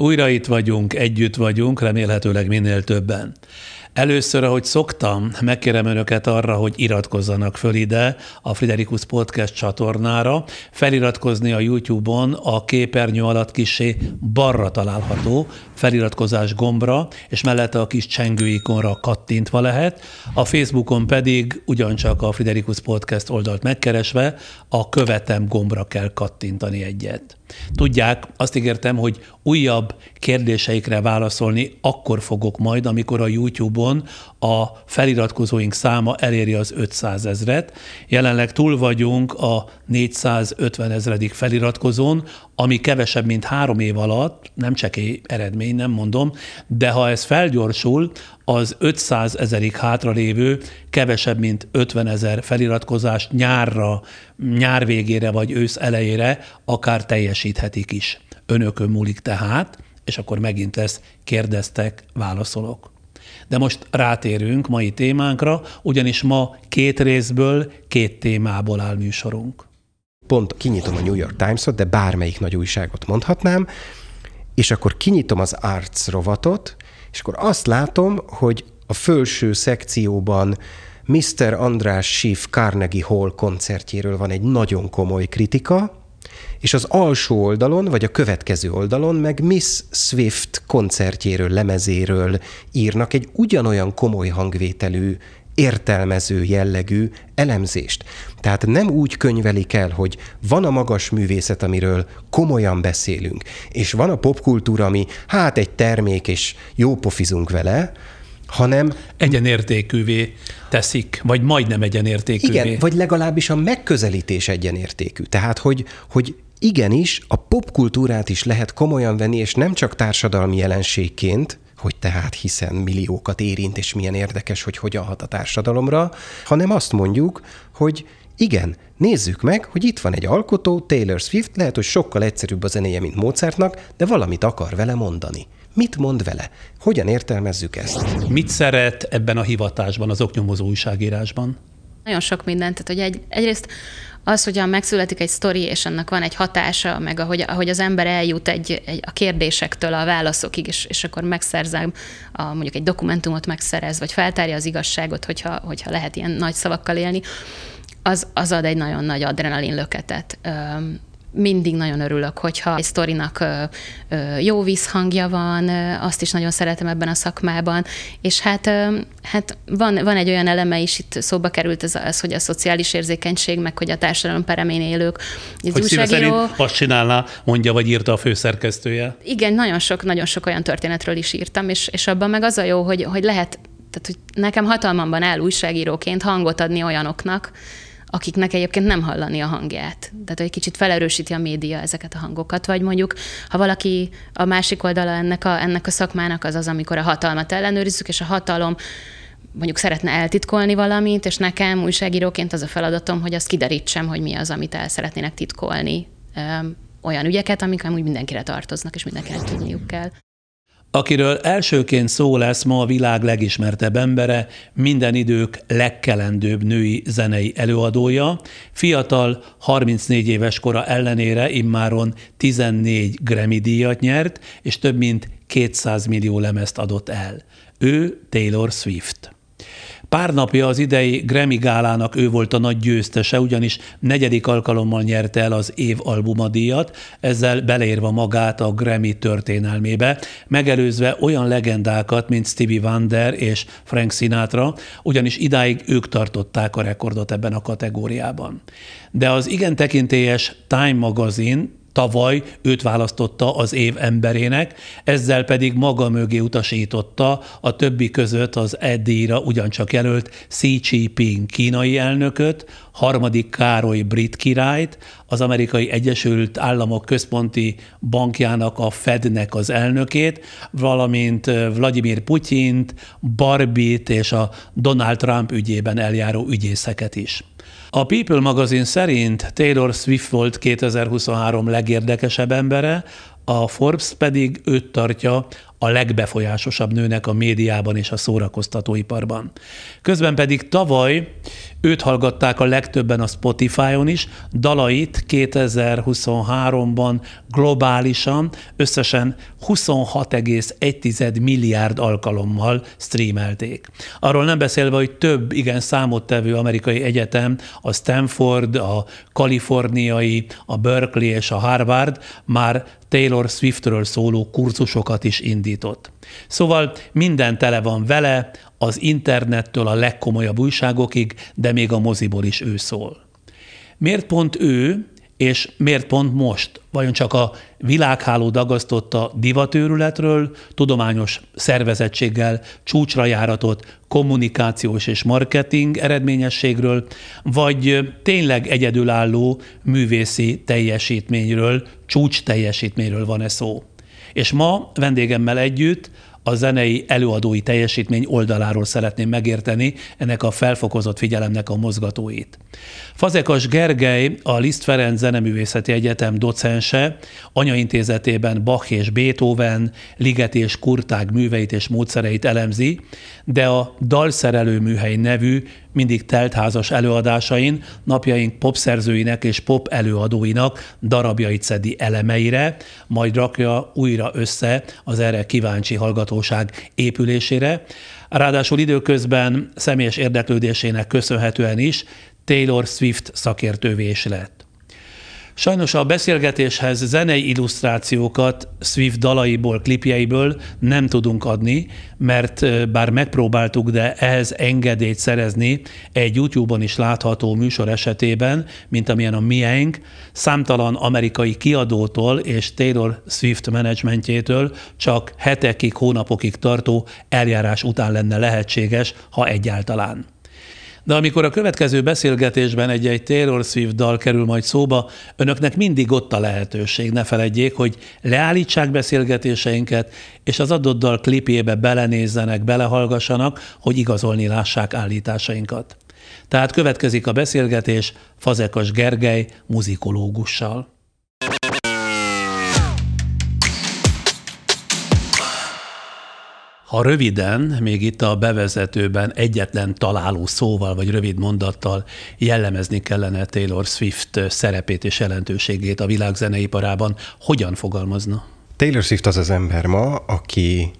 Újra itt vagyunk, együtt vagyunk, remélhetőleg minél többen. Először, ahogy szoktam, megkérem önöket arra, hogy iratkozzanak föl ide a Friderikus Podcast csatornára. Feliratkozni a YouTube-on a képernyő alatt kisé balra található feliratkozás gombra, és mellette a kis csengő ikonra kattintva lehet. A Facebookon pedig ugyancsak a Friderikus Podcast oldalt megkeresve a követem gombra kell kattintani egyet. Tudják, azt ígértem, hogy újabb kérdéseikre válaszolni akkor fogok majd, amikor a YouTube-on a feliratkozóink száma eléri az 500 ezret. Jelenleg túl vagyunk a 450 ezredik feliratkozón, ami kevesebb, mint három év alatt, nem csak egy eredmény, nem mondom, de ha ez felgyorsul, az 500 ezerig hátralévő kevesebb, mint 50 ezer feliratkozást nyárra, nyár végére vagy ősz elejére akár teljesíthetik is. Önökön múlik tehát, és akkor megint lesz kérdeztek, válaszolok. De most rátérünk mai témánkra, ugyanis ma két részből, két témából áll műsorunk. Pont kinyitom a New York Times-ot, de bármelyik nagy újságot mondhatnám, és akkor kinyitom az Arts rovatot, és akkor azt látom, hogy a felső szekcióban Mr. András Schiff Carnegie Hall koncertjéről van egy nagyon komoly kritika, és az alsó oldalon, vagy a következő oldalon meg Miss Swift koncertjéről, lemezéről írnak egy ugyanolyan komoly hangvételű értelmező jellegű elemzést. Tehát nem úgy könyvelik el, hogy van a magas művészet, amiről komolyan beszélünk, és van a popkultúra, ami hát egy termék, és jó pofizunk vele, hanem... Egyenértékűvé teszik, vagy majdnem egyenértékűvé. Igen, vagy legalábbis a megközelítés egyenértékű. Tehát, hogy, hogy igenis a popkultúrát is lehet komolyan venni, és nem csak társadalmi jelenségként, hogy tehát hiszen milliókat érint, és milyen érdekes, hogy hogyan hat a társadalomra, hanem azt mondjuk, hogy igen, nézzük meg, hogy itt van egy alkotó, Taylor Swift, lehet, hogy sokkal egyszerűbb a zenéje, mint Mozartnak, de valamit akar vele mondani. Mit mond vele? Hogyan értelmezzük ezt? Mit szeret ebben a hivatásban, az oknyomozó újságírásban? Nagyon sok mindent. Tehát, hogy egy, egyrészt az, hogy megszületik egy sztori, és annak van egy hatása, meg ahogy, ahogy az ember eljut egy, egy, a kérdésektől a válaszokig, és, és akkor megszerzem, a, mondjuk egy dokumentumot megszerez, vagy feltárja az igazságot, hogyha, hogyha lehet ilyen nagy szavakkal élni, az, az ad egy nagyon nagy adrenalin löketet mindig nagyon örülök, hogyha egy sztorinak jó vízhangja van, azt is nagyon szeretem ebben a szakmában, és hát, hát van, van egy olyan eleme is, itt szóba került ez az, hogy a szociális érzékenység, meg hogy a társadalom peremén élők. Ez hogy újságíró... azt csinálná, mondja, vagy írta a főszerkesztője? Igen, nagyon sok, nagyon sok olyan történetről is írtam, és, és abban meg az a jó, hogy, hogy lehet, tehát hogy nekem hatalmamban áll újságíróként hangot adni olyanoknak, akiknek egyébként nem hallani a hangját. Tehát, hogy kicsit felerősíti a média ezeket a hangokat, vagy mondjuk, ha valaki a másik oldala ennek a, ennek a szakmának az az, amikor a hatalmat ellenőrizzük, és a hatalom mondjuk szeretne eltitkolni valamit, és nekem újságíróként az a feladatom, hogy azt kiderítsem, hogy mi az, amit el szeretnének titkolni. Olyan ügyeket, amik amúgy mindenkire tartoznak, és mindenkinek tudniuk kell. Akiről elsőként szó lesz ma a világ legismertebb embere, minden idők legkelendőbb női zenei előadója, fiatal, 34 éves kora ellenére immáron 14 Grammy díjat nyert, és több mint 200 millió lemezt adott el. Ő Taylor Swift. Pár napja az idei Grammy gálának ő volt a nagy győztese, ugyanis negyedik alkalommal nyerte el az év albumadíjat, ezzel beleérve magát a Grammy történelmébe, megelőzve olyan legendákat, mint Stevie Wonder és Frank Sinatra, ugyanis idáig ők tartották a rekordot ebben a kategóriában. De az igen tekintélyes Time magazin Tavaly őt választotta az év emberének, ezzel pedig maga mögé utasította a többi között az Eddie-ra ugyancsak jelölt Xi Jinping kínai elnököt, harmadik Károly brit királyt, az amerikai Egyesült Államok Központi Bankjának, a Fednek az elnökét, valamint Vladimir Putyint, Barbit és a Donald Trump ügyében eljáró ügyészeket is. A People magazin szerint Taylor Swift volt 2023 legérdekesebb embere, a Forbes pedig őt tartja a legbefolyásosabb nőnek a médiában és a szórakoztatóiparban. Közben pedig tavaly őt hallgatták a legtöbben a Spotify-on is, dalait 2023-ban globálisan összesen 26,1 milliárd alkalommal streamelték. Arról nem beszélve, hogy több igen számottevő amerikai egyetem, a Stanford, a kaliforniai, a Berkeley és a Harvard már Taylor Swiftről szóló kurzusokat is indított. Szóval minden tele van vele, az internettől a legkomolyabb újságokig, de még a moziból is ő szól. Miért pont ő, és miért pont most? Vajon csak a világháló dagasztotta divatőrületről, tudományos szervezettséggel, csúcsra járatott kommunikációs és marketing eredményességről, vagy tényleg egyedülálló művészi teljesítményről, csúcs teljesítményről van-e szó? És ma vendégemmel együtt a zenei előadói teljesítmény oldaláról szeretném megérteni ennek a felfokozott figyelemnek a mozgatóit. Fazekas Gergely, a Liszt Ferenc Zeneművészeti Egyetem docense, anyaintézetében Bach és Beethoven, Liget és Kurtág műveit és módszereit elemzi, de a Dalszerelő műhely nevű mindig teltházas előadásain napjaink popszerzőinek és pop előadóinak darabjait szedi elemeire, majd rakja újra össze az erre kíváncsi hallgatóság épülésére. Ráadásul időközben személyes érdeklődésének köszönhetően is Taylor Swift szakértővé is lett. Sajnos a beszélgetéshez zenei illusztrációkat Swift dalaiból, klipjeiből nem tudunk adni, mert bár megpróbáltuk, de ehhez engedélyt szerezni egy YouTube-on is látható műsor esetében, mint amilyen a miénk, számtalan amerikai kiadótól és Taylor Swift menedzsmentjétől csak hetekig, hónapokig tartó eljárás után lenne lehetséges, ha egyáltalán. De amikor a következő beszélgetésben egy-egy Taylor Swift dal kerül majd szóba, önöknek mindig ott a lehetőség, ne feledjék, hogy leállítsák beszélgetéseinket, és az adott dal klipjébe belenézzenek, belehallgassanak, hogy igazolni lássák állításainkat. Tehát következik a beszélgetés Fazekas Gergely muzikológussal. Ha röviden, még itt a bevezetőben egyetlen találó szóval vagy rövid mondattal jellemezni kellene Taylor Swift szerepét és jelentőségét a világzeneiparában, hogyan fogalmazna? Taylor Swift az az ember ma, aki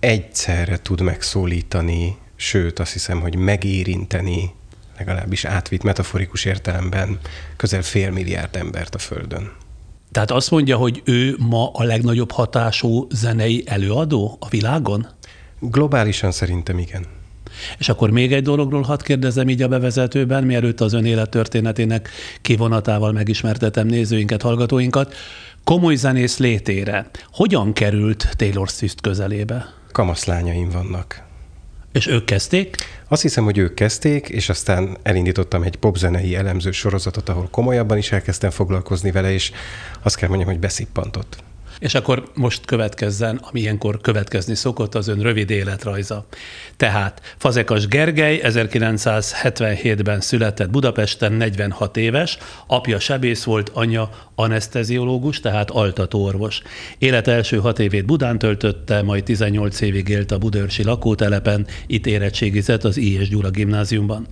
egyszerre tud megszólítani, sőt azt hiszem, hogy megérinteni, legalábbis átvitt metaforikus értelemben közel fél milliárd embert a Földön. Tehát azt mondja, hogy ő ma a legnagyobb hatású zenei előadó a világon? Globálisan szerintem igen. És akkor még egy dologról hadd kérdezem így a bevezetőben, mielőtt az ön élettörténetének kivonatával megismertetem nézőinket, hallgatóinkat. Komoly zenész létére hogyan került Taylor Swift közelébe? Kamaszlányaim vannak. És ők kezdték? Azt hiszem, hogy ők kezdték, és aztán elindítottam egy popzenei elemző sorozatot, ahol komolyabban is elkezdtem foglalkozni vele, és azt kell mondjam, hogy beszippantott. És akkor most következzen, ami ilyenkor következni szokott, az ön rövid életrajza. Tehát Fazekas Gergely 1977-ben született Budapesten, 46 éves, apja sebész volt, anyja anesteziológus, tehát altatóorvos. Élet első hat évét Budán töltötte, majd 18 évig élt a Budörsi lakótelepen, itt érettségizett az I. és Gyula gimnáziumban.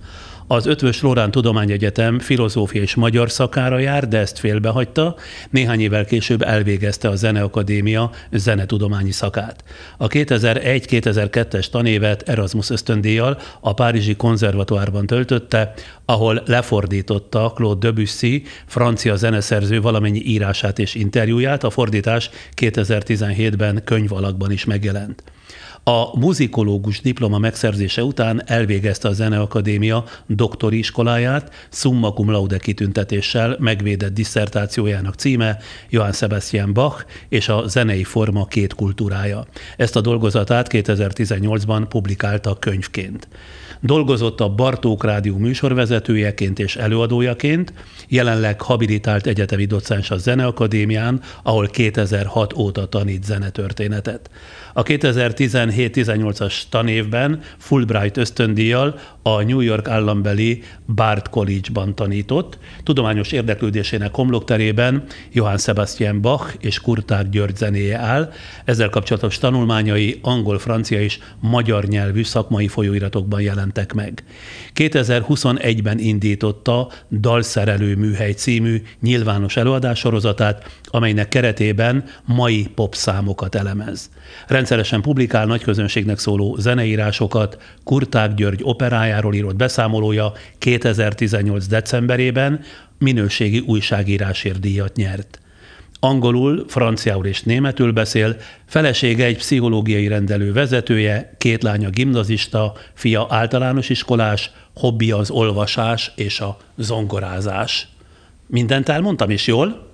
Az Ötvös Lorán Tudományegyetem filozófia és magyar szakára jár, de ezt félbehagyta. Néhány évvel később elvégezte a Zeneakadémia zenetudományi szakát. A 2001-2002-es tanévet Erasmus ösztöndíjjal a Párizsi konzervatoárban töltötte, ahol lefordította Claude Debussy, francia zeneszerző valamennyi írását és interjúját, a fordítás 2017-ben könyvalakban is megjelent. A muzikológus diploma megszerzése után elvégezte a Zeneakadémia doktori iskoláját, summa cum laude kitüntetéssel megvédett disszertációjának címe Johann Sebastian Bach és a zenei forma két kultúrája. Ezt a dolgozatát 2018-ban publikálta könyvként. Dolgozott a Bartók Rádió műsorvezetőjeként és előadójaként, jelenleg habilitált egyetemi docens a Zeneakadémián, ahol 2006 óta tanít zenetörténetet. A 2017 17-18-as tanévben Fulbright ösztöndíjjal a New York állambeli Bard College-ban tanított. Tudományos érdeklődésének homlokterében Johann Sebastian Bach és Kurták György zenéje áll. Ezzel kapcsolatos tanulmányai angol, francia és magyar nyelvű szakmai folyóiratokban jelentek meg. 2021-ben indította Dalszerelő műhely című nyilvános előadássorozatát, amelynek keretében mai popszámokat elemez. Rendszeresen publikál nagyközönségnek szóló zeneírásokat, Kurták György operájáról írott beszámolója 2018. decemberében minőségi újságírásért díjat nyert. Angolul, franciául és németül beszél, felesége egy pszichológiai rendelő vezetője, két lánya gimnazista, fia általános iskolás, hobbija az olvasás és a zongorázás. Mindent elmondtam, és jól?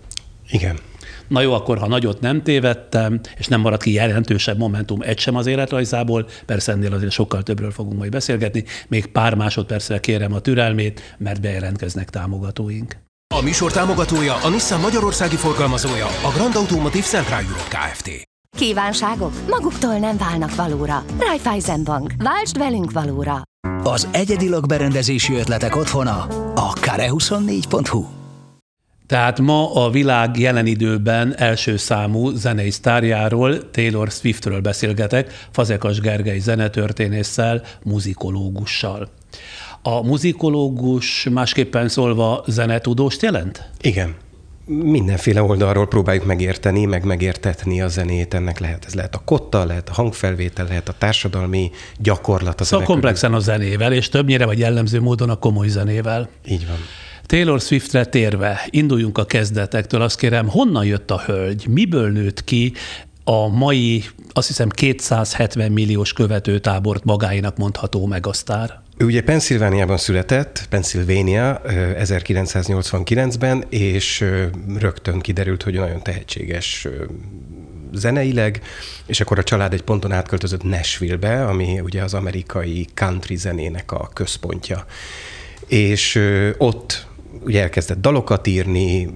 Igen. Na jó, akkor ha nagyot nem tévedtem, és nem maradt ki jelentősebb momentum egy sem az életrajzából, persze ennél azért sokkal többről fogunk majd beszélgetni, még pár másodpercre kérem a türelmét, mert bejelentkeznek támogatóink. A műsor támogatója a Nissan Magyarországi forgalmazója, a Grand Automotive Central Europe Kft. Kívánságok maguktól nem válnak valóra. Raiffeisen Bank. Váltsd velünk valóra. Az egyedi lakberendezési ötletek otthona a kare24.hu. Tehát ma a világ jelen időben első számú zenei sztárjáról, Taylor Swiftről beszélgetek, Fazekas Gergely zenetörténésszel, muzikológussal. A muzikológus másképpen szólva zenetudóst jelent? Igen. Mindenféle oldalról próbáljuk megérteni, meg megértetni a zenét. Ennek lehet, ez lehet a kotta, lehet a hangfelvétel, lehet a társadalmi gyakorlat. A szóval komplexen a zenével, és többnyire vagy jellemző módon a komoly zenével. Így van. Taylor Swiftre térve, induljunk a kezdetektől, azt kérem, honnan jött a hölgy, miből nőtt ki a mai, azt hiszem 270 milliós követőtábort magáinak mondható megasztár? Ő ugye Pennsylvániában született, Pennsylvania 1989-ben, és rögtön kiderült, hogy nagyon tehetséges zeneileg, és akkor a család egy ponton átköltözött Nashville-be, ami ugye az amerikai country zenének a központja. És ott ugye elkezdett dalokat írni,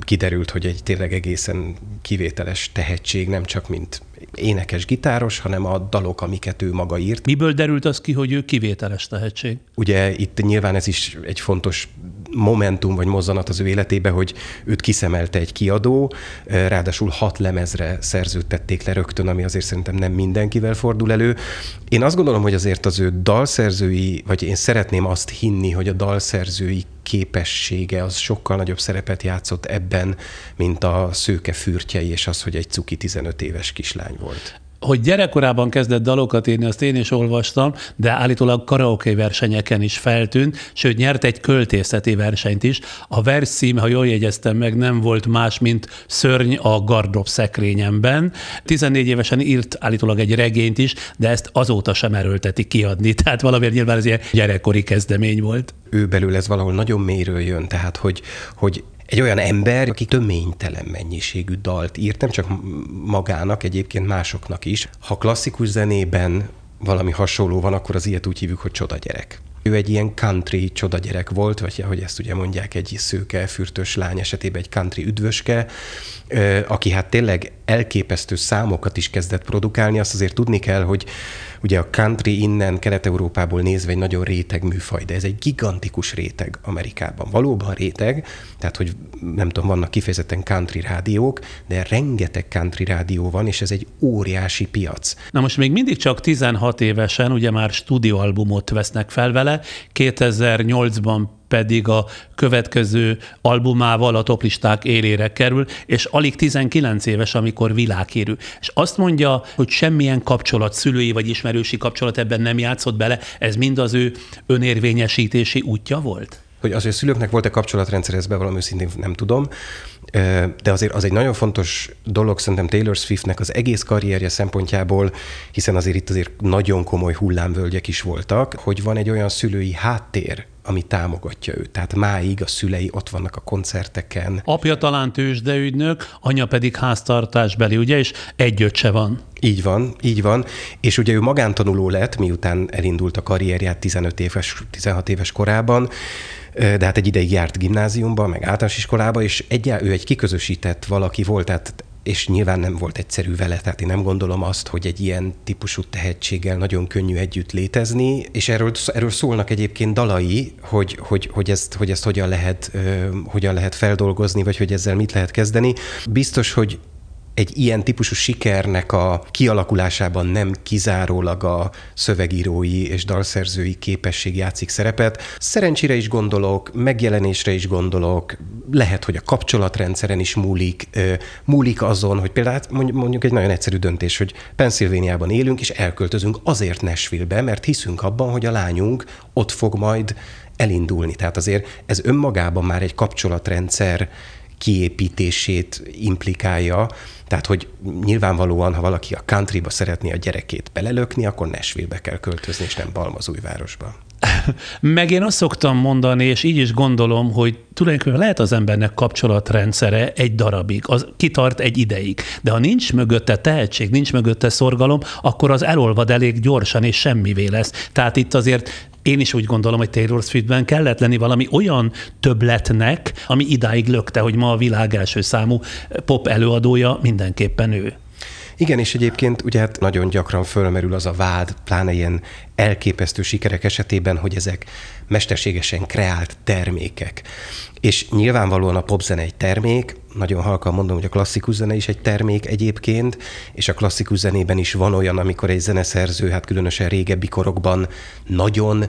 kiderült, hogy egy tényleg egészen kivételes tehetség, nem csak mint énekes, gitáros, hanem a dalok, amiket ő maga írt. Miből derült az ki, hogy ő kivételes tehetség? Ugye itt nyilván ez is egy fontos momentum vagy mozzanat az ő életébe, hogy őt kiszemelte egy kiadó, ráadásul hat lemezre szerződtették le rögtön, ami azért szerintem nem mindenkivel fordul elő. Én azt gondolom, hogy azért az ő dalszerzői, vagy én szeretném azt hinni, hogy a dalszerzői képessége az sokkal nagyobb szerepet játszott ebben, mint a szőke fürtjei, és az, hogy egy cuki 15 éves kislány volt hogy gyerekkorában kezdett dalokat írni, azt én is olvastam, de állítólag karaoke versenyeken is feltűnt, sőt nyert egy költészeti versenyt is. A verszím, ha jól jegyeztem meg, nem volt más, mint Szörny a gardrop szekrényemben. 14 évesen írt állítólag egy regényt is, de ezt azóta sem erőlteti kiadni, tehát valamiért nyilván ez ilyen gyerekkori kezdemény volt. Ő belül ez valahol nagyon mélyről jön, tehát hogy, hogy egy olyan ember, aki töménytelen mennyiségű dalt írt, nem csak magának, egyébként másoknak is. Ha klasszikus zenében valami hasonló van, akkor az ilyet úgy hívjuk, hogy csoda gyerek. Ő egy ilyen country csoda gyerek volt, vagy ahogy ezt ugye mondják, egy szőke, fürtös lány esetében egy country üdvöske, aki hát tényleg elképesztő számokat is kezdett produkálni. Azt azért tudni kell, hogy Ugye a country innen Kelet-Európából nézve egy nagyon réteg műfaj, de ez egy gigantikus réteg Amerikában. Valóban réteg, tehát hogy nem tudom, vannak kifejezetten country rádiók, de rengeteg country rádió van, és ez egy óriási piac. Na most még mindig csak 16 évesen, ugye már stúdióalbumot vesznek fel vele, 2008-ban pedig a következő albumával a toplisták élére kerül, és alig 19 éves, amikor világhírű. És azt mondja, hogy semmilyen kapcsolat, szülői vagy ismerősi kapcsolat ebben nem játszott bele, ez mind az ő önérvényesítési útja volt? Hogy az, hogy a szülőknek volt-e kapcsolatrendszer, ezt bevallom őszintén nem tudom, de azért az egy nagyon fontos dolog szerintem Taylor Swiftnek az egész karrierje szempontjából, hiszen azért itt azért nagyon komoly hullámvölgyek is voltak, hogy van egy olyan szülői háttér, ami támogatja őt. Tehát máig a szülei ott vannak a koncerteken. Apja talán tőzsdeügynök, anya pedig háztartásbeli, ugye, és egy öccse van. Így van, így van. És ugye ő magántanuló lett, miután elindult a karrierját 15 éves, 16 éves korában, de hát egy ideig járt gimnáziumba, meg általános iskolába, és egyáltalán ő egy kiközösített valaki volt, tehát és nyilván nem volt egyszerű vele, tehát én nem gondolom azt, hogy egy ilyen típusú tehetséggel nagyon könnyű együtt létezni, és erről, erről szólnak egyébként dalai, hogy, hogy, hogy, ezt, hogy ezt hogyan lehet, hogyan lehet feldolgozni, vagy hogy ezzel mit lehet kezdeni. Biztos, hogy egy ilyen típusú sikernek a kialakulásában nem kizárólag a szövegírói és dalszerzői képesség játszik szerepet. Szerencsére is gondolok, megjelenésre is gondolok, lehet, hogy a kapcsolatrendszeren is múlik, múlik azon, hogy például hát mondjuk egy nagyon egyszerű döntés, hogy Pennsylvániában élünk, és elköltözünk azért Nashville-be, mert hiszünk abban, hogy a lányunk ott fog majd elindulni. Tehát azért ez önmagában már egy kapcsolatrendszer kiépítését implikálja, tehát, hogy nyilvánvalóan, ha valaki a countryba szeretné a gyerekét belelökni, akkor Nashville-be kell költözni, és nem Balmazújvárosba. Meg én azt szoktam mondani, és így is gondolom, hogy tulajdonképpen lehet az embernek kapcsolatrendszere egy darabig, az kitart egy ideig, de ha nincs mögötte tehetség, nincs mögötte szorgalom, akkor az elolvad elég gyorsan, és semmivé lesz. Tehát itt azért én is úgy gondolom, hogy Taylor Swiftben kellett lenni valami olyan többletnek, ami idáig lökte, hogy ma a világ első számú pop előadója mindenképpen ő. Igen, és egyébként ugye hát nagyon gyakran fölmerül az a vád, pláne ilyen elképesztő sikerek esetében, hogy ezek mesterségesen kreált termékek. És nyilvánvalóan a popzene egy termék, nagyon halkan mondom, hogy a klasszikus zene is egy termék egyébként, és a klasszikus zenében is van olyan, amikor egy zeneszerző, hát különösen régebbi korokban nagyon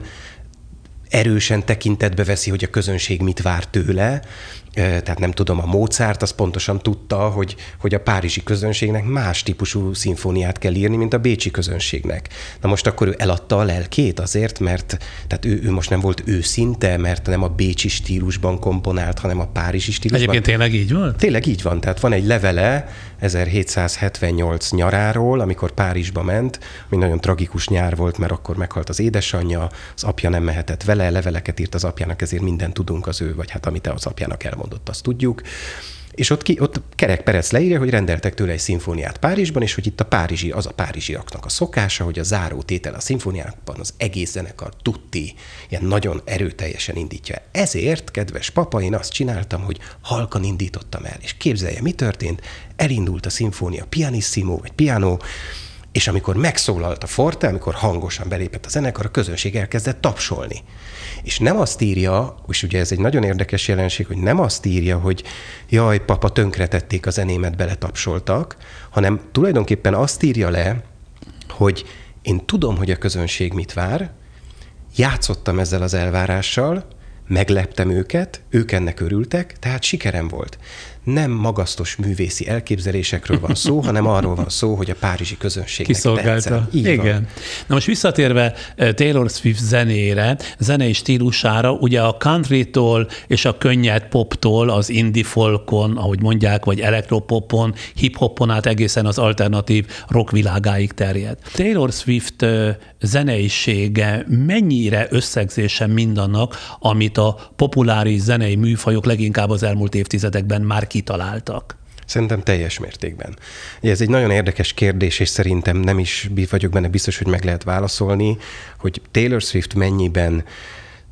erősen tekintetbe veszi, hogy a közönség mit vár tőle, tehát nem tudom, a Mozart az pontosan tudta, hogy, hogy a párizsi közönségnek más típusú szimfóniát kell írni, mint a bécsi közönségnek. Na most akkor ő eladta a lelkét azért, mert tehát ő, ő most nem volt őszinte, mert nem a bécsi stílusban komponált, hanem a párizsi stílusban. Egyébként tényleg így van? Tényleg így van. Tehát van egy levele 1778 nyaráról, amikor Párizsba ment, ami nagyon tragikus nyár volt, mert akkor meghalt az édesanyja, az apja nem mehetett vele, leveleket írt az apjának, ezért minden tudunk az ő, vagy hát amit az apjának elmond mondott, azt tudjuk. És ott, ki, ott Kerek Perec leírja, hogy rendeltek tőle egy szimfóniát Párizsban, és hogy itt a párizsi, az a párizsiaknak a szokása, hogy a záró tétel a szimfóniákban az egész zenekar tutti, ilyen nagyon erőteljesen indítja. Ezért, kedves papa, én azt csináltam, hogy halkan indítottam el. És képzelje, mi történt? Elindult a szimfónia pianissimo, vagy piano, és amikor megszólalt a forte, amikor hangosan belépett a zenekar, a közönség elkezdett tapsolni. És nem azt írja, és ugye ez egy nagyon érdekes jelenség, hogy nem azt írja, hogy jaj, papa, tönkretették a zenémet, beletapsoltak, hanem tulajdonképpen azt írja le, hogy én tudom, hogy a közönség mit vár, játszottam ezzel az elvárással, megleptem őket, ők ennek örültek, tehát sikerem volt nem magasztos művészi elképzelésekről van szó, hanem arról van szó, hogy a párizsi közönség Kiszolgálta. Igen. Van. Na most visszatérve eh, Taylor Swift zenére, zenei stílusára, ugye a countrytól és a könnyed poptól, az indie folkon, ahogy mondják, vagy elektropopon, hip-hopon át egészen az alternatív rock világáig terjed. Taylor Swift eh, zeneisége mennyire összegzése mindannak, amit a populáris zenei műfajok leginkább az elmúlt évtizedekben már kitaláltak? Szerintem teljes mértékben. Ez egy nagyon érdekes kérdés, és szerintem nem is vagyok benne biztos, hogy meg lehet válaszolni, hogy Taylor Swift mennyiben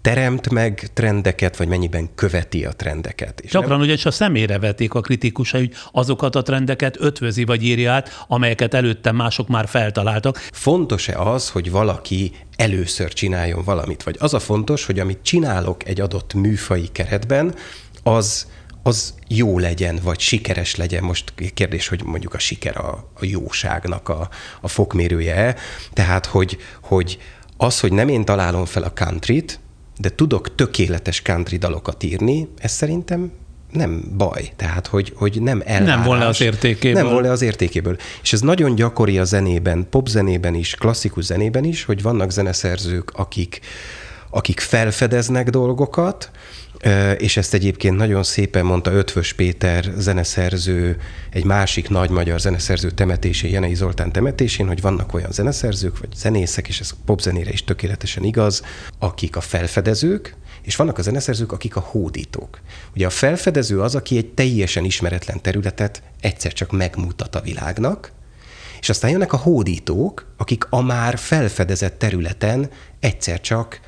teremt meg trendeket, vagy mennyiben követi a trendeket. És Gyakran nem... ugyanis a szemére vetik a kritikusai, hogy azokat a trendeket ötvözi vagy írja át, amelyeket előtte mások már feltaláltak. Fontos-e az, hogy valaki először csináljon valamit? Vagy az a fontos, hogy amit csinálok egy adott műfai keretben, az az jó legyen, vagy sikeres legyen. Most kérdés, hogy mondjuk a siker a, a jóságnak a, a fokmérője. Tehát, hogy, hogy az, hogy nem én találom fel a countryt, de tudok tökéletes country dalokat írni, ez szerintem nem baj. Tehát, hogy, hogy nem elvárás. Nem volna az értékéből. Nem volna az értékéből. És ez nagyon gyakori a zenében, popzenében is, klasszikus zenében is, hogy vannak zeneszerzők, akik, akik felfedeznek dolgokat, és ezt egyébként nagyon szépen mondta Ötvös Péter zeneszerző, egy másik nagy magyar zeneszerző temetésén, Jenei Zoltán temetésén, hogy vannak olyan zeneszerzők, vagy zenészek, és ez popzenére is tökéletesen igaz, akik a felfedezők, és vannak a zeneszerzők, akik a hódítók. Ugye a felfedező az, aki egy teljesen ismeretlen területet egyszer csak megmutat a világnak, és aztán jönnek a hódítók, akik a már felfedezett területen egyszer csak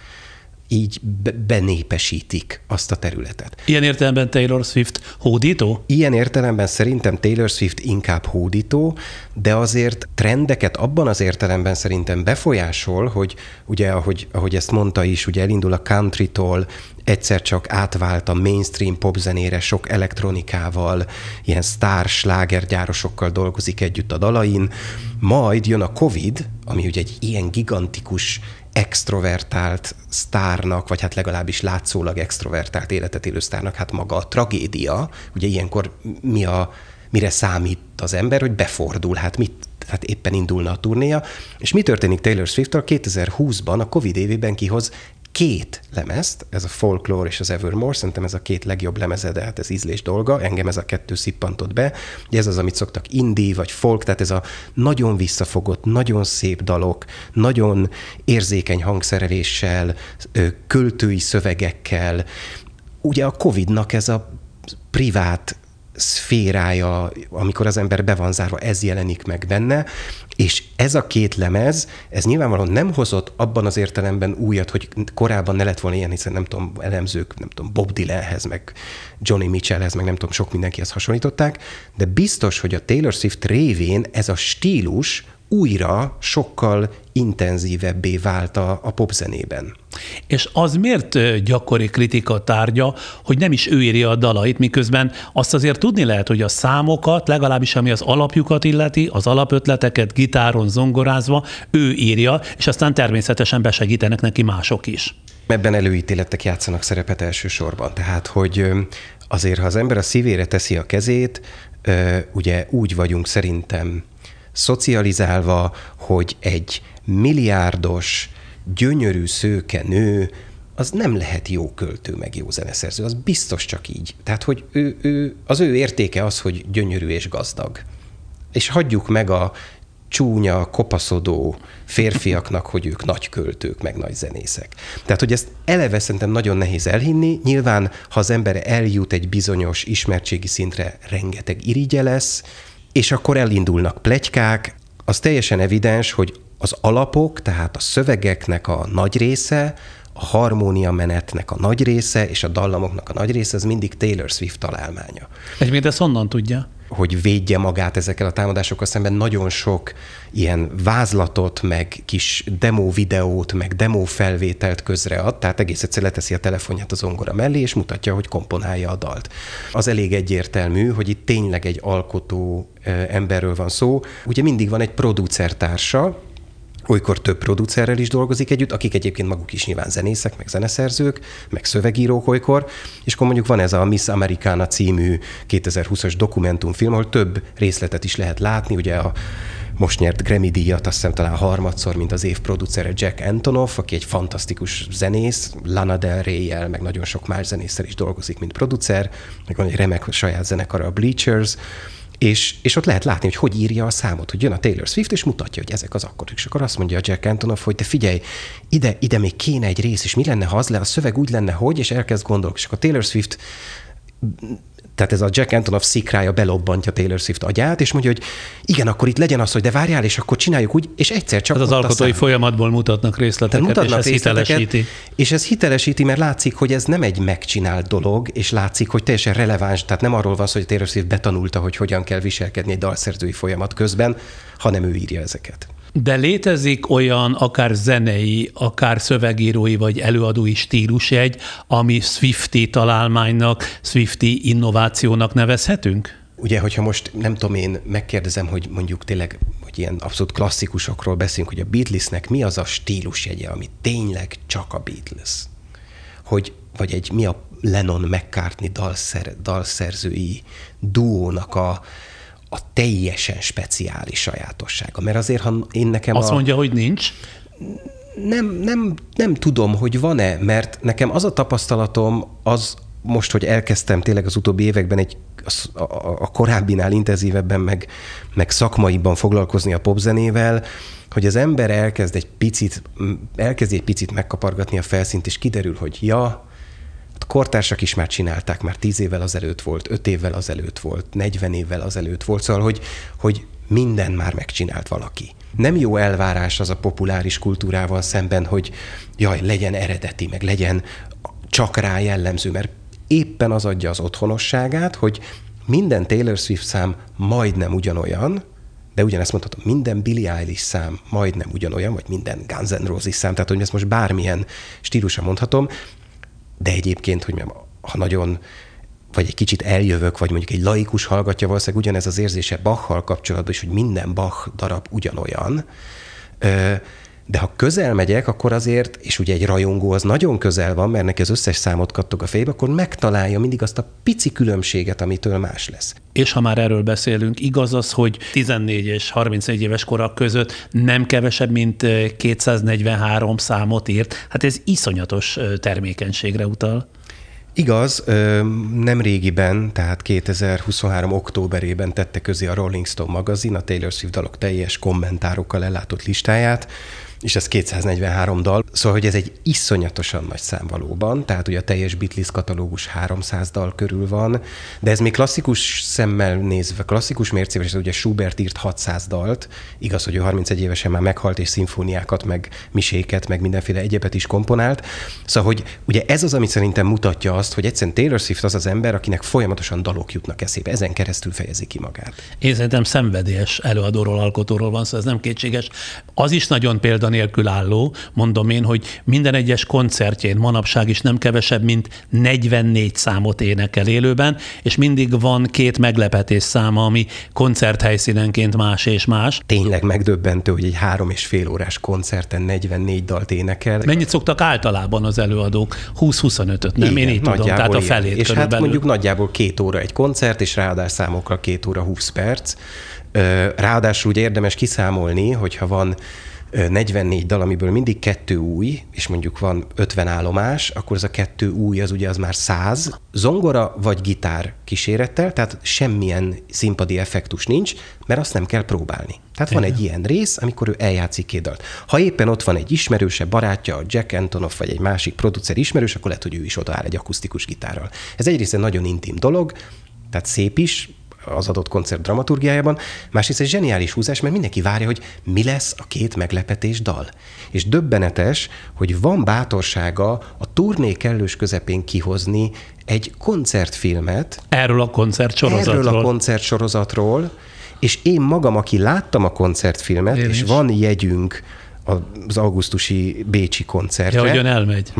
így be- benépesítik azt a területet. Ilyen értelemben Taylor Swift hódító? Ilyen értelemben szerintem Taylor Swift inkább hódító, de azért trendeket abban az értelemben szerintem befolyásol, hogy ugye, ahogy, ahogy ezt mondta is, ugye elindul a countrytól, egyszer csak átvált a mainstream popzenére sok elektronikával, ilyen sztár slágergyárosokkal dolgozik együtt a dalain, majd jön a Covid, ami ugye egy ilyen gigantikus extrovertált sztárnak, vagy hát legalábbis látszólag extrovertált életet élő sztárnak, hát maga a tragédia, ugye ilyenkor mi a, mire számít az ember, hogy befordul, hát mit, hát éppen indulna a turnéja, és mi történik Taylor Swift-tal? 2020-ban, a Covid évében kihoz két lemezt, ez a Folklore és az Evermore, szerintem ez a két legjobb lemeze, de hát ez ízlés dolga, engem ez a kettő szippantott be. Ugye ez az, amit szoktak indie vagy folk, tehát ez a nagyon visszafogott, nagyon szép dalok, nagyon érzékeny hangszereléssel, költői szövegekkel. Ugye a Covid-nak ez a privát szférája, amikor az ember be van zárva, ez jelenik meg benne, és ez a két lemez, ez nyilvánvalóan nem hozott abban az értelemben újat, hogy korábban ne lett volna ilyen, hiszen nem tudom, elemzők, nem tudom, Bob Dylanhez, meg Johnny Mitchellhez, meg nem tudom, sok mindenkihez hasonlították, de biztos, hogy a Taylor Swift révén ez a stílus újra sokkal intenzívebbé vált a, a popzenében. És az miért gyakori kritika tárgya, hogy nem is ő írja a dalait, miközben azt azért tudni lehet, hogy a számokat, legalábbis ami az alapjukat illeti, az alapötleteket gitáron zongorázva, ő írja, és aztán természetesen besegítenek neki mások is. Ebben előítéletek játszanak szerepet elsősorban. Tehát, hogy azért, ha az ember a szívére teszi a kezét, ugye úgy vagyunk szerintem szocializálva, hogy egy milliárdos, gyönyörű szőke nő, az nem lehet jó költő, meg jó zeneszerző, az biztos csak így. Tehát, hogy ő, ő, az ő értéke az, hogy gyönyörű és gazdag. És hagyjuk meg a csúnya, kopaszodó férfiaknak, hogy ők nagy költők, meg nagy zenészek. Tehát, hogy ezt eleve szerintem nagyon nehéz elhinni. Nyilván, ha az ember eljut egy bizonyos ismertségi szintre, rengeteg irigye lesz, és akkor elindulnak plegykák, az teljesen evidens, hogy az alapok, tehát a szövegeknek a nagy része, a harmónia menetnek a nagy része és a dallamoknak a nagy része, az mindig Taylor Swift találmánya. Egyébként ezt honnan tudja? Hogy védje magát ezekkel a támadásokkal szemben, nagyon sok ilyen vázlatot, meg kis demo videót, meg demo felvételt közread, tehát egész egyszer leteszi a telefonját az ongora mellé, és mutatja, hogy komponálja a dalt. Az elég egyértelmű, hogy itt tényleg egy alkotó emberről van szó. Ugye mindig van egy producertársa, olykor több producerrel is dolgozik együtt, akik egyébként maguk is nyilván zenészek, meg zeneszerzők, meg szövegírók olykor, és akkor mondjuk van ez a Miss Americana című 2020-as dokumentumfilm, ahol több részletet is lehet látni, ugye a most nyert Grammy díjat, azt hiszem talán harmadszor, mint az év producere Jack Antonoff, aki egy fantasztikus zenész, Lana Del Rey-jel, meg nagyon sok más zenésszel is dolgozik, mint producer, meg van egy remek saját zenekar, a Bleachers, és, és ott lehet látni, hogy hogy írja a számot, hogy jön a Taylor Swift, és mutatja, hogy ezek az akkor. És akkor azt mondja a Jack Antonoff, hogy te figyelj, ide, ide még kéne egy rész, és mi lenne, ha az le, a szöveg úgy lenne, hogy, és elkezd gondolni. És akkor Taylor Swift tehát ez a Jack Antonoff szikrája belobbantja Taylor Swift agyát, és mondja, hogy igen, akkor itt legyen az, hogy de várjál, és akkor csináljuk úgy, és egyszer csak. Ez az alkotói folyamatból mutatnak részleteket, mutatnak és ez hitelesíti. És ez hitelesíti, mert látszik, hogy ez nem egy megcsinált dolog, és látszik, hogy teljesen releváns, tehát nem arról van szó, hogy Taylor Swift betanulta, hogy hogyan kell viselkedni egy dalszerzői folyamat közben, hanem ő írja ezeket. De létezik olyan akár zenei, akár szövegírói vagy előadói stílusjegy, ami Swifty találmánynak, Swifty innovációnak nevezhetünk? Ugye, hogyha most nem tudom én, megkérdezem, hogy mondjuk tényleg, hogy ilyen abszolút klasszikusokról beszélünk, hogy a Beatlesnek mi az a stílusjegye, ami tényleg csak a Beatles? Hogy, vagy egy mi a Lennon McCartney dalszer, dalszerzői duónak a, a teljesen speciális sajátossága. Mert azért, ha én nekem Azt a... mondja, hogy nincs? Nem, nem, nem tudom, hogy van-e, mert nekem az a tapasztalatom, az most, hogy elkezdtem tényleg az utóbbi években egy a, a, korábbinál intenzívebben, meg, meg szakmaiban foglalkozni a popzenével, hogy az ember elkezd egy picit, elkezd egy picit megkapargatni a felszínt, és kiderül, hogy ja, A kortársak is már csinálták, már tíz évvel azelőtt volt, öt évvel azelőtt volt, 40 évvel azelőtt volt, szóval, hogy, hogy minden már megcsinált valaki. Nem jó elvárás az a populáris kultúrával szemben, hogy jaj, legyen eredeti, meg legyen csak rá jellemző, mert éppen az adja az otthonosságát, hogy minden Taylor Swift szám majdnem ugyanolyan, de ugyanezt mondhatom, minden Billie Eilish szám majdnem ugyanolyan, vagy minden Guns N' Roses szám, tehát hogy ezt most bármilyen stílusa mondhatom, de egyébként, hogy ha nagyon vagy egy kicsit eljövök, vagy mondjuk egy laikus hallgatja, valószínűleg ugyanez az érzése Bachal kapcsolatban is, hogy minden Bach darab ugyanolyan. De ha közel megyek, akkor azért, és ugye egy rajongó az nagyon közel van, mert neki az összes számot kattog a fejbe, akkor megtalálja mindig azt a pici különbséget, amitől más lesz. És ha már erről beszélünk, igaz az, hogy 14 és 34 éves korak között nem kevesebb, mint 243 számot írt. Hát ez iszonyatos termékenységre utal. Igaz, nem régiben, tehát 2023. októberében tette közé a Rolling Stone magazin a Taylor Swift dalok teljes kommentárokkal ellátott listáját, és ez 243 dal, szóval, hogy ez egy iszonyatosan nagy szám valóban, tehát ugye a teljes Beatles katalógus 300 dal körül van, de ez még klasszikus szemmel nézve, klasszikus mércével, és ugye Schubert írt 600 dalt, igaz, hogy ő 31 évesen már meghalt, és szimfóniákat, meg miséket, meg mindenféle egyebet is komponált, szóval, hogy ugye ez az, amit szerintem mutatja azt, hogy egyszerűen Taylor Swift az az ember, akinek folyamatosan dalok jutnak eszébe, ezen keresztül fejezi ki magát. Én szerintem szenvedélyes előadóról, alkotóról van szó, szóval ez nem kétséges. Az is nagyon példa nélkül álló, mondom én, hogy minden egyes koncertjén manapság is nem kevesebb, mint 44 számot énekel élőben, és mindig van két meglepetés száma, ami koncerthelyszínenként más és más. Tényleg megdöbbentő, hogy egy három és fél órás koncerten 44 dalt énekel. Mennyit szoktak általában az előadók? 20-25-öt, nem? Igen, én így tudom, tehát a felét És körülbelül. hát mondjuk nagyjából két óra egy koncert, és ráadás számokkal két óra 20 perc. Ráadásul úgy érdemes kiszámolni, hogyha van 44 dal, amiből mindig kettő új, és mondjuk van 50 állomás, akkor az a kettő új, az ugye az már 100. Zongora vagy gitár kísérettel, tehát semmilyen színpadi effektus nincs, mert azt nem kell próbálni. Tehát van egy ilyen rész, amikor ő eljátszik két dalt. Ha éppen ott van egy ismerőse, barátja, a Jack Antonoff vagy egy másik producer ismerős, akkor lehet, hogy ő is odaáll egy akusztikus gitárral. Ez egyrészt egy nagyon intim dolog, tehát szép is, az adott koncert dramaturgiájában, másrészt egy zseniális húzás, mert mindenki várja, hogy mi lesz a két meglepetés dal. És döbbenetes, hogy van bátorsága a turné kellős közepén kihozni egy koncertfilmet. Erről a koncertsorozatról. Erről a koncertsorozatról, és én magam, aki láttam a koncertfilmet, én és is. van jegyünk az augusztusi Bécsi koncertre. Ja, hogy elmegy.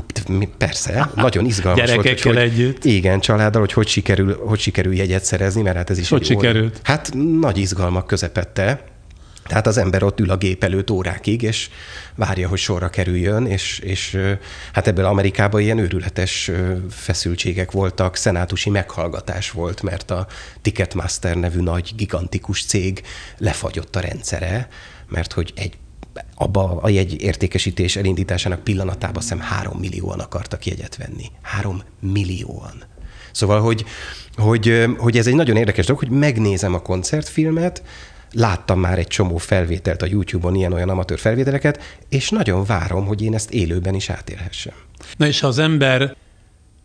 Persze, nagyon izgalmas Gyerekekkel volt. együtt. Igen, családdal, hogy hogy sikerül, hogy sikerül jegyet szerezni, mert hát ez is Hogy sikerült? Óra. Hát nagy izgalmak közepette. Tehát az ember ott ül a gép előtt órákig, és várja, hogy sorra kerüljön, és, és hát ebből Amerikában ilyen őrületes feszültségek voltak, szenátusi meghallgatás volt, mert a Ticketmaster nevű nagy, gigantikus cég lefagyott a rendszere, mert hogy egy abba a jegy értékesítés elindításának pillanatában szem három millióan akartak jegyet venni. Három millióan. Szóval, hogy, hogy, hogy ez egy nagyon érdekes dolog, hogy megnézem a koncertfilmet, láttam már egy csomó felvételt a YouTube-on, ilyen-olyan amatőr felvételeket, és nagyon várom, hogy én ezt élőben is átélhessem. Na és ha az ember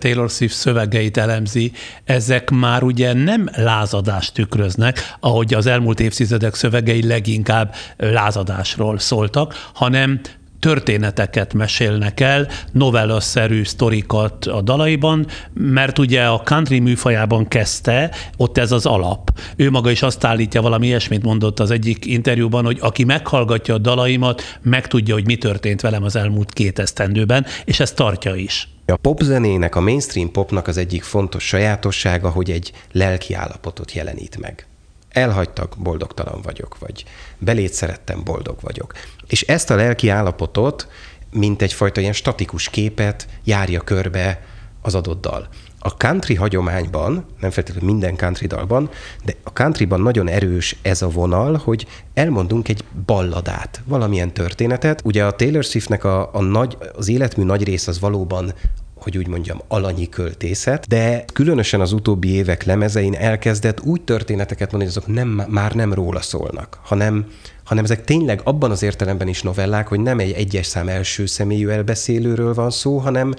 Taylor Swift szövegeit elemzi, ezek már ugye nem lázadást tükröznek, ahogy az elmúlt évtizedek szövegei leginkább lázadásról szóltak, hanem történeteket mesélnek el, novellaszerű sztorikat a dalaiban, mert ugye a country műfajában kezdte, ott ez az alap. Ő maga is azt állítja, valami ilyesmit mondott az egyik interjúban, hogy aki meghallgatja a dalaimat, megtudja, hogy mi történt velem az elmúlt két esztendőben, és ezt tartja is. A popzenének, a mainstream popnak az egyik fontos sajátossága, hogy egy lelki állapotot jelenít meg. Elhagytak, boldogtalan vagyok, vagy belét szerettem, boldog vagyok. És ezt a lelki állapotot, mint egyfajta ilyen statikus képet járja körbe az adott dal. A country hagyományban, nem feltétlenül minden country dalban, de a countryban nagyon erős ez a vonal, hogy elmondunk egy balladát, valamilyen történetet. Ugye a Taylor Swiftnek a, a nagy, az életmű nagy rész az valóban hogy úgy mondjam, alanyi költészet, de különösen az utóbbi évek lemezein elkezdett úgy történeteket mondani, hogy azok nem, már nem róla szólnak, hanem, hanem ezek tényleg abban az értelemben is novellák, hogy nem egy egyes szám első személyű elbeszélőről van szó, hanem,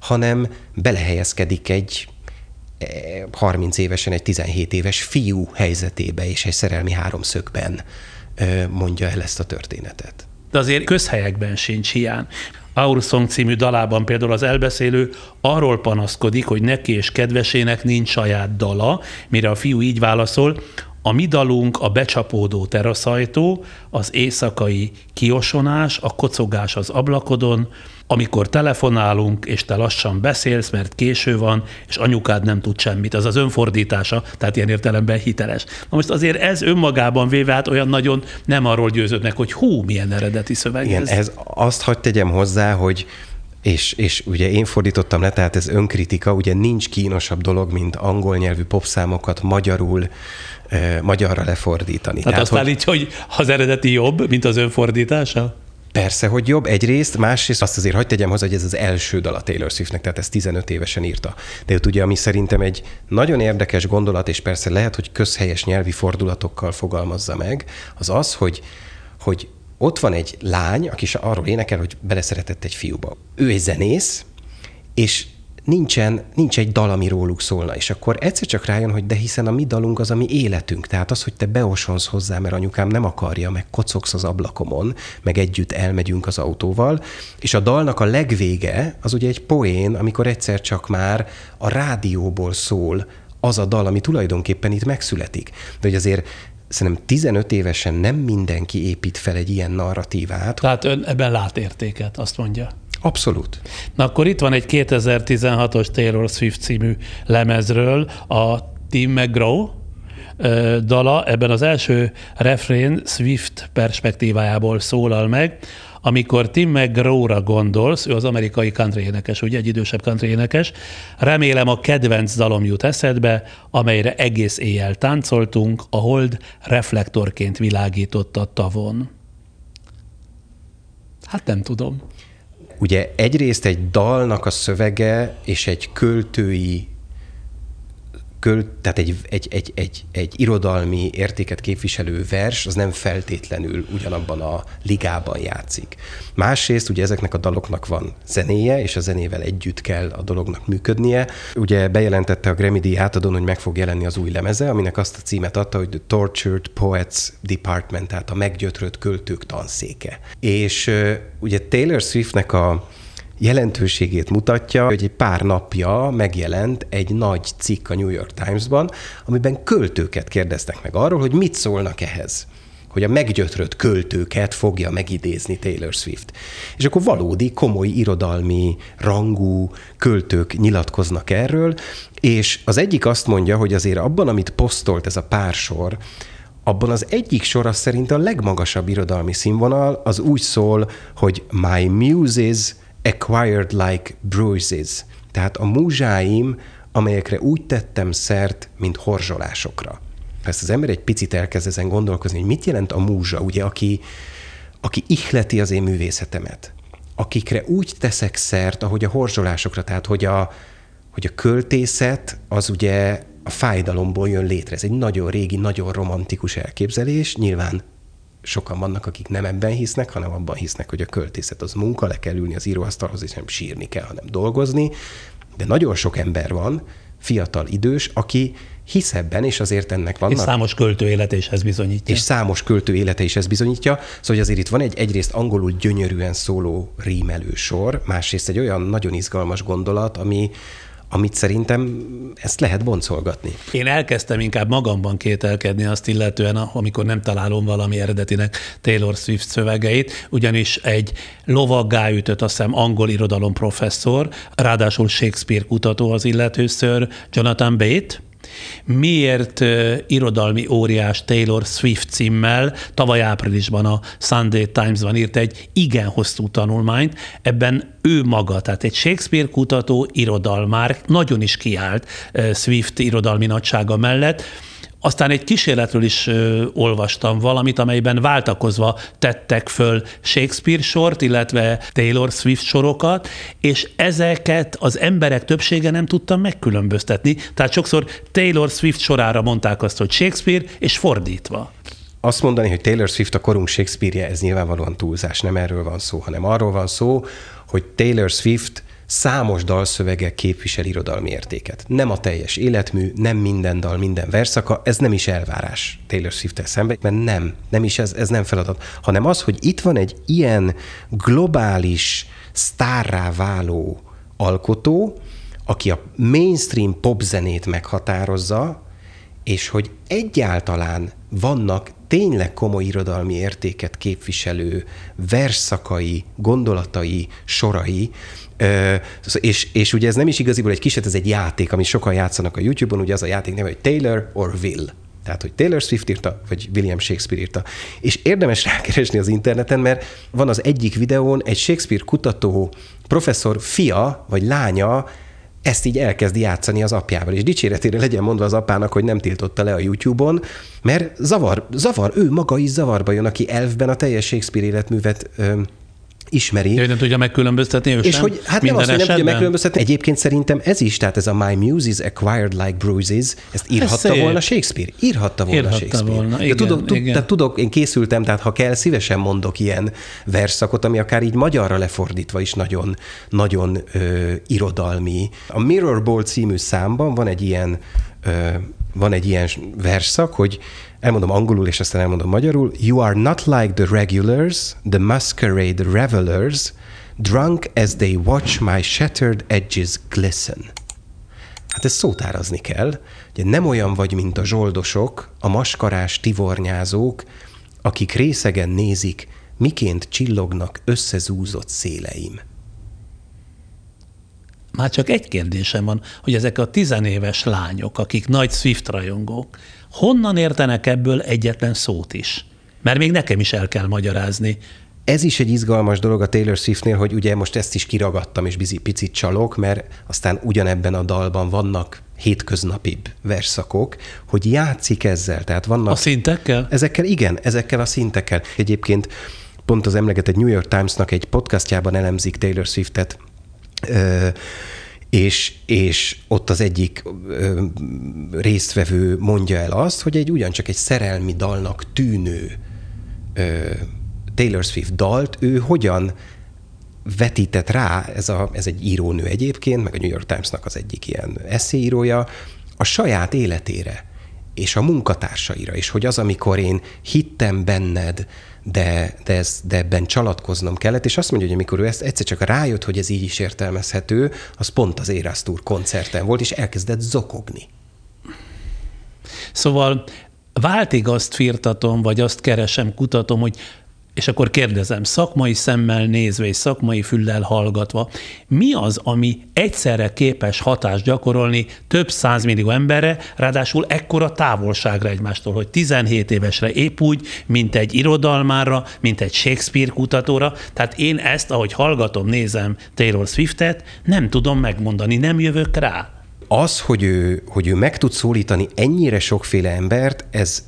hanem belehelyezkedik egy 30 évesen egy 17 éves fiú helyzetébe, és egy szerelmi háromszögben mondja el ezt a történetet. De azért közhelyekben sincs hiány. Our Song című dalában például az elbeszélő arról panaszkodik, hogy neki és kedvesének nincs saját dala, mire a fiú így válaszol, a mi dalunk a becsapódó teraszajtó, az éjszakai kiosonás, a kocogás az ablakodon, amikor telefonálunk, és te lassan beszélsz, mert késő van, és anyukád nem tud semmit. Az az önfordítása, tehát ilyen értelemben hiteles. Na most azért ez önmagában véve hát olyan nagyon nem arról győződnek, hogy hú, milyen eredeti szöveg Igen, ez. ez azt hagyd tegyem hozzá, hogy és, és ugye én fordítottam le, tehát ez önkritika, ugye nincs kínosabb dolog, mint angol nyelvű popszámokat magyarul, eh, magyarra lefordítani. Tehát, tehát azt hogy... állítja, hogy az eredeti jobb, mint az önfordítása? Persze, hogy jobb egyrészt, másrészt azt azért hagyd tegyem hozzá, hogy ez az első dal a Taylor Swiftnek, tehát ez 15 évesen írta. De ott ugye, ami szerintem egy nagyon érdekes gondolat, és persze lehet, hogy közhelyes nyelvi fordulatokkal fogalmazza meg, az az, hogy, hogy ott van egy lány, aki arról énekel, hogy beleszeretett egy fiúba. Ő egy zenész, és nincsen, nincs egy dal, ami róluk szólna. És akkor egyszer csak rájön, hogy de hiszen a mi dalunk az a mi életünk. Tehát az, hogy te beosonsz hozzá, mert anyukám nem akarja, meg kocogsz az ablakomon, meg együtt elmegyünk az autóval. És a dalnak a legvége az ugye egy poén, amikor egyszer csak már a rádióból szól az a dal, ami tulajdonképpen itt megszületik. De hogy azért szerintem 15 évesen nem mindenki épít fel egy ilyen narratívát. Tehát ön ebben lát értéket, azt mondja. Abszolút. Na akkor itt van egy 2016-os Taylor Swift című lemezről a Tim McGraw dala, ebben az első refrén Swift perspektívájából szólal meg, amikor Tim McGraw-ra gondolsz, ő az amerikai country énekes, ugye egy idősebb country énekes, remélem a kedvenc dalom jut eszedbe, amelyre egész éjjel táncoltunk, a hold reflektorként világított a tavon. Hát nem tudom. Ugye egyrészt egy dalnak a szövege és egy költői költ, tehát egy, egy, egy, egy, egy irodalmi értéket képviselő vers, az nem feltétlenül ugyanabban a ligában játszik. Másrészt ugye ezeknek a daloknak van zenéje, és a zenével együtt kell a dolognak működnie. Ugye bejelentette a Grammy díj átadón, hogy meg fog jelenni az új lemeze, aminek azt a címet adta, hogy The Tortured Poets Department, tehát a meggyötrött költők tanszéke. És ugye Taylor Swiftnek a jelentőségét mutatja, hogy egy pár napja megjelent egy nagy cikk a New York Times-ban, amiben költőket kérdeztek meg arról, hogy mit szólnak ehhez hogy a meggyötrött költőket fogja megidézni Taylor Swift. És akkor valódi, komoly irodalmi rangú költők nyilatkoznak erről, és az egyik azt mondja, hogy azért abban, amit posztolt ez a pár sor, abban az egyik sor szerint a legmagasabb irodalmi színvonal, az úgy szól, hogy My Muses acquired like bruises, tehát a múzsáim, amelyekre úgy tettem szert, mint horzsolásokra. Ezt az ember egy picit elkezd ezen gondolkozni, hogy mit jelent a múzsa, ugye, aki, aki ihleti az én művészetemet, akikre úgy teszek szert, ahogy a horzsolásokra, tehát hogy a, hogy a költészet az ugye a fájdalomból jön létre. Ez egy nagyon régi, nagyon romantikus elképzelés, nyilván sokan vannak, akik nem ebben hisznek, hanem abban hisznek, hogy a költészet az munka, le kell ülni az íróasztalhoz, és nem sírni kell, hanem dolgozni. De nagyon sok ember van, fiatal, idős, aki hisz ebben, és azért ennek vannak. És számos költő élete is ez bizonyítja. És számos költő élete is ez bizonyítja. Szóval hogy azért itt van egy egyrészt angolul gyönyörűen szóló rímelő sor, másrészt egy olyan nagyon izgalmas gondolat, ami, amit szerintem ezt lehet boncolgatni. Én elkezdtem inkább magamban kételkedni azt illetően, amikor nem találom valami eredetinek Taylor Swift szövegeit, ugyanis egy lovaggá ütött, azt hiszem, angol irodalom professzor, ráadásul Shakespeare kutató az illetőször, Jonathan Bate, Miért irodalmi óriás Taylor Swift címmel? Tavaly áprilisban a Sunday Times-ban írt egy igen hosszú tanulmányt, ebben ő maga, tehát egy Shakespeare kutató irodalmár nagyon is kiállt Swift irodalmi nagysága mellett, aztán egy kísérletről is ö, olvastam valamit, amelyben váltakozva tettek föl Shakespeare sort, illetve Taylor Swift sorokat, és ezeket az emberek többsége nem tudta megkülönböztetni. Tehát sokszor Taylor Swift sorára mondták azt, hogy Shakespeare, és fordítva. Azt mondani, hogy Taylor Swift a korunk Shakespeare-je, ez nyilvánvalóan túlzás, nem erről van szó, hanem arról van szó, hogy Taylor Swift számos dalszövege képvisel irodalmi értéket. Nem a teljes életmű, nem minden dal, minden verszaka, ez nem is elvárás Taylor swift szemben, mert nem, nem is ez, ez nem feladat, hanem az, hogy itt van egy ilyen globális, sztárrá váló alkotó, aki a mainstream popzenét meghatározza, és hogy egyáltalán vannak tényleg komoly irodalmi értéket képviselő versszakai, gondolatai, sorai, és, és ugye ez nem is igaziból egy kiset, ez egy játék, amit sokan játszanak a YouTube-on, ugye az a játék neve, hogy Taylor or Will. Tehát, hogy Taylor Swift írta, vagy William Shakespeare írta. És érdemes rákeresni az interneten, mert van az egyik videón egy Shakespeare kutató professzor fia, vagy lánya ezt így elkezdi játszani az apjával, és dicséretére legyen mondva az apának, hogy nem tiltotta le a YouTube-on, mert zavar, zavar, ő maga is zavarba jön, aki elfben a teljes Shakespeare életművet ö, ismeri. Ja, nem tudja megkülönböztetni ő És sem? hogy hát nem azt, hogy nem tudja megkülönböztetni. Egyébként szerintem ez is, tehát ez a My Muses acquired like bruises, ezt írhatta szép. volna Shakespeare. Írhatta volna Írhatta Shakespeare. volna, De igen, tudok, tud, igen. Tehát tudok, én készültem, tehát ha kell, szívesen mondok ilyen verszakot, ami akár így magyarra lefordítva is nagyon, nagyon ö, irodalmi. A Mirror Ball című számban van egy ilyen ö, van egy ilyen verszak, hogy elmondom angolul, és aztán elmondom magyarul. You are not like the regulars, the masquerade revelers, drunk as they watch my shattered edges glisten. Hát ezt szótárazni kell. Ugye nem olyan vagy, mint a zsoldosok, a maskarás tivornyázók, akik részegen nézik, miként csillognak összezúzott széleim. Már csak egy kérdésem van, hogy ezek a tizenéves lányok, akik nagy Swift rajongók, honnan értenek ebből egyetlen szót is? Mert még nekem is el kell magyarázni. Ez is egy izgalmas dolog a Taylor Swiftnél, hogy ugye most ezt is kiragadtam, és bizi picit csalok, mert aztán ugyanebben a dalban vannak hétköznapibb verszakok, hogy játszik ezzel. Tehát vannak... A szintekkel? Ezekkel, igen, ezekkel a szintekkel. Egyébként pont az emlegetett New York Times-nak egy podcastjában elemzik Taylor Swiftet, ö, és, és ott az egyik ö, résztvevő mondja el azt, hogy egy ugyancsak egy szerelmi dalnak tűnő ö, Taylor Swift dalt ő hogyan vetített rá, ez, a, ez egy írónő egyébként, meg a New York Times-nak az egyik ilyen eszéírója, a saját életére és a munkatársaira, és hogy az, amikor én hittem benned, de, de, ez, de ebben csalatkoznom kellett, és azt mondja, hogy amikor ő ezt egyszer csak rájött, hogy ez így is értelmezhető, az pont az Tour koncerten volt, és elkezdett zokogni. Szóval váltig azt firtatom, vagy azt keresem, kutatom, hogy és akkor kérdezem, szakmai szemmel nézve és szakmai füllel hallgatva, mi az, ami egyszerre képes hatást gyakorolni több százmillió emberre, ráadásul ekkora távolságra egymástól, hogy 17 évesre épp úgy, mint egy irodalmára, mint egy Shakespeare kutatóra. Tehát én ezt, ahogy hallgatom, nézem Taylor Swiftet, nem tudom megmondani, nem jövök rá. Az, hogy ő, hogy ő meg tud szólítani ennyire sokféle embert, ez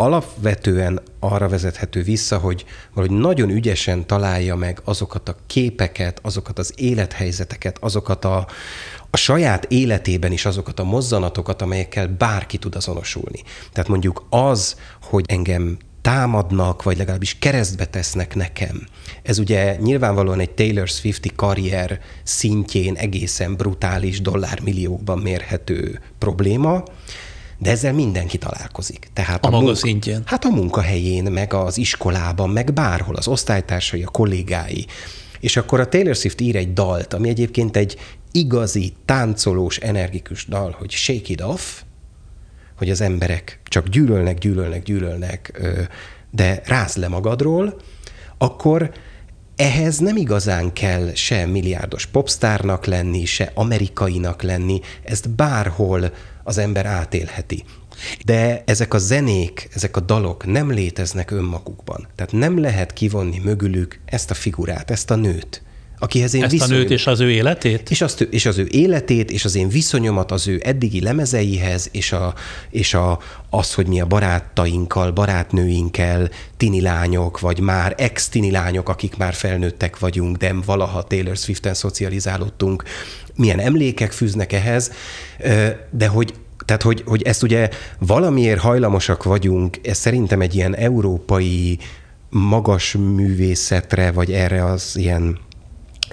alapvetően arra vezethető vissza, hogy valahogy nagyon ügyesen találja meg azokat a képeket, azokat az élethelyzeteket, azokat a, a saját életében is azokat a mozzanatokat, amelyekkel bárki tud azonosulni. Tehát mondjuk az, hogy engem támadnak, vagy legalábbis keresztbe tesznek nekem. Ez ugye nyilvánvalóan egy Taylor Swifti karrier szintjén egészen brutális dollármilliókban mérhető probléma, de ezzel mindenki találkozik. Tehát A maga szintjén. Hát a munkahelyén, meg az iskolában, meg bárhol, az osztálytársai, a kollégái. És akkor a Taylor Swift ír egy dalt, ami egyébként egy igazi, táncolós, energikus dal, hogy Shake It Off, hogy az emberek csak gyűlölnek, gyűlölnek, gyűlölnek, de ráz le magadról, akkor ehhez nem igazán kell se milliárdos popstárnak lenni, se amerikainak lenni, ezt bárhol az ember átélheti. De ezek a zenék, ezek a dalok nem léteznek önmagukban. Tehát nem lehet kivonni mögülük ezt a figurát, ezt a nőt, akihez én Ezt viszonyom. a nőt és az ő életét? És, azt, és az ő életét, és az én viszonyomat az ő eddigi lemezeihez, és, a, és a, az, hogy mi a barátainkkal, barátnőinkkel, tini lányok, vagy már ex-tini lányok, akik már felnőttek vagyunk, de valaha Taylor Swiften szocializálódtunk, milyen emlékek fűznek ehhez, de hogy tehát, hogy, hogy ezt ugye valamiért hajlamosak vagyunk, ez szerintem egy ilyen európai magas művészetre, vagy erre az ilyen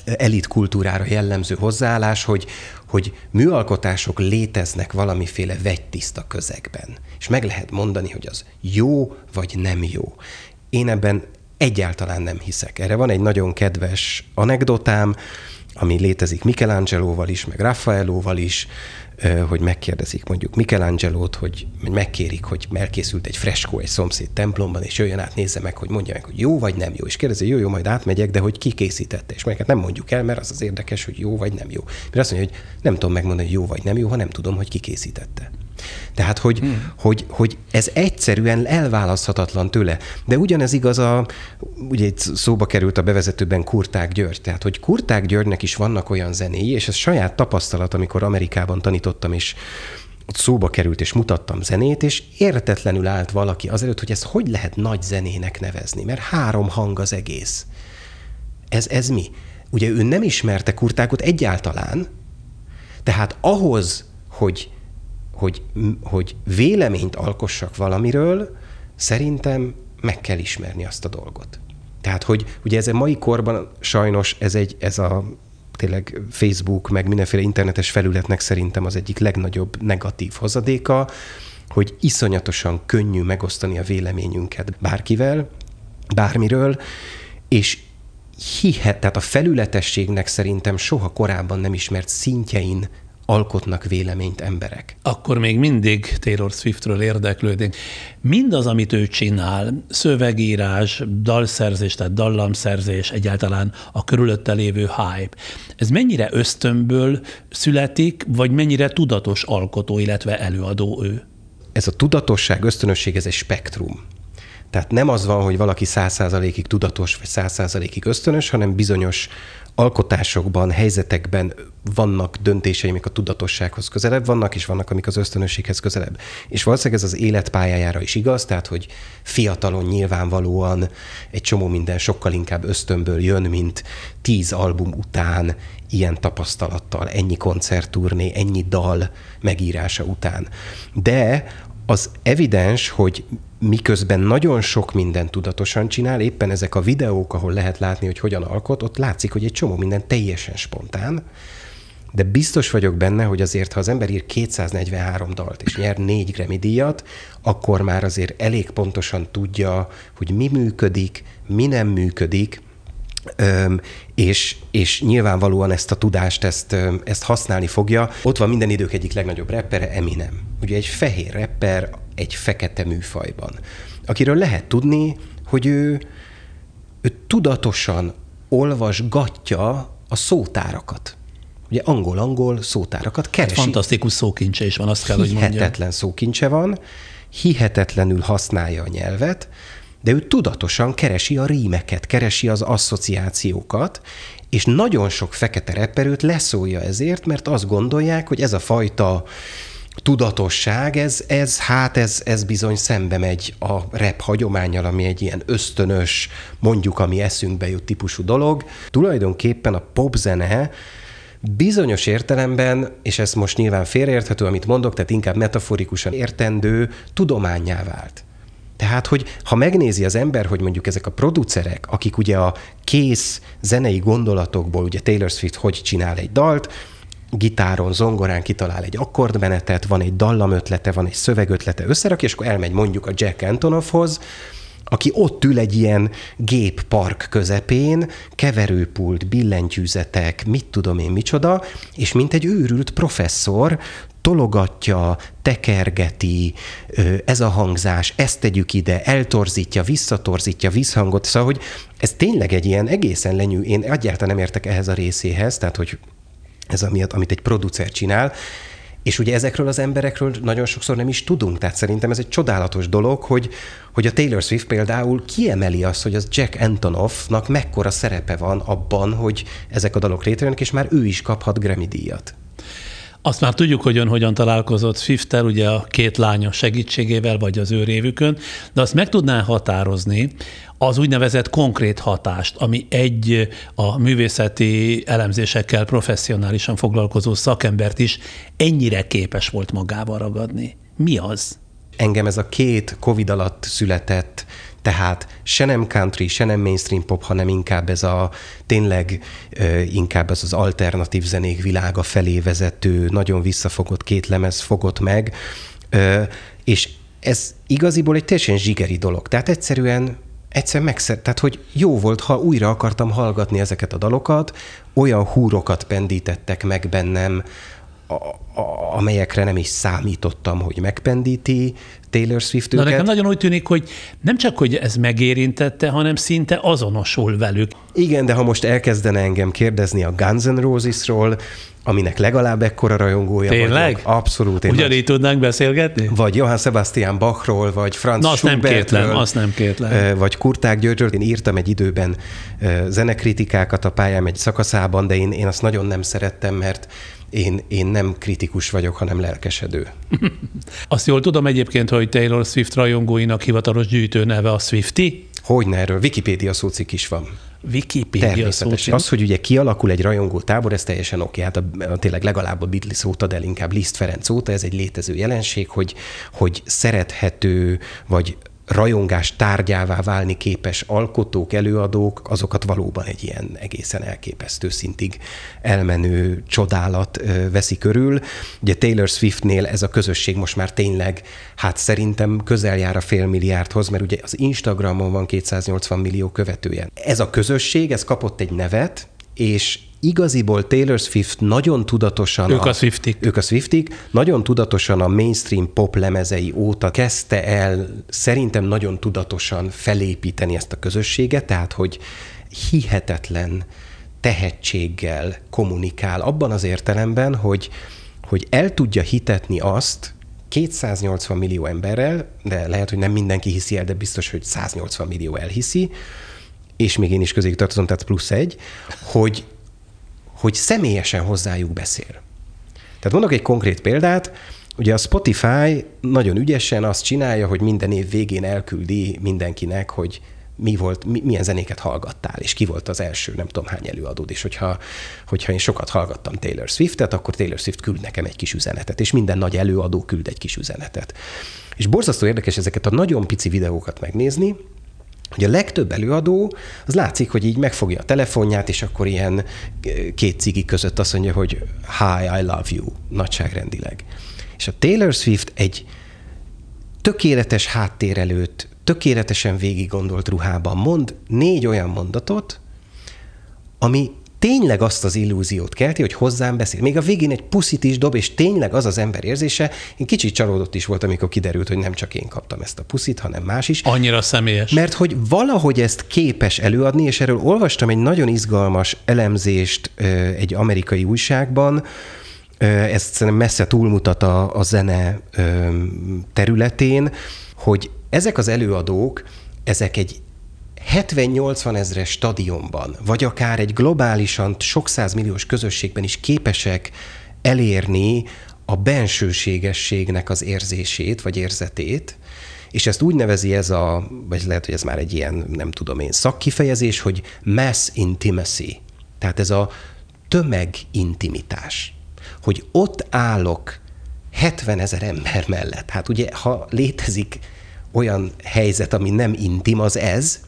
elit kultúrára jellemző hozzáállás, hogy, hogy műalkotások léteznek valamiféle vegytiszta közegben. És meg lehet mondani, hogy az jó vagy nem jó. Én ebben egyáltalán nem hiszek. Erre van egy nagyon kedves anekdotám, ami létezik Michelangelo-val is, meg Raffaello-val is, hogy megkérdezik mondjuk Michelangelo-t, hogy megkérik, hogy elkészült egy freskó egy szomszéd templomban, és jöjjön át, nézze meg, hogy mondja meg, hogy jó vagy nem jó. És kérdezi, jó, jó, majd átmegyek, de hogy ki készítette. És meg nem mondjuk el, mert az az érdekes, hogy jó vagy nem jó. Mert azt mondja, hogy nem tudom megmondani, hogy jó vagy nem jó, ha nem tudom, hogy ki készítette. Tehát, hogy, hmm. hogy, hogy ez egyszerűen elválaszthatatlan tőle. De ugyanez igaz a, ugye itt szóba került a bevezetőben Kurták György, tehát, hogy Kurták Györgynek is vannak olyan zenéi, és ez saját tapasztalat, amikor Amerikában tanítottam, és ott szóba került, és mutattam zenét, és értetlenül állt valaki azelőtt, hogy ezt hogy lehet nagy zenének nevezni, mert három hang az egész. Ez, ez mi? Ugye ő nem ismerte Kurtákot egyáltalán, tehát ahhoz, hogy hogy, hogy véleményt alkossak valamiről, szerintem meg kell ismerni azt a dolgot. Tehát, hogy ugye ez a mai korban sajnos ez, egy, ez a tényleg Facebook, meg mindenféle internetes felületnek szerintem az egyik legnagyobb negatív hozadéka, hogy iszonyatosan könnyű megosztani a véleményünket bárkivel, bármiről, és hihet, tehát a felületességnek szerintem soha korábban nem ismert szintjein alkotnak véleményt emberek. Akkor még mindig Taylor Swiftről érdeklődünk. Mindaz, amit ő csinál, szövegírás, dalszerzés, tehát dallamszerzés, egyáltalán a körülötte lévő hype, ez mennyire ösztönből születik, vagy mennyire tudatos alkotó, illetve előadó ő? Ez a tudatosság, ösztönösség, ez egy spektrum. Tehát nem az van, hogy valaki száz tudatos, vagy száz ösztönös, hanem bizonyos alkotásokban, helyzetekben vannak döntései, amik a tudatossághoz közelebb vannak, és vannak, amik az ösztönösséghez közelebb. És valószínűleg ez az életpályájára is igaz, tehát, hogy fiatalon nyilvánvalóan egy csomó minden sokkal inkább ösztönből jön, mint tíz album után ilyen tapasztalattal, ennyi koncertturné, ennyi dal megírása után. De az evidens, hogy miközben nagyon sok mindent tudatosan csinál, éppen ezek a videók, ahol lehet látni, hogy hogyan alkot, ott látszik, hogy egy csomó minden teljesen spontán, de biztos vagyok benne, hogy azért, ha az ember ír 243 dalt és nyer négy Grammy díjat, akkor már azért elég pontosan tudja, hogy mi működik, mi nem működik, Öm, és, és nyilvánvalóan ezt a tudást, ezt, ezt használni fogja. Ott van minden idők egyik legnagyobb reppere, Eminem. Ugye egy fehér rapper egy fekete műfajban, akiről lehet tudni, hogy ő, ő tudatosan olvasgatja a szótárakat. Ugye angol-angol szótárakat keresi. Fantasztikus szókincse is van, azt kell, hogy mondjam. Hihetetlen szókincse van, hihetetlenül használja a nyelvet, de ő tudatosan keresi a rímeket, keresi az asszociációkat, és nagyon sok fekete repperőt leszólja ezért, mert azt gondolják, hogy ez a fajta tudatosság, ez, ez hát ez, ez bizony szembe megy a rep hagyományjal, ami egy ilyen ösztönös, mondjuk, ami eszünkbe jut típusú dolog. Tulajdonképpen a popzene bizonyos értelemben, és ez most nyilván félreérthető, amit mondok, tehát inkább metaforikusan értendő, tudományá vált. Tehát, hogy ha megnézi az ember, hogy mondjuk ezek a producerek, akik ugye a kész zenei gondolatokból, ugye Taylor Swift hogy csinál egy dalt, gitáron, zongorán kitalál egy akkordmenetet, van egy dallamötlete, van egy szövegötlete, összerakja, és akkor elmegy mondjuk a Jack Antonoffhoz, aki ott ül egy ilyen géppark közepén, keverőpult, billentyűzetek, mit tudom én micsoda, és mint egy őrült professzor tologatja, tekergeti, ez a hangzás, ezt tegyük ide, eltorzítja, visszatorzítja, visszhangot, szóval, hogy ez tényleg egy ilyen egészen lenyű, én egyáltalán nem értek ehhez a részéhez, tehát, hogy ez amiatt, amit egy producer csinál, és ugye ezekről az emberekről nagyon sokszor nem is tudunk, tehát szerintem ez egy csodálatos dolog, hogy, hogy a Taylor Swift például kiemeli azt, hogy az Jack Antonoffnak mekkora szerepe van abban, hogy ezek a dalok létrejönnek, és már ő is kaphat Grammy díjat. Azt már tudjuk, hogy ön hogyan találkozott Swiftel, ugye a két lánya segítségével, vagy az ő révükön, de azt meg tudná határozni, az úgynevezett konkrét hatást, ami egy a művészeti elemzésekkel professzionálisan foglalkozó szakembert is ennyire képes volt magával ragadni. Mi az? Engem ez a két Covid alatt született Tehát se nem country, se nem mainstream pop, hanem inkább ez a tényleg inkább ez az alternatív zenék világa felé vezető, nagyon visszafogott két lemez fogott meg, és ez igaziból egy teljesen zsigeri dolog. Tehát egyszerűen egyszer megszer, tehát hogy jó volt, ha újra akartam hallgatni ezeket a dalokat, olyan húrokat pendítettek meg bennem, a, a, amelyekre nem is számítottam, hogy megpendíti Taylor Swift őket. Na nekem nagyon úgy tűnik, hogy nem csak, hogy ez megérintette, hanem szinte azonosul velük. Igen, de ha most elkezdene engem kérdezni a Guns N' Roses-ról, aminek legalább ekkora rajongója Tényleg? vagyok. Abszolút. Én Ugyanígy tudnánk beszélgetni? Vagy Johann Sebastian Bachról, vagy Franz Na, azt nem kétlem, azt nem kétlem. Vagy Kurták Györgyről. Én írtam egy időben zenekritikákat a pályám egy szakaszában, de én, én azt nagyon nem szerettem, mert én, én nem kritikus vagyok, hanem lelkesedő. Azt jól tudom egyébként, hogy Taylor Swift rajongóinak hivatalos gyűjtő neve a Swifty? Hogyne, erről Wikipédia szócik is van. Wikipédia szócik. Az, hogy ugye kialakul egy rajongó tábor, ez teljesen oké. Hát a, a, tényleg legalább a Beatles óta, de inkább Liszt Ferenc óta, ez egy létező jelenség, hogy, hogy szerethető, vagy rajongás tárgyává válni képes alkotók, előadók, azokat valóban egy ilyen egészen elképesztő szintig elmenő csodálat veszi körül. Ugye Taylor Swiftnél ez a közösség most már tényleg, hát szerintem közel jár a fél milliárdhoz, mert ugye az Instagramon van 280 millió követője. Ez a közösség, ez kapott egy nevet, és igaziból Taylor Swift nagyon tudatosan... Ők a, a Swiftik. Ők a Swiftik. Nagyon tudatosan a mainstream pop lemezei óta kezdte el szerintem nagyon tudatosan felépíteni ezt a közösséget, tehát hogy hihetetlen tehetséggel kommunikál abban az értelemben, hogy, hogy el tudja hitetni azt, 280 millió emberrel, de lehet, hogy nem mindenki hiszi el, de biztos, hogy 180 millió elhiszi, és még én is közé tartozom, tehát plusz egy, hogy hogy személyesen hozzájuk beszél. Tehát mondok egy konkrét példát, Ugye a Spotify nagyon ügyesen azt csinálja, hogy minden év végén elküldi mindenkinek, hogy mi volt, mi, milyen zenéket hallgattál, és ki volt az első, nem tudom hány előadód, és hogyha, hogyha én sokat hallgattam Taylor Swiftet, akkor Taylor Swift küld nekem egy kis üzenetet, és minden nagy előadó küld egy kis üzenetet. És borzasztó érdekes ezeket a nagyon pici videókat megnézni, hogy a legtöbb előadó, az látszik, hogy így megfogja a telefonját, és akkor ilyen két cigi között azt mondja, hogy hi, I love you, nagyságrendileg. És a Taylor Swift egy tökéletes háttér előtt, tökéletesen végig gondolt ruhában mond négy olyan mondatot, ami tényleg azt az illúziót kelti, hogy hozzám beszél. Még a végén egy puszit is dob, és tényleg az az ember érzése. Én kicsit csalódott is volt, amikor kiderült, hogy nem csak én kaptam ezt a puszit, hanem más is. Annyira személyes. Mert hogy valahogy ezt képes előadni, és erről olvastam egy nagyon izgalmas elemzést egy amerikai újságban, ezt szerintem messze túlmutat a, a zene területén, hogy ezek az előadók, ezek egy 70-80 ezres stadionban, vagy akár egy globálisan sok milliós közösségben is képesek elérni a bensőségességnek az érzését, vagy érzetét, és ezt úgy nevezi ez a, vagy lehet, hogy ez már egy ilyen, nem tudom én, szakkifejezés, hogy mass intimacy. Tehát ez a tömegintimitás. Hogy ott állok 70 ezer ember mellett. Hát ugye, ha létezik olyan helyzet, ami nem intim, az ez,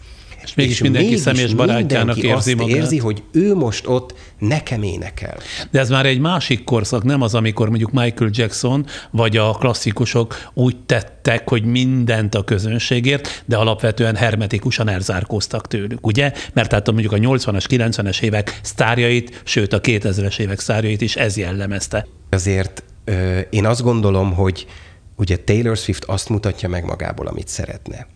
és mégis és mindenki mégis személyes barátjának mindenki érzi azt magát. érzi, hogy ő most ott nekem énekel. De ez már egy másik korszak, nem az, amikor mondjuk Michael Jackson vagy a klasszikusok úgy tettek, hogy mindent a közönségért, de alapvetően hermetikusan elzárkóztak tőlük, ugye? Mert tehát mondjuk a 80-as, 90-es évek sztárjait, sőt a 2000-es évek sztárjait is ez jellemezte. Azért ö, én azt gondolom, hogy ugye Taylor Swift azt mutatja meg magából, amit szeretne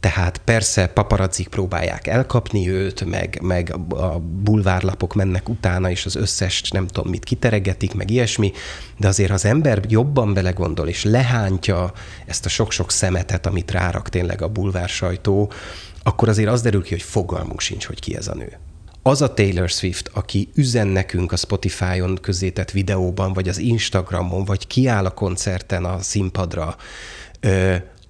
tehát persze paparazzik próbálják elkapni őt, meg, meg a bulvárlapok mennek utána, és az összes nem tudom mit kiteregetik, meg ilyesmi, de azért az ember jobban belegondol, és lehántja ezt a sok-sok szemetet, amit rárak tényleg a bulvár sajtó, akkor azért az derül ki, hogy fogalmunk sincs, hogy ki ez a nő. Az a Taylor Swift, aki üzen nekünk a Spotify-on közzétett videóban, vagy az Instagramon, vagy kiáll a koncerten a színpadra,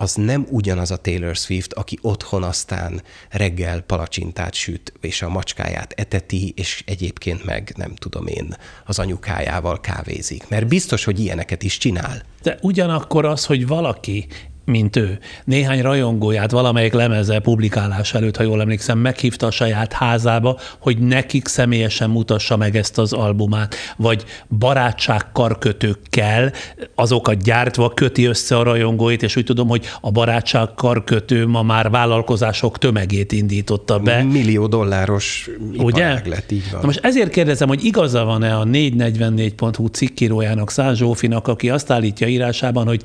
az nem ugyanaz a Taylor Swift, aki otthon aztán reggel palacsintát süt, és a macskáját eteti, és egyébként meg nem tudom én, az anyukájával kávézik. Mert biztos, hogy ilyeneket is csinál. De ugyanakkor az, hogy valaki mint ő. Néhány rajongóját valamelyik lemeze publikálás előtt, ha jól emlékszem, meghívta a saját házába, hogy nekik személyesen mutassa meg ezt az albumát, vagy barátság karkötőkkel azokat gyártva köti össze a rajongóit, és úgy tudom, hogy a barátság karkötő ma már vállalkozások tömegét indította be. Millió dolláros Ugye? lett, így van. Na most ezért kérdezem, hogy igaza van-e a 444.hu cikkírójának, Száz Zsófinak, aki azt állítja írásában, hogy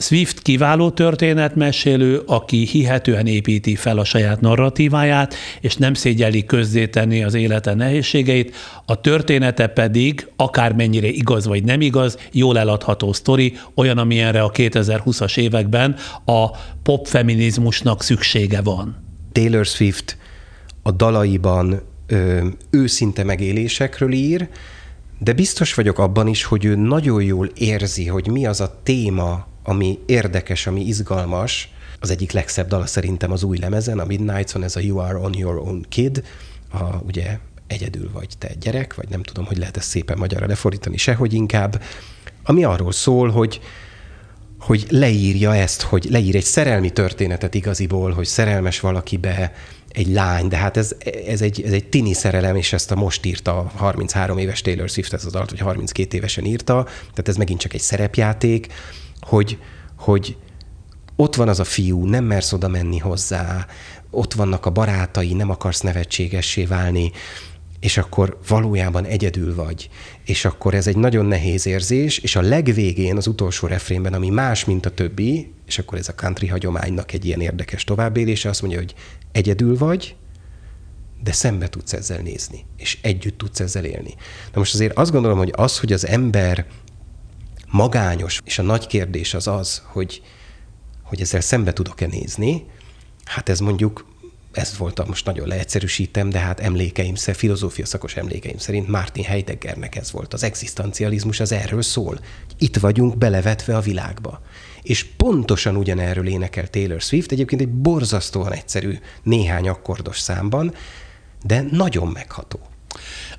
Swift kiváló történetmesélő, aki hihetően építi fel a saját narratíváját, és nem szégyeli közzétenni az élete nehézségeit, a története pedig, akármennyire igaz vagy nem igaz, jól eladható sztori, olyan, amilyenre a 2020-as években a popfeminizmusnak szüksége van. Taylor Swift a dalaiban ö, őszinte megélésekről ír, de biztos vagyok abban is, hogy ő nagyon jól érzi, hogy mi az a téma, ami érdekes, ami izgalmas. Az egyik legszebb dala szerintem az új lemezen, a Midnights-on, ez a You Are On Your Own Kid, a, ugye egyedül vagy te gyerek, vagy nem tudom, hogy lehet ezt szépen magyarra lefordítani, sehogy inkább, ami arról szól, hogy, hogy leírja ezt, hogy leír egy szerelmi történetet igaziból, hogy szerelmes valakibe, egy lány, de hát ez, ez, egy, ez egy tini szerelem, és ezt a most írta 33 éves Taylor Swift, ez az alatt, vagy 32 évesen írta, tehát ez megint csak egy szerepjáték, hogy, hogy ott van az a fiú, nem mersz oda menni hozzá, ott vannak a barátai, nem akarsz nevetségessé válni, és akkor valójában egyedül vagy. És akkor ez egy nagyon nehéz érzés, és a legvégén, az utolsó refrénben, ami más, mint a többi, és akkor ez a country hagyománynak egy ilyen érdekes továbbélése, azt mondja, hogy egyedül vagy, de szembe tudsz ezzel nézni, és együtt tudsz ezzel élni. Na most azért azt gondolom, hogy az, hogy az ember magányos, és a nagy kérdés az az, hogy, hogy ezzel szembe tudok-e nézni, hát ez mondjuk ez volt, most nagyon leegyszerűsítem, de hát emlékeim, filozófia szakos emlékeim szerint Martin Heideggernek ez volt. Az egzisztencializmus az erről szól. Itt vagyunk belevetve a világba. És pontosan ugyanerről énekel Taylor Swift, egyébként egy borzasztóan egyszerű néhány akkordos számban, de nagyon megható.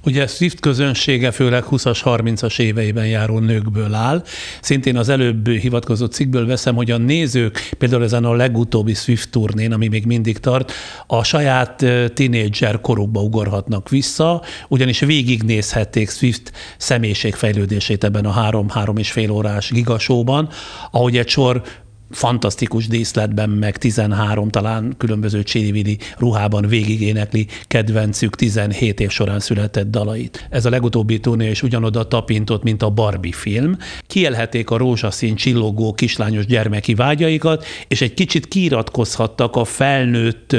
Ugye Swift közönsége főleg 20-as, 30-as éveiben járó nőkből áll. Szintén az előbb hivatkozott cikkből veszem, hogy a nézők például ezen a legutóbbi Swift turnén, ami még mindig tart, a saját tinédzser korukba ugorhatnak vissza, ugyanis végignézhették Swift személyiségfejlődését ebben a három-három és fél órás gigasóban, ahogy egy sor fantasztikus díszletben, meg 13 talán különböző csili ruhában végigénekli kedvencük 17 év során született dalait. Ez a legutóbbi turné is ugyanoda tapintott, mint a Barbie film. Kielhették a rózsaszín csillogó kislányos gyermeki vágyaikat, és egy kicsit kiiratkozhattak a felnőtt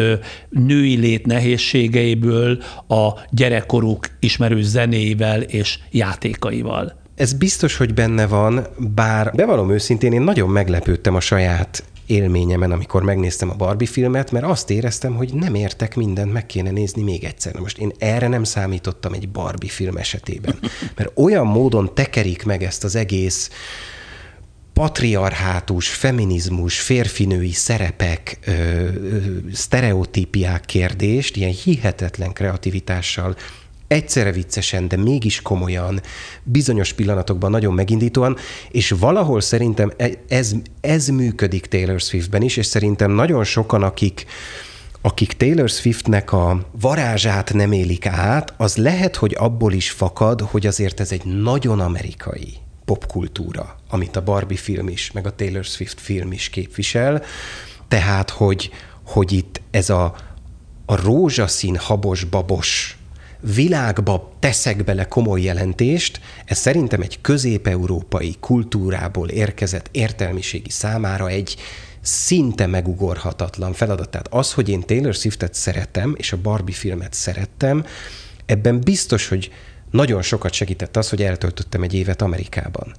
női lét nehézségeiből a gyerekkoruk ismerő zenéivel és játékaival. Ez biztos, hogy benne van, bár bevallom őszintén, én nagyon meglepődtem a saját élményemen, amikor megnéztem a Barbie filmet, mert azt éreztem, hogy nem értek mindent, meg kéne nézni még egyszer. Na most én erre nem számítottam egy Barbie film esetében, mert olyan módon tekerik meg ezt az egész patriarhátus, feminizmus, férfinői szerepek, ö, ö, sztereotípiák kérdést ilyen hihetetlen kreativitással egyszerre viccesen, de mégis komolyan, bizonyos pillanatokban nagyon megindítóan, és valahol szerintem e- ez, ez működik Taylor Swiftben is, és szerintem nagyon sokan, akik akik Taylor Swiftnek a varázsát nem élik át, az lehet, hogy abból is fakad, hogy azért ez egy nagyon amerikai popkultúra, amit a Barbie film is, meg a Taylor Swift film is képvisel. Tehát, hogy, hogy itt ez a, a rózsaszín habos babos világba teszek bele komoly jelentést, ez szerintem egy közép-európai kultúrából érkezett értelmiségi számára egy szinte megugorhatatlan feladat. Tehát az, hogy én Taylor Swiftet szeretem, és a Barbie filmet szerettem, ebben biztos, hogy nagyon sokat segített az, hogy eltöltöttem egy évet Amerikában.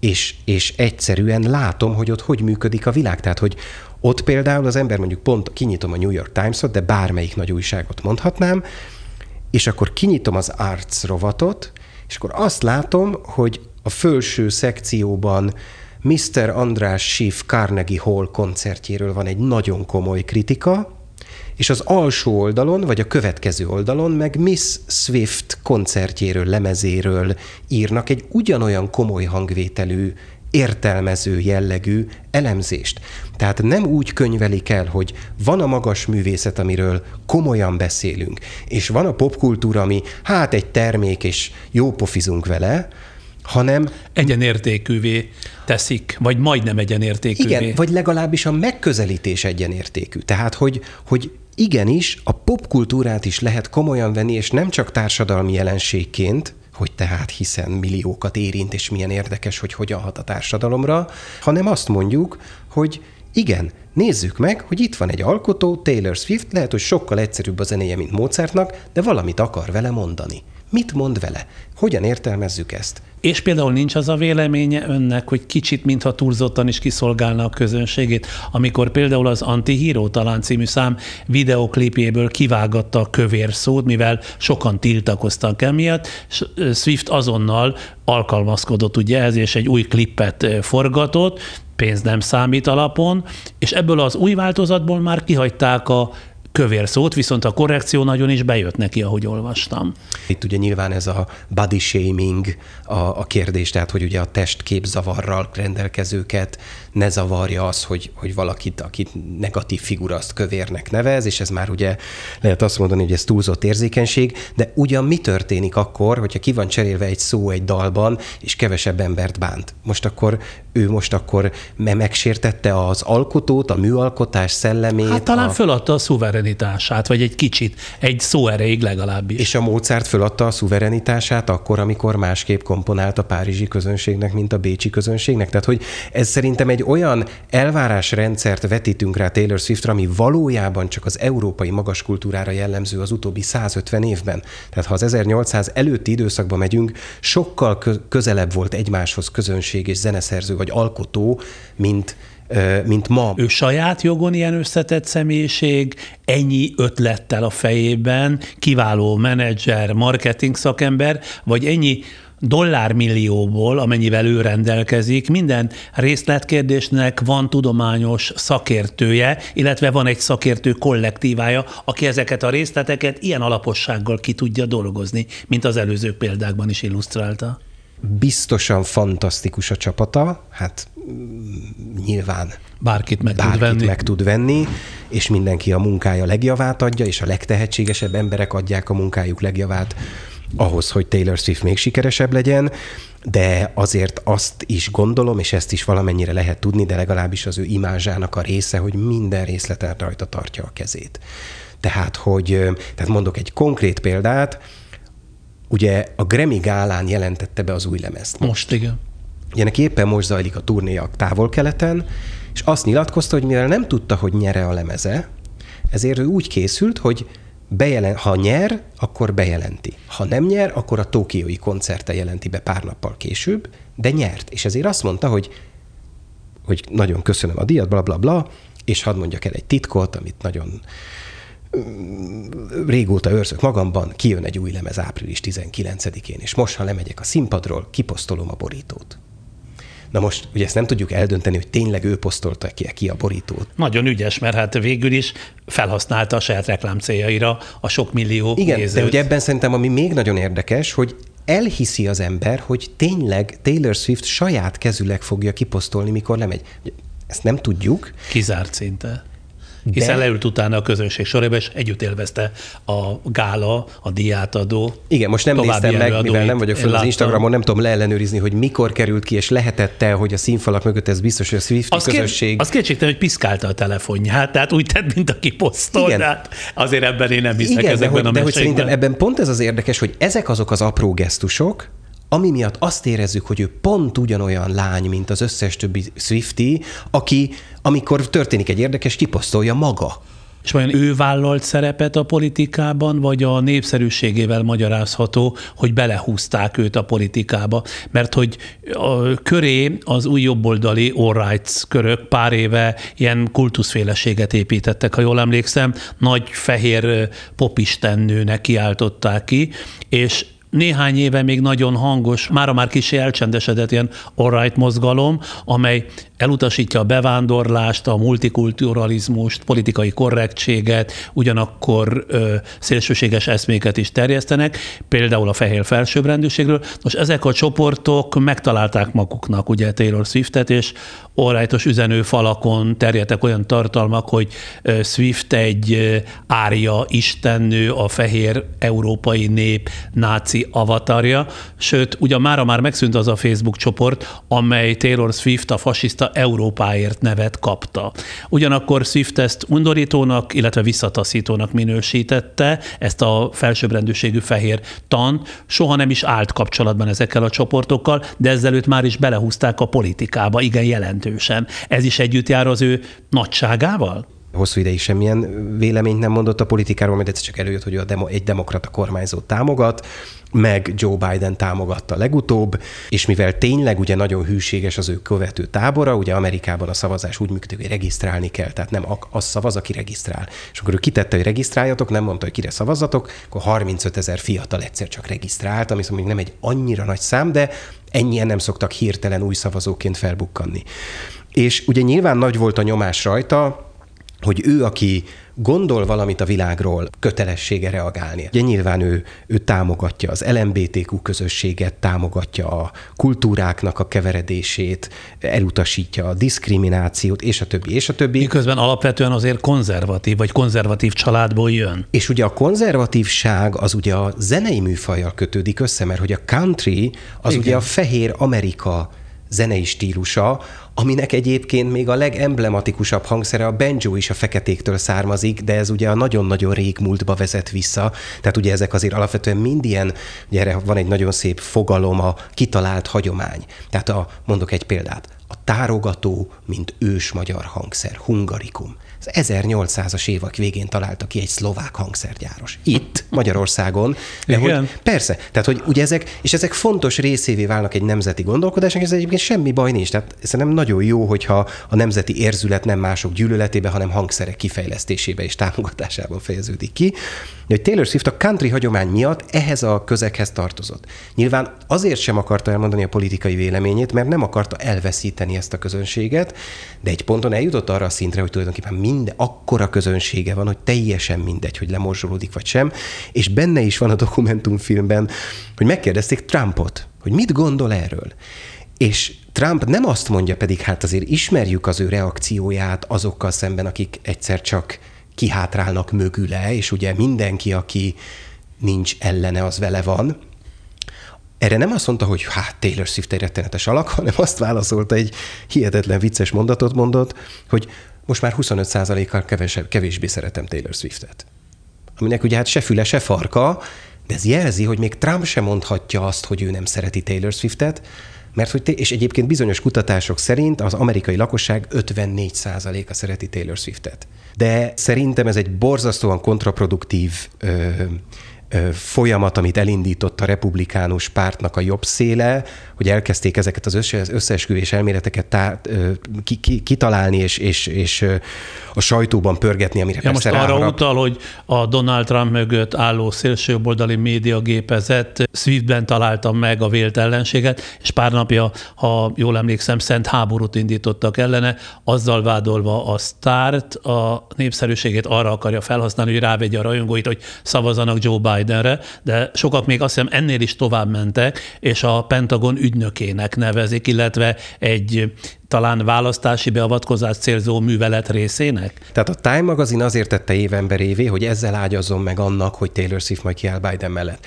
És, és egyszerűen látom, hogy ott hogy működik a világ. Tehát, hogy ott például az ember mondjuk pont kinyitom a New York Times-ot, de bármelyik nagy újságot mondhatnám, és akkor kinyitom az Arts rovatot, és akkor azt látom, hogy a felső szekcióban Mr. András Schiff Carnegie Hall koncertjéről van egy nagyon komoly kritika, és az alsó oldalon, vagy a következő oldalon meg Miss Swift koncertjéről, lemezéről írnak egy ugyanolyan komoly hangvételű értelmező jellegű elemzést. Tehát nem úgy könyvelik el, hogy van a magas művészet, amiről komolyan beszélünk, és van a popkultúra, ami hát egy termék, és jó pofizunk vele, hanem egyenértékűvé teszik, vagy majdnem egyenértékűvé. Igen, vagy legalábbis a megközelítés egyenértékű. Tehát, hogy, hogy igenis a popkultúrát is lehet komolyan venni, és nem csak társadalmi jelenségként, hogy tehát hiszen milliókat érint, és milyen érdekes, hogy hogyan hat a társadalomra, hanem azt mondjuk, hogy igen, nézzük meg, hogy itt van egy alkotó, Taylor Swift, lehet, hogy sokkal egyszerűbb a zenéje, mint Mozartnak, de valamit akar vele mondani. Mit mond vele? Hogyan értelmezzük ezt? És például nincs az a véleménye önnek, hogy kicsit, mintha túlzottan is kiszolgálna a közönségét, amikor például az Antihíró talán című szám videoklipjéből kivágatta a kövér szót, mivel sokan tiltakoztak emiatt, Swift azonnal alkalmazkodott ugye ez, és egy új klippet forgatott, pénz nem számít alapon, és ebből az új változatból már kihagyták a kövér szót, viszont a korrekció nagyon is bejött neki, ahogy olvastam. Itt ugye nyilván ez a body shaming a, a kérdés, tehát hogy ugye a testképzavarral rendelkezőket ne zavarja az, hogy, hogy valakit, akit negatív figura azt kövérnek nevez, és ez már ugye lehet azt mondani, hogy ez túlzott érzékenység, de ugyan mi történik akkor, hogyha ki van cserélve egy szó egy dalban, és kevesebb embert bánt? Most akkor ő most akkor megsértette az alkotót, a műalkotás szellemét? Hát talán a... föladta a szuverenitását, vagy egy kicsit, egy szó erejéig legalábbis. És a Mozart föladta a szuverenitását akkor, amikor másképp komponált a párizsi közönségnek, mint a bécsi közönségnek? Tehát, hogy ez szerintem egy olyan elvárásrendszert vetítünk rá Taylor Swiftra, ami valójában csak az európai magas kultúrára jellemző az utóbbi 150 évben. Tehát ha az 1800 előtti időszakban megyünk, sokkal közelebb volt egymáshoz közönség és zeneszerző vagy alkotó, mint mint ma. Ő saját jogon ilyen összetett személyiség, ennyi ötlettel a fejében, kiváló menedzser, marketing szakember, vagy ennyi dollármillióból, amennyivel ő rendelkezik, minden részletkérdésnek van tudományos szakértője, illetve van egy szakértő kollektívája, aki ezeket a részleteket ilyen alapossággal ki tudja dolgozni, mint az előző példákban is illusztrálta. Biztosan fantasztikus a csapata, hát nyilván bárkit meg bárkit tud venni. meg tud venni, és mindenki a munkája legjavát adja, és a legtehetségesebb emberek adják a munkájuk legjavát ahhoz, hogy Taylor Swift még sikeresebb legyen, de azért azt is gondolom, és ezt is valamennyire lehet tudni, de legalábbis az ő imázsának a része, hogy minden részleten rajta tartja a kezét. Tehát, hogy, tehát mondok egy konkrét példát, ugye a Grammy gálán jelentette be az új lemezt. Most, most igen. Ugye neki éppen most zajlik a turnéja a távol-keleten, és azt nyilatkozta, hogy mivel nem tudta, hogy nyere a lemeze, ezért ő úgy készült, hogy bejelen, ha nyer, akkor bejelenti. Ha nem nyer, akkor a tókiói koncerte jelenti be pár nappal később, de nyert. És ezért azt mondta, hogy, hogy nagyon köszönöm a díjat, bla bla bla, és hadd mondjak el egy titkot, amit nagyon mm, régóta őrzök magamban, kijön egy új lemez április 19-én, és most, ha lemegyek a színpadról, kiposztolom a borítót. Na most ugye ezt nem tudjuk eldönteni, hogy tényleg ő posztolta ki, ki a borítót. Nagyon ügyes, mert hát végül is felhasználta a saját reklám céljaira a sok millió Igen, nézőt. de ugye ebben szerintem ami még nagyon érdekes, hogy elhiszi az ember, hogy tényleg Taylor Swift saját kezüleg fogja kiposztolni, mikor lemegy. Ezt nem tudjuk. Kizárt szinte hiszen de... leült utána a közönség sorába, és együtt élvezte a gála, a diátadó. Igen, most nem néztem meg, mivel nem vagyok föl az Instagramon, nem tudom leellenőrizni, hogy mikor került ki, és lehetette, hogy a színfalak mögött ez biztos, hogy a Swift az közösség. Kér, az kétségtelen, hogy piszkálta a telefonját, tehát úgy tett, mint aki posztol, Igen. hát azért ebben én nem hiszek Igen, ezekben de hogy, a de hogy szerintem ebben pont ez az érdekes, hogy ezek azok az apró gesztusok, ami miatt azt érezzük, hogy ő pont ugyanolyan lány, mint az összes többi Swifty, aki, amikor történik egy érdekes, kiposztolja maga. És vajon ő vállalt szerepet a politikában, vagy a népszerűségével magyarázható, hogy belehúzták őt a politikába? Mert hogy a köré az új jobboldali all rights körök pár éve ilyen kultuszféleséget építettek, ha jól emlékszem, nagy fehér popistennőnek kiáltották ki, és néhány éve még nagyon hangos, mára már kicsi elcsendesedett ilyen alright mozgalom, amely elutasítja a bevándorlást, a multikulturalizmust, politikai korrektséget, ugyanakkor ö, szélsőséges eszméket is terjesztenek, például a fehér felsőbbrendűségről. Most ezek a csoportok megtalálták maguknak ugye Taylor Swiftet, és orrájtos üzenőfalakon terjedtek olyan tartalmak, hogy Swift egy árja istennő, a fehér európai nép náci avatarja, sőt, ugye mára már megszűnt az a Facebook csoport, amely Taylor Swift a fasiszta Európáért nevet kapta. Ugyanakkor Swift ezt undorítónak, illetve visszataszítónak minősítette, ezt a felsőbbrendűségű fehér tan, soha nem is állt kapcsolatban ezekkel a csoportokkal, de ezzelőtt már is belehúzták a politikába, igen jelentősen. Ez is együtt jár az ő nagyságával? Hosszú ideig semmilyen véleményt nem mondott a politikáról, mert egyszer csak előjött, hogy a demo, egy demokrata kormányzót támogat, meg Joe Biden támogatta legutóbb, és mivel tényleg ugye nagyon hűséges az ő követő tábora, ugye Amerikában a szavazás úgy működik, hogy regisztrálni kell, tehát nem az szavaz, aki regisztrál. És akkor ő kitette, hogy regisztráljatok, nem mondta, hogy kire szavazatok, akkor 35 ezer fiatal egyszer csak regisztrált, ami szóval nem egy annyira nagy szám, de ennyien nem szoktak hirtelen új szavazóként felbukkanni. És ugye nyilván nagy volt a nyomás rajta, hogy ő, aki gondol valamit a világról, kötelessége reagálni. Ugye nyilván ő, ő támogatja az LMBTQ közösséget, támogatja a kultúráknak a keveredését, elutasítja a diszkriminációt, és a többi, és a többi. Miközben alapvetően azért konzervatív, vagy konzervatív családból jön. És ugye a konzervatívság az ugye a zenei műfajjal kötődik össze, mert hogy a country az Igen. ugye a fehér Amerika zenei stílusa, aminek egyébként még a legemblematikusabb hangszere a banjo is a feketéktől származik, de ez ugye a nagyon-nagyon rég múltba vezet vissza. Tehát ugye ezek azért alapvetően mind ilyen, ugye erre van egy nagyon szép fogalom, a kitalált hagyomány. Tehát a, mondok egy példát, a tárogató, mint ős magyar hangszer, hungarikum. Az 1800-as évek végén találta ki egy szlovák hangszergyáros. Itt, Magyarországon. De Igen. Hogy, persze, tehát hogy ugye ezek, és ezek fontos részévé válnak egy nemzeti gondolkodásnak, ez egyébként semmi baj nincs. Tehát szerintem nagyon jó, hogyha a nemzeti érzület nem mások gyűlöletébe, hanem hangszerek kifejlesztésébe és támogatásában fejeződik ki. De hogy Taylor Swift a country hagyomány miatt ehhez a közeghez tartozott. Nyilván azért sem akarta elmondani a politikai véleményét, mert nem akarta elveszíteni ezt a közönséget, de egy ponton eljutott arra a szintre, hogy tulajdonképpen minden, akkora közönsége van, hogy teljesen mindegy, hogy lemorzsolódik vagy sem, és benne is van a dokumentumfilmben, hogy megkérdezték Trumpot, hogy mit gondol erről. És Trump nem azt mondja, pedig hát azért ismerjük az ő reakcióját azokkal szemben, akik egyszer csak kihátrálnak mögüle, és ugye mindenki, aki nincs ellene, az vele van. Erre nem azt mondta, hogy hát Taylor Swift egy rettenetes alak, hanem azt válaszolta, egy hihetetlen vicces mondatot mondott, hogy most már 25%-kal kevesebb, kevésbé szeretem Taylor Swiftet. Aminek ugye hát se füle, se farka, de ez jelzi, hogy még Trump sem mondhatja azt, hogy ő nem szereti Taylor Swiftet, mert hogy, és egyébként bizonyos kutatások szerint az amerikai lakosság 54%-a szereti Taylor Swiftet. De szerintem ez egy borzasztóan kontraproduktív ö, folyamat, amit elindított a republikánus pártnak a jobb széle, hogy elkezdték ezeket az összeesküvés elméleteket tá, ki, ki, kitalálni és, és, és a sajtóban pörgetni, amire ja, most arra ráharap. utal, hogy a Donald Trump mögött álló szélsőjobboldali médiagépezet Swiftben találta meg a vélt ellenséget, és pár napja, ha jól emlékszem, szent háborút indítottak ellene, azzal vádolva a sztárt, a népszerűségét arra akarja felhasználni, hogy rávegye a rajongóit, hogy szavazanak Joe Bidenre, de sokak még azt hiszem ennél is tovább mentek, és a Pentagon ügynökének nevezik, illetve egy talán választási beavatkozás célzó művelet részének? Tehát a Time magazin azért tette évemberévé, hogy ezzel ágyazzon meg annak, hogy Taylor Swift majd kiáll Biden mellett.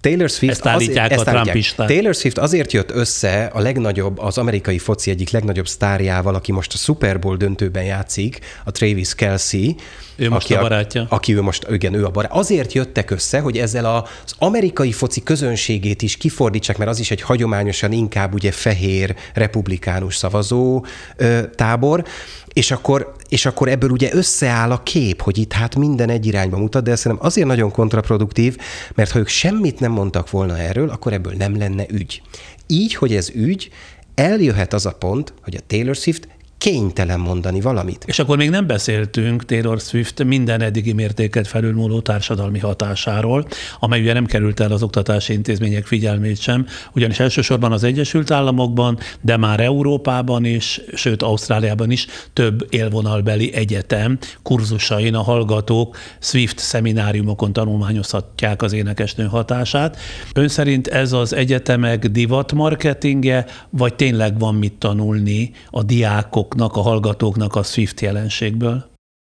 Taylor Swift, ezt állítják azért, a ezt állítják. Taylor Swift azért jött össze a legnagyobb, az amerikai foci egyik legnagyobb sztárjával, aki most a Super Bowl döntőben játszik, a Travis Kelsey. Ő most aki a barátja. A, aki ő most, igen, ő a barát. Azért jöttek össze, hogy ezzel az amerikai foci közönségét is kifordítsák, mert az is egy hagyományosan inkább ugye fehér republikánus szavazó ö, tábor, és akkor, és akkor ebből ugye összeáll a kép, hogy itt hát minden egy irányba mutat, de szerintem azért nagyon kontraproduktív, mert ha ők semmit nem mondtak volna erről, akkor ebből nem lenne ügy. Így, hogy ez ügy, eljöhet az a pont, hogy a Taylor Swift kénytelen mondani valamit. És akkor még nem beszéltünk Taylor Swift minden eddigi mértéket felülmúló társadalmi hatásáról, amely ugye nem került el az oktatási intézmények figyelmét sem, ugyanis elsősorban az Egyesült Államokban, de már Európában is, sőt Ausztráliában is több élvonalbeli egyetem kurzusain a hallgatók Swift szemináriumokon tanulmányozhatják az énekesnő hatását. Ön szerint ez az egyetemek divatmarketingje, vagy tényleg van mit tanulni a diákoknak, a hallgatóknak a Swift jelenségből?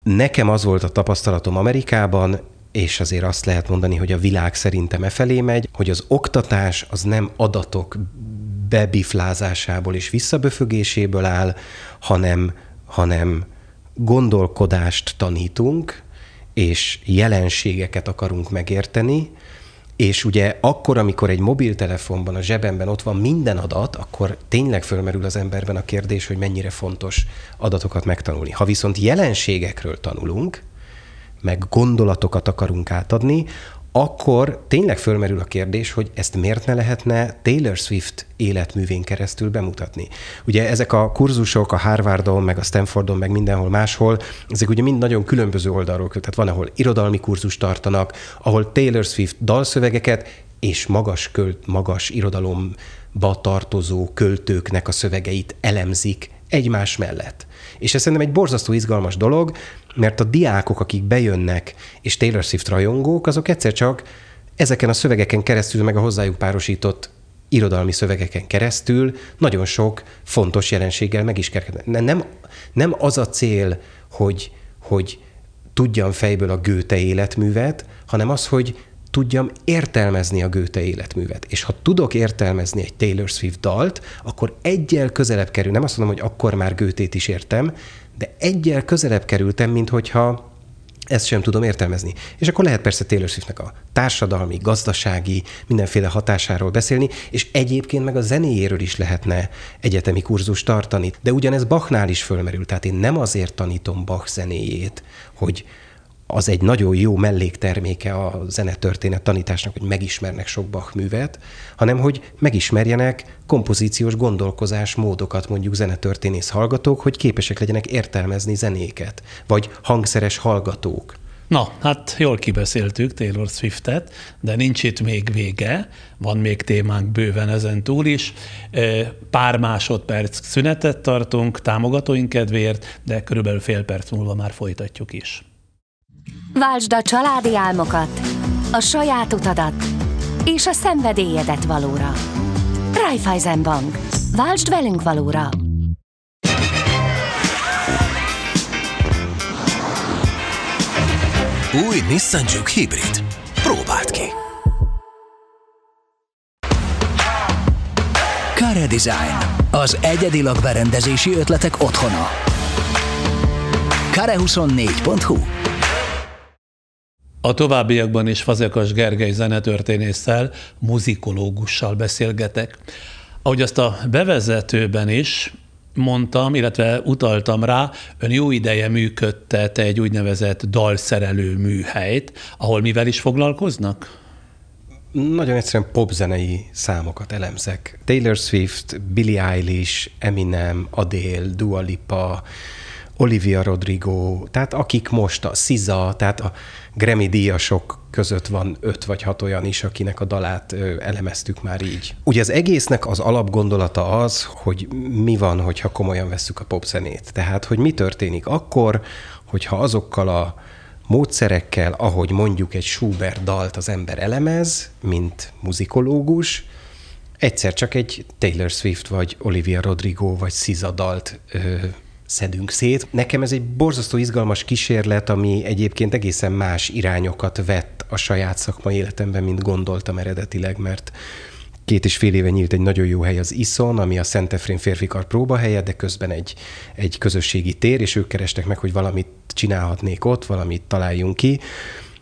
Nekem az volt a tapasztalatom Amerikában, és azért azt lehet mondani, hogy a világ szerintem e felé megy, hogy az oktatás az nem adatok bebiflázásából és visszaböfögéséből áll, hanem, hanem gondolkodást tanítunk, és jelenségeket akarunk megérteni, és ugye akkor, amikor egy mobiltelefonban, a zsebemben ott van minden adat, akkor tényleg fölmerül az emberben a kérdés, hogy mennyire fontos adatokat megtanulni. Ha viszont jelenségekről tanulunk, meg gondolatokat akarunk átadni, akkor tényleg fölmerül a kérdés, hogy ezt miért ne lehetne Taylor Swift életművén keresztül bemutatni. Ugye ezek a kurzusok a Harvardon, meg a Stanfordon, meg mindenhol máshol, ezek ugye mind nagyon különböző oldalról, tehát van, ahol irodalmi kurzus tartanak, ahol Taylor Swift dalszövegeket és magas, költ, magas irodalomba tartozó költőknek a szövegeit elemzik egymás mellett. És ez szerintem egy borzasztó izgalmas dolog, mert a diákok, akik bejönnek, és Taylor Swift rajongók, azok egyszer csak ezeken a szövegeken keresztül, meg a hozzájuk párosított irodalmi szövegeken keresztül nagyon sok fontos jelenséggel megismerkednek. Nem, nem az a cél, hogy, hogy tudjam fejből a Goethe életművet, hanem az, hogy tudjam értelmezni a Goethe életművet. És ha tudok értelmezni egy Taylor Swift dalt, akkor egyel közelebb kerül, nem azt mondom, hogy akkor már Goethe-t is értem, de egyel közelebb kerültem, mint hogyha ezt sem tudom értelmezni. És akkor lehet persze Taylor Swiftnek a társadalmi, gazdasági, mindenféle hatásáról beszélni, és egyébként meg a zenéjéről is lehetne egyetemi kurzus tartani. De ugyanez Bachnál is fölmerül, tehát én nem azért tanítom Bach zenéjét, hogy az egy nagyon jó mellékterméke a zenetörténet tanításnak, hogy megismernek sok Bach művet, hanem hogy megismerjenek kompozíciós gondolkozás módokat mondjuk zenetörténész hallgatók, hogy képesek legyenek értelmezni zenéket, vagy hangszeres hallgatók. Na, hát jól kibeszéltük Taylor Swiftet, de nincs itt még vége, van még témánk bőven ezen túl is. Pár másodperc szünetet tartunk támogatóink kedvéért, de körülbelül fél perc múlva már folytatjuk is. Váltsd a családi álmokat, a saját utadat és a szenvedélyedet valóra. Raiffeisen Bank. Váltsd velünk valóra! Új Nissan Juke Hybrid. Próbáld ki! Care Design. Az egyedi lakberendezési ötletek otthona. Kare24.hu a továbbiakban is Fazekas Gergely zenetörténésszel, muzikológussal beszélgetek. Ahogy azt a bevezetőben is mondtam, illetve utaltam rá, ön jó ideje működtet egy úgynevezett dalszerelő műhelyt, ahol mivel is foglalkoznak? Nagyon egyszerűen popzenei számokat elemzek. Taylor Swift, Billie Eilish, Eminem, Adele, Dua Lipa, Olivia Rodrigo, tehát akik most a SZIZA, tehát a Grammy díjasok között van öt vagy hat olyan is, akinek a dalát elemeztük már így. Ugye az egésznek az alapgondolata az, hogy mi van, hogyha komolyan vesszük a popzenét. Tehát, hogy mi történik akkor, hogyha azokkal a módszerekkel, ahogy mondjuk egy Schubert dalt az ember elemez, mint muzikológus, egyszer csak egy Taylor Swift, vagy Olivia Rodrigo, vagy SZIZA dalt ö, szedünk szét. Nekem ez egy borzasztó izgalmas kísérlet, ami egyébként egészen más irányokat vett a saját szakmai életemben, mint gondoltam eredetileg, mert két és fél éve nyílt egy nagyon jó hely az Ison, ami a Szent Efrén férfikar próbahelye, de közben egy, egy közösségi tér, és ők kerestek meg, hogy valamit csinálhatnék ott, valamit találjunk ki.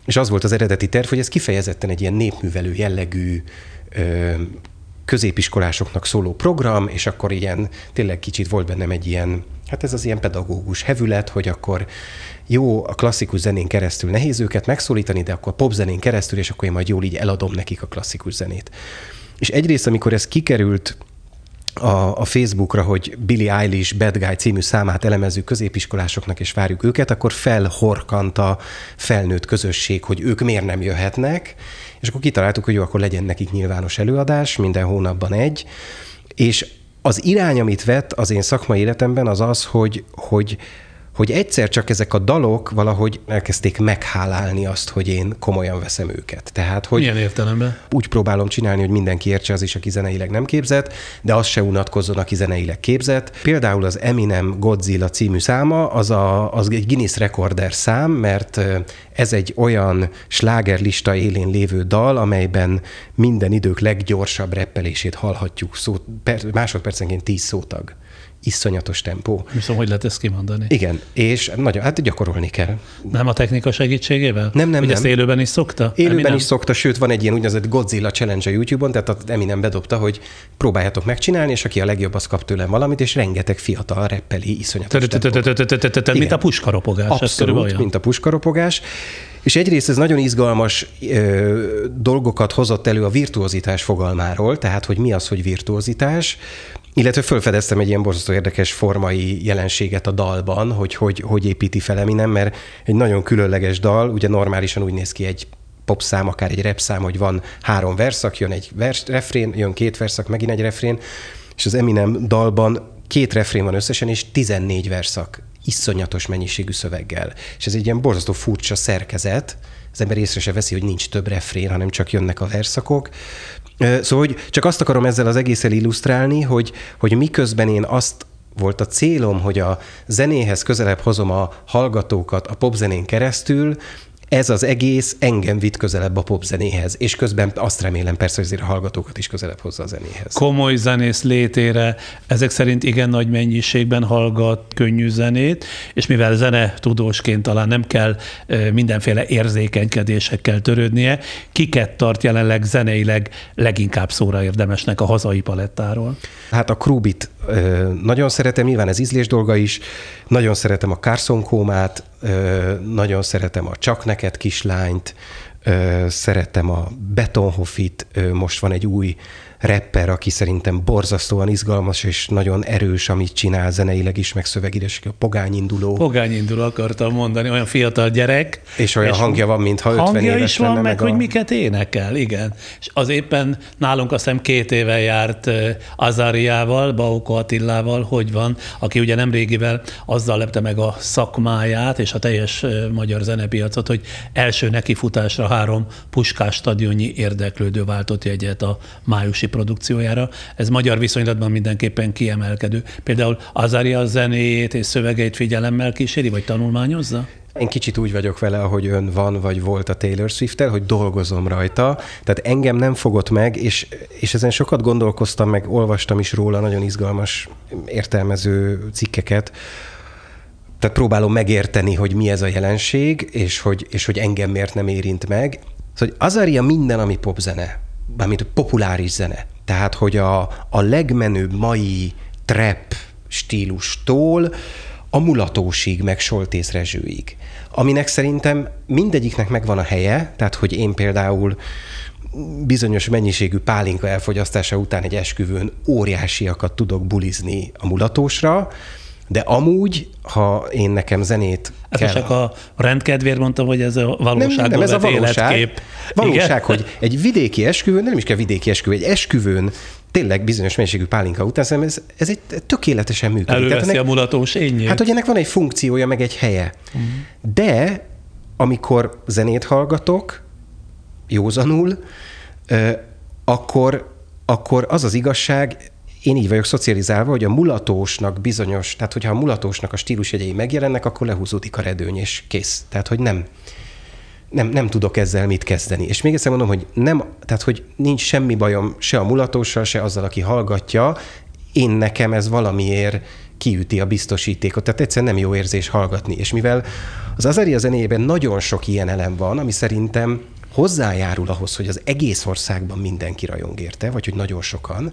És az volt az eredeti terv, hogy ez kifejezetten egy ilyen népművelő jellegű ö, középiskolásoknak szóló program, és akkor ilyen, tényleg kicsit volt bennem egy ilyen Hát ez az ilyen pedagógus hevület, hogy akkor jó, a klasszikus zenén keresztül nehéz őket megszólítani, de akkor popzenén keresztül, és akkor én majd jól így eladom nekik a klasszikus zenét. És egyrészt, amikor ez kikerült a, a Facebookra, hogy Billy Eilish Bad Guy című számát elemezzük középiskolásoknak, és várjuk őket, akkor felhorkant a felnőtt közösség, hogy ők miért nem jöhetnek, és akkor kitaláltuk, hogy jó, akkor legyen nekik nyilvános előadás, minden hónapban egy, és az irány, amit vett az én szakmai életemben, az az, hogy, hogy hogy egyszer csak ezek a dalok valahogy elkezdték meghálálni azt, hogy én komolyan veszem őket. Tehát, hogy Milyen értelemben? Úgy próbálom csinálni, hogy mindenki értse az is, aki zeneileg nem képzett, de az se unatkozzon, aki zeneileg képzett. Például az Eminem Godzilla című száma, az, a, az egy Guinness Recorder szám, mert ez egy olyan slágerlista élén lévő dal, amelyben minden idők leggyorsabb reppelését hallhatjuk szó, per, másodpercenként tíz szótag iszonyatos tempó. Viszont hogy lehet ezt kimondani? Igen, és nagyon, hát gyakorolni kell. Nem a technika segítségével? Nem, nem, Hogy nem. ezt élőben is szokta? Élőben Eminem? is szokta, sőt van egy ilyen úgynevezett Godzilla Challenge a YouTube-on, tehát az Eminem bedobta, hogy próbáljátok megcsinálni, és aki a legjobb, az kap tőlem valamit, és rengeteg fiatal reppeli iszonyatos. Mint a puskaropogás. Abszolút, mint a puskaropogás. És egyrészt ez nagyon izgalmas ö, dolgokat hozott elő a virtuozitás fogalmáról, tehát hogy mi az, hogy virtuozitás, illetve felfedeztem egy ilyen borzasztó érdekes formai jelenséget a dalban, hogy hogy, hogy építi fel Eminem, mert egy nagyon különleges dal, ugye normálisan úgy néz ki egy popszám, akár egy repszám, hogy van három verszak, jön egy vers, refrén, jön két verszak, megint egy refrén, és az Eminem dalban két refrén van összesen, és 14 verszak iszonyatos mennyiségű szöveggel. És ez egy ilyen borzasztó furcsa szerkezet, az ember észre se veszi, hogy nincs több refrén, hanem csak jönnek a verszakok. Szóval, hogy csak azt akarom ezzel az egészen illusztrálni, hogy, hogy miközben én azt volt a célom, hogy a zenéhez közelebb hozom a hallgatókat a popzenén keresztül, ez az egész engem vitt közelebb a popzenéhez, és közben azt remélem persze, hogy azért a hallgatókat is közelebb hozza a zenéhez. Komoly zenész létére ezek szerint igen nagy mennyiségben hallgat könnyű zenét, és mivel zene tudósként talán nem kell mindenféle érzékenykedésekkel törődnie, kiket tart jelenleg zeneileg leginkább szóra érdemesnek a hazai palettáról? Hát a Krubit nagyon szeretem, nyilván ez ízlés dolga is, nagyon szeretem a Carson Kómát, nagyon szeretem a Csak neked kislányt, szeretem a Betonhofit, most van egy új rapper, aki szerintem borzasztóan izgalmas és nagyon erős, amit csinál zeneileg is, meg szövegileg is, a Pogány induló. Pogány induló akartam mondani, olyan fiatal gyerek. És olyan és hangja van, mintha 50 hangja éves is van, lenne, meg, meg hogy a... miket énekel, igen. És az éppen nálunk azt hiszem két éve járt Azariával, Bauko Attillával, hogy van, aki ugye nem régivel azzal lepte meg a szakmáját és a teljes magyar zenepiacot, hogy első nekifutásra három puskás stadionnyi érdeklődő váltott jegyet a májusi produkciójára. Ez magyar viszonylatban mindenképpen kiemelkedő. Például Azaria zenéjét és szövegeit figyelemmel kíséri, vagy tanulmányozza? Én kicsit úgy vagyok vele, ahogy ön van, vagy volt a Taylor swift hogy dolgozom rajta. Tehát engem nem fogott meg, és, és ezen sokat gondolkoztam, meg olvastam is róla nagyon izgalmas értelmező cikkeket, tehát próbálom megérteni, hogy mi ez a jelenség, és hogy, és hogy engem miért nem érint meg. Szóval, Azaria minden, ami popzene, mármint populáris zene. Tehát, hogy a, a legmenőbb mai trap stílustól a mulatósig, meg Soltész Rezsőig. Aminek szerintem mindegyiknek megvan a helye, tehát, hogy én például bizonyos mennyiségű pálinka elfogyasztása után egy esküvőn óriásiakat tudok bulizni a mulatósra, de amúgy, ha én nekem zenét Hát kell... csak a rendkedvéért mondtam, hogy ez a valóságban nem, nem, ez a valóság. életkép. Valóság, Igen? hogy egy vidéki esküvőn, nem is kell vidéki esküvő, egy esküvőn tényleg bizonyos mennyiségű pálinka után szerintem ez, ez egy tökéletesen működik. Előveszi ennek, a mulatós ényét. Hát, hogy ennek van egy funkciója, meg egy helye. Uh-huh. De amikor zenét hallgatok, józanul, akkor, akkor az az igazság, én így vagyok szocializálva, hogy a mulatósnak bizonyos, tehát hogyha a mulatósnak a stílusjegyei megjelennek, akkor lehúzódik a redőny, és kész. Tehát, hogy nem, nem, nem tudok ezzel mit kezdeni. És még egyszer mondom, hogy nem, tehát, hogy nincs semmi bajom se a mulatóssal, se azzal, aki hallgatja, én nekem ez valamiért kiüti a biztosítékot, tehát egyszerűen nem jó érzés hallgatni. És mivel az Azaria zenéjében nagyon sok ilyen elem van, ami szerintem hozzájárul ahhoz, hogy az egész országban mindenki rajong érte, vagy hogy nagyon sokan,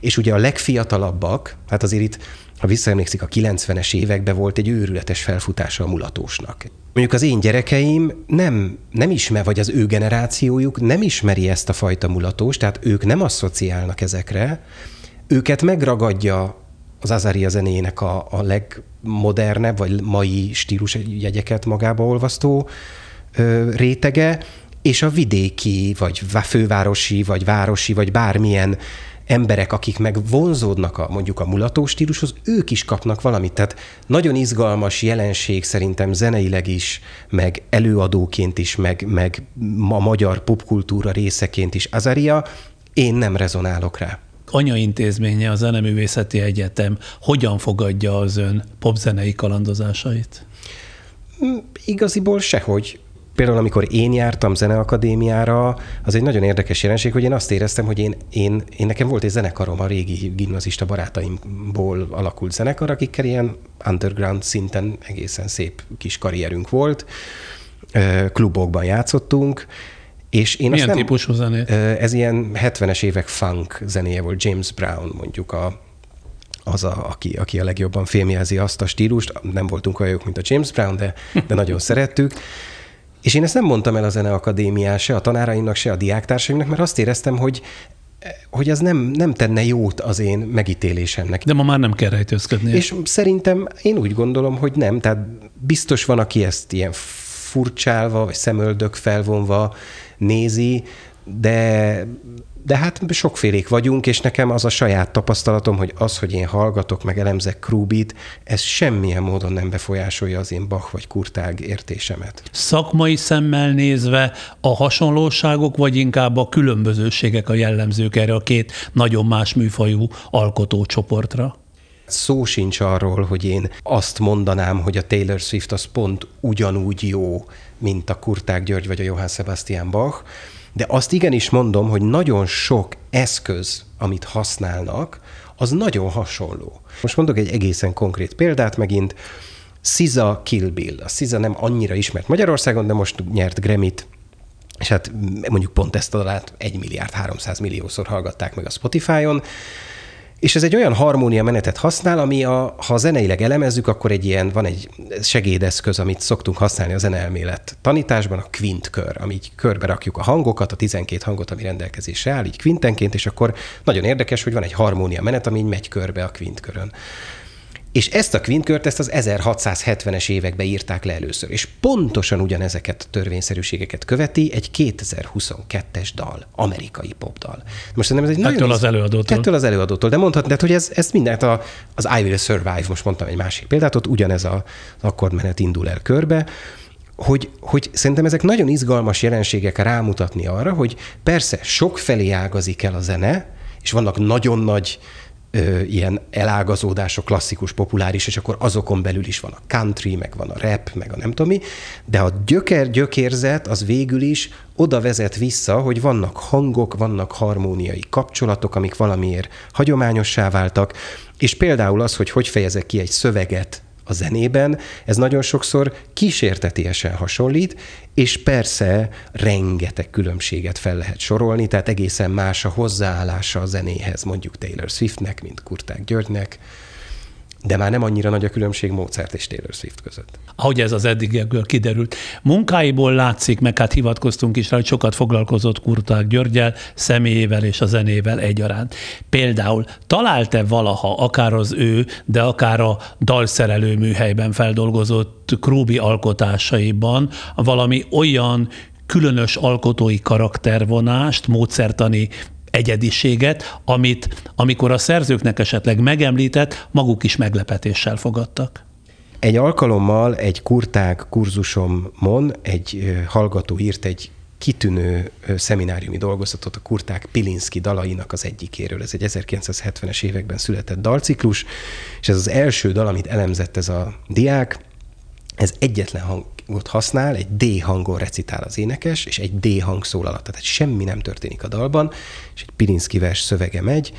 és ugye a legfiatalabbak, hát azért itt, ha visszaemlékszik, a 90-es években volt egy őrületes felfutása a mulatósnak. Mondjuk az én gyerekeim nem, nem ismer, vagy az ő generációjuk nem ismeri ezt a fajta mulatóst, tehát ők nem asszociálnak ezekre, őket megragadja az Azaria zenéjének a, a legmodernebb, vagy mai stílus jegyeket magába olvasztó ö, rétege, és a vidéki, vagy fővárosi, vagy városi, vagy bármilyen emberek, akik meg vonzódnak a, mondjuk a mulató stílushoz, ők is kapnak valamit. Tehát nagyon izgalmas jelenség szerintem zeneileg is, meg előadóként is, meg, meg a magyar popkultúra részeként is Azaria, én nem rezonálok rá. Anyaintézménye a Zeneművészeti Egyetem hogyan fogadja az ön popzenei kalandozásait? Igaziból sehogy például amikor én jártam zeneakadémiára, az egy nagyon érdekes jelenség, hogy én azt éreztem, hogy én, én, én nekem volt egy zenekarom a régi gimnazista barátaimból alakult zenekar, akikkel ilyen underground szinten egészen szép kis karrierünk volt, klubokban játszottunk, és én Milyen azt nem, típusú zenét? Ez ilyen 70-es évek funk zenéje volt, James Brown mondjuk a, az, a, aki, aki a legjobban filmjelzi azt a stílust. Nem voltunk olyan jók, mint a James Brown, de, de nagyon szerettük. És én ezt nem mondtam el a Zeneakadémián se a tanáraimnak, se a diáktársaimnak, mert azt éreztem, hogy hogy ez nem, nem tenne jót az én megítélésemnek. De ma már nem kell rejtőzködni. És szerintem én úgy gondolom, hogy nem. Tehát biztos van, aki ezt ilyen furcsálva, vagy szemöldök felvonva nézi, de de hát sokfélék vagyunk, és nekem az a saját tapasztalatom, hogy az, hogy én hallgatok, meg elemzek Krúbit, ez semmilyen módon nem befolyásolja az én Bach vagy Kurtág értésemet. Szakmai szemmel nézve a hasonlóságok, vagy inkább a különbözőségek a jellemzők erre a két nagyon más műfajú alkotócsoportra? Szó sincs arról, hogy én azt mondanám, hogy a Taylor Swift az pont ugyanúgy jó, mint a Kurták György vagy a Johann Sebastian Bach, de azt igenis mondom, hogy nagyon sok eszköz, amit használnak, az nagyon hasonló. Most mondok egy egészen konkrét példát megint. SZIZA Kill Bill. A SZIZA nem annyira ismert Magyarországon, de most nyert Grammy-t és hát mondjuk pont ezt a dalát 1 milliárd 300 milliószor hallgatták meg a Spotify-on, és ez egy olyan harmónia menetet használ, ami a, ha zeneileg elemezzük, akkor egy ilyen, van egy segédeszköz, amit szoktunk használni a zeneelmélet tanításban, a quint kör, ami így körbe rakjuk a hangokat, a 12 hangot, ami rendelkezésre áll, így quintenként, és akkor nagyon érdekes, hogy van egy harmónia menet, ami így megy körbe a quint körön. És ezt a kvintkört, ezt az 1670-es években írták le először. És pontosan ugyanezeket a törvényszerűségeket követi egy 2022-es dal, amerikai popdal. Most szerintem ez egy Ettől nagyon... az előadótól. Ettől az előadótól. De mondhatnád, hogy ez, ez mindent a, az I Will Survive, most mondtam egy másik példát, ott ugyanez a, az akkordmenet indul el körbe, hogy, hogy szerintem ezek nagyon izgalmas jelenségek rámutatni arra, hogy persze sok felé ágazik el a zene, és vannak nagyon nagy ö, ilyen elágazódások, klasszikus, populáris, és akkor azokon belül is van a country, meg van a rap, meg a nem tudom mi, de a gyöker, gyökérzet az végül is oda vezet vissza, hogy vannak hangok, vannak harmóniai kapcsolatok, amik valamiért hagyományossá váltak, és például az, hogy hogy fejezek ki egy szöveget a zenében, ez nagyon sokszor kísértetiesen hasonlít, és persze rengeteg különbséget fel lehet sorolni, tehát egészen más a hozzáállása a zenéhez, mondjuk Taylor Swiftnek, mint Kurták Györgynek, de már nem annyira nagy a különbség Mozart és Taylor Swift között. Ahogy ez az eddigiekből kiderült. Munkáiból látszik, meg hát hivatkoztunk is rá, hogy sokat foglalkozott Kurták Györgyel, személyével és a zenével egyaránt. Például talált-e valaha, akár az ő, de akár a dalszerelő műhelyben feldolgozott Krúbi alkotásaiban valami olyan különös alkotói karaktervonást, módszertani egyediséget, amit amikor a szerzőknek esetleg megemlített, maguk is meglepetéssel fogadtak. Egy alkalommal egy kurták kurzusomon egy hallgató írt egy kitűnő szemináriumi dolgozatot a kurták Pilinszki dalainak az egyikéről. Ez egy 1970-es években született dalciklus, és ez az első dal, amit elemzett ez a diák, ez egyetlen hangot használ, egy D hangon recitál az énekes, és egy D hang szól alatt, tehát semmi nem történik a dalban, és egy Pirinszki vers szövege megy,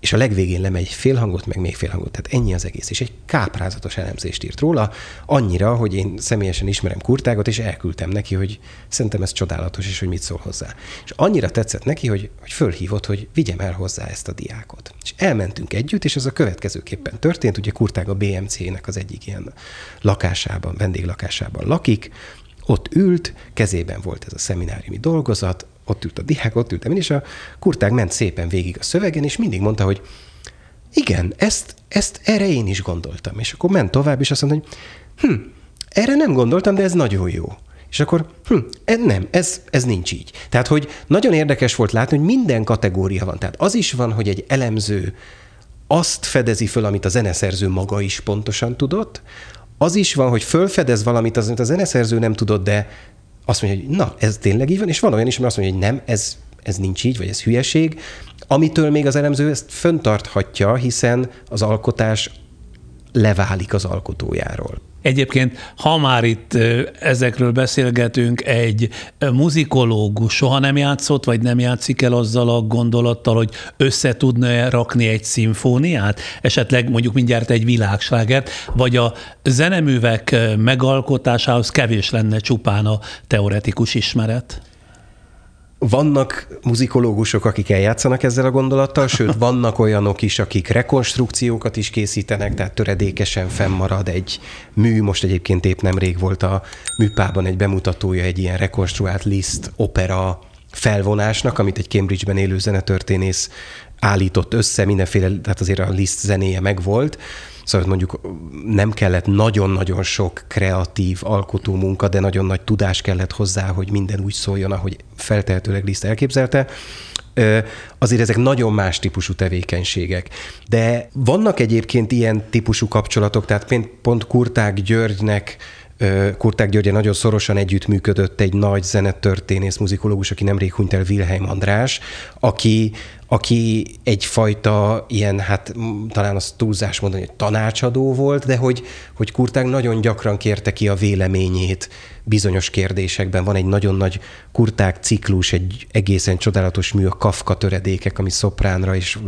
és a legvégén lemegy egy félhangot, meg még félhangot, tehát ennyi az egész. És egy káprázatos elemzést írt róla, annyira, hogy én személyesen ismerem Kurtágot, és elküldtem neki, hogy szerintem ez csodálatos, és hogy mit szól hozzá. És annyira tetszett neki, hogy, hogy fölhívott, hogy vigyem el hozzá ezt a diákot. És elmentünk együtt, és ez a következőképpen történt. Ugye Kurtág a BMC-nek az egyik ilyen lakásában, vendéglakásában lakik, ott ült, kezében volt ez a szemináriumi dolgozat, ott ült a diák, ott ültem én, és a kurtág ment szépen végig a szövegen, és mindig mondta, hogy igen, ezt, ezt erre én is gondoltam. És akkor ment tovább, és azt mondta, hogy hm, erre nem gondoltam, de ez nagyon jó. És akkor, hm, ez nem, ez, ez nincs így. Tehát, hogy nagyon érdekes volt látni, hogy minden kategória van. Tehát az is van, hogy egy elemző azt fedezi föl, amit a zeneszerző maga is pontosan tudott, az is van, hogy fölfedez valamit, amit a zeneszerző nem tudott, de azt mondja, hogy na, ez tényleg így van, és van olyan is, ami azt mondja, hogy nem, ez, ez nincs így, vagy ez hülyeség, amitől még az elemző ezt föntarthatja, hiszen az alkotás leválik az alkotójáról. Egyébként, ha már itt ezekről beszélgetünk, egy muzikológus soha nem játszott, vagy nem játszik el azzal a gondolattal, hogy össze tudna rakni egy szimfóniát, esetleg mondjuk mindjárt egy világslágert, vagy a zeneművek megalkotásához kevés lenne csupán a teoretikus ismeret? Vannak muzikológusok, akik eljátszanak ezzel a gondolattal, sőt, vannak olyanok is, akik rekonstrukciókat is készítenek, tehát töredékesen fennmarad egy mű. Most egyébként épp nemrég volt a műpában egy bemutatója egy ilyen rekonstruált Liszt opera felvonásnak, amit egy Cambridge-ben élő zenetörténész állított össze, mindenféle, tehát azért a Liszt zenéje megvolt, Szóval mondjuk nem kellett nagyon-nagyon sok kreatív alkotó munka, de nagyon nagy tudás kellett hozzá, hogy minden úgy szóljon, ahogy feltehetőleg Liszt elképzelte azért ezek nagyon más típusú tevékenységek. De vannak egyébként ilyen típusú kapcsolatok, tehát pont Kurták Györgynek Kurták Györgye nagyon szorosan együttműködött egy nagy zenetörténész, muzikológus, aki nemrég hunyt el, Wilhelm András, aki, aki egyfajta ilyen, hát talán az túlzás mondani, hogy tanácsadó volt, de hogy, hogy Kurták nagyon gyakran kérte ki a véleményét bizonyos kérdésekben. Van egy nagyon nagy kurták ciklus, egy egészen csodálatos mű, a Kafka töredékek, ami szopránra és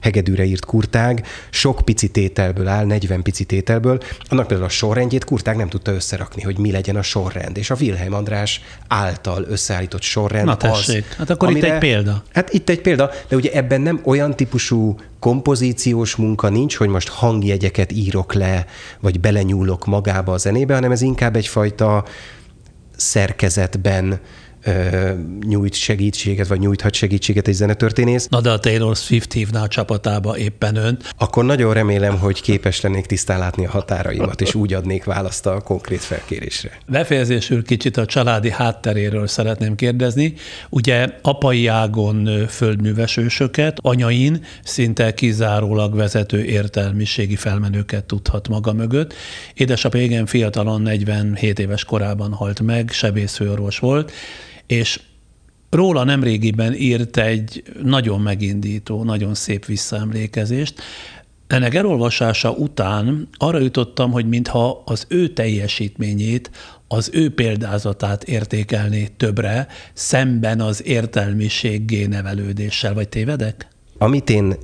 hegedűre írt kurtág. Sok pici tételből áll, 40 pici tételből. Annak például a sorrendjét kurták nem tudta összerakni, hogy mi legyen a sorrend. És a Wilhelm András által összeállított sorrend Na tessék, az, hát akkor amire, itt egy példa. Hát itt egy példa, de ugye ebben nem olyan típusú kompozíciós munka nincs, hogy most hangjegyeket írok le, vagy belenyúlok magába a zenébe, hanem ez inkább egyfajta szerkezetben nyújt segítséget, vagy nyújthat segítséget egy zenetörténész. Na de a Taylor Swift hívná a csapatába éppen önt. Akkor nagyon remélem, hogy képes lennék tisztán látni a határaimat, és úgy adnék választ a konkrét felkérésre. Befejezésül kicsit a családi hátteréről szeretném kérdezni. Ugye apai ágon földműves ősöket, anyain szinte kizárólag vezető értelmiségi felmenőket tudhat maga mögött. Édesapja igen fiatalon, 47 éves korában halt meg, sebészfőorvos volt, és róla nemrégiben írt egy nagyon megindító, nagyon szép visszaemlékezést. Ennek elolvasása után arra jutottam, hogy mintha az ő teljesítményét, az ő példázatát értékelné többre, szemben az értelmiséggé nevelődéssel, vagy tévedek? Amit én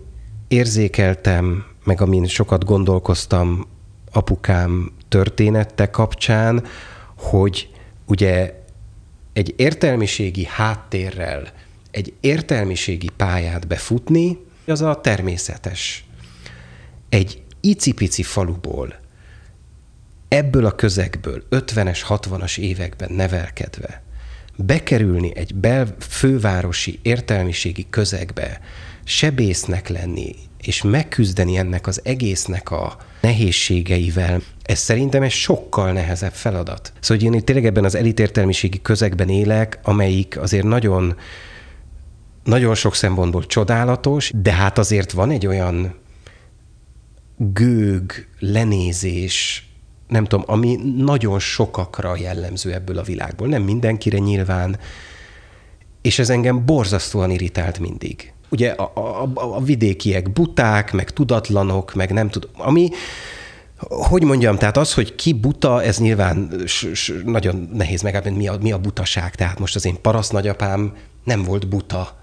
érzékeltem, meg amin sokat gondolkoztam apukám története kapcsán, hogy ugye egy értelmiségi háttérrel egy értelmiségi pályát befutni, az a természetes. Egy icipici faluból, ebből a közegből 50-es, 60-as években nevelkedve, bekerülni egy bel fővárosi értelmiségi közegbe, sebésznek lenni, és megküzdeni ennek az egésznek a nehézségeivel, ez szerintem egy sokkal nehezebb feladat. Szóval hogy én tényleg ebben az elitértelmiségi közegben élek, amelyik azért nagyon, nagyon sok szempontból csodálatos, de hát azért van egy olyan gőg, lenézés, nem tudom, ami nagyon sokakra jellemző ebből a világból. Nem mindenkire nyilván, és ez engem borzasztóan irritált mindig. Ugye a, a, a vidékiek buták, meg tudatlanok, meg nem tudom, ami hogy mondjam, tehát az, hogy ki buta, ez nyilván nagyon nehéz megállapítani, mi a, mi a butaság. Tehát most az én paraszt nagyapám nem volt buta,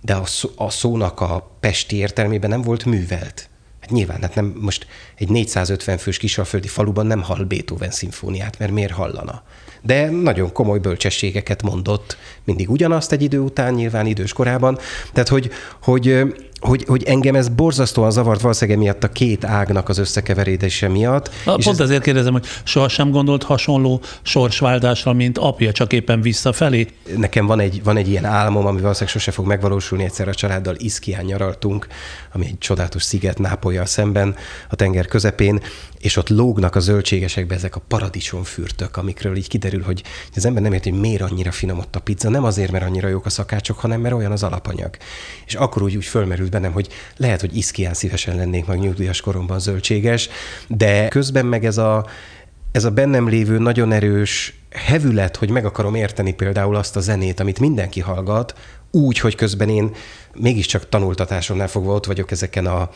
de a, szó, a szónak a pesti értelmében nem volt művelt. Hát nyilván, hát nem, most egy 450 fős kisalföldi faluban nem hall Beethoven szimfóniát, mert miért hallana? De nagyon komoly bölcsességeket mondott, mindig ugyanazt egy idő után, nyilván idős korában. Tehát, hogy, hogy hogy, hogy engem ez borzasztóan zavart valószínűleg miatt a két ágnak az összekeverése miatt. Na, és pont ez, ezért kérdezem, hogy sohasem gondolt hasonló sorsváltásra, mint apja, csak éppen visszafelé? nekem van egy, van egy ilyen álmom, ami valószínűleg sose fog megvalósulni. Egyszer a családdal Iszkián nyaraltunk, ami egy csodálatos sziget Nápolyjal szemben, a tenger közepén, és ott lógnak a zöldségesekbe ezek a paradicsomfürtök, amikről így kiderül, hogy az ember nem érti, hogy miért annyira finom ott a pizza. Nem azért, mert annyira jók a szakácsok, hanem mert olyan az alapanyag. És akkor úgy, úgy fölmerült bennem, hogy lehet, hogy Iszkián szívesen lennék meg nyugdíjas koromban zöldséges, de közben meg ez a, ez a bennem lévő nagyon erős hevület, hogy meg akarom érteni például azt a zenét, amit mindenki hallgat, úgy, hogy közben én mégiscsak tanultatásomnál fogva ott vagyok ezeken a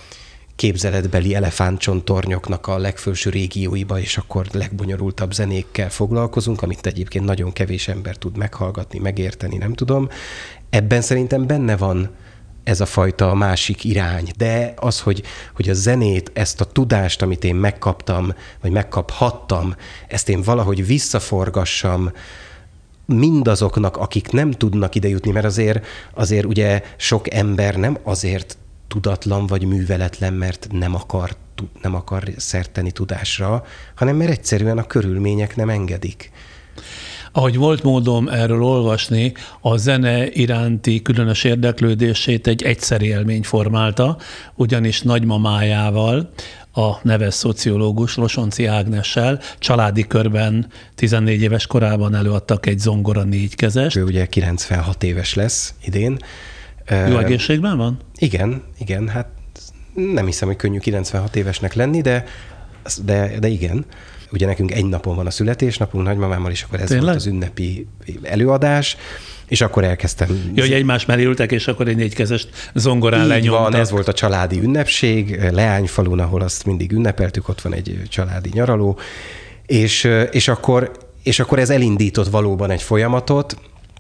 képzeletbeli elefántcsontornyoknak a legfelső régióiba, és akkor legbonyolultabb zenékkel foglalkozunk, amit egyébként nagyon kevés ember tud meghallgatni, megérteni, nem tudom. Ebben szerintem benne van ez a fajta másik irány. De az, hogy, hogy a zenét, ezt a tudást, amit én megkaptam, vagy megkaphattam, ezt én valahogy visszaforgassam, mindazoknak, akik nem tudnak idejutni, mert azért, azért ugye sok ember nem azért tudatlan vagy műveletlen, mert nem akar, nem akar szerteni tudásra, hanem mert egyszerűen a körülmények nem engedik. Ahogy volt módom erről olvasni, a zene iránti különös érdeklődését egy egyszeri élmény formálta, ugyanis nagymamájával, a neves szociológus Losonci Ágnessel családi körben 14 éves korában előadtak egy zongora négykezest. Ő ugye 96 éves lesz idén. Jó egészségben van? Igen, igen, hát nem hiszem, hogy könnyű 96 évesnek lenni, de, de, de igen. Ugye nekünk egy napon van a születésnapunk nagymamámmal, és akkor ez Tényleg? volt az ünnepi előadás, és akkor elkezdtem. Jó, hogy egymás mellé ültek, és akkor egy négykezest zongorán lenyomtak. van, ez volt a családi ünnepség, Leányfalun, ahol azt mindig ünnepeltük, ott van egy családi nyaraló, és, és, akkor, és akkor ez elindított valóban egy folyamatot,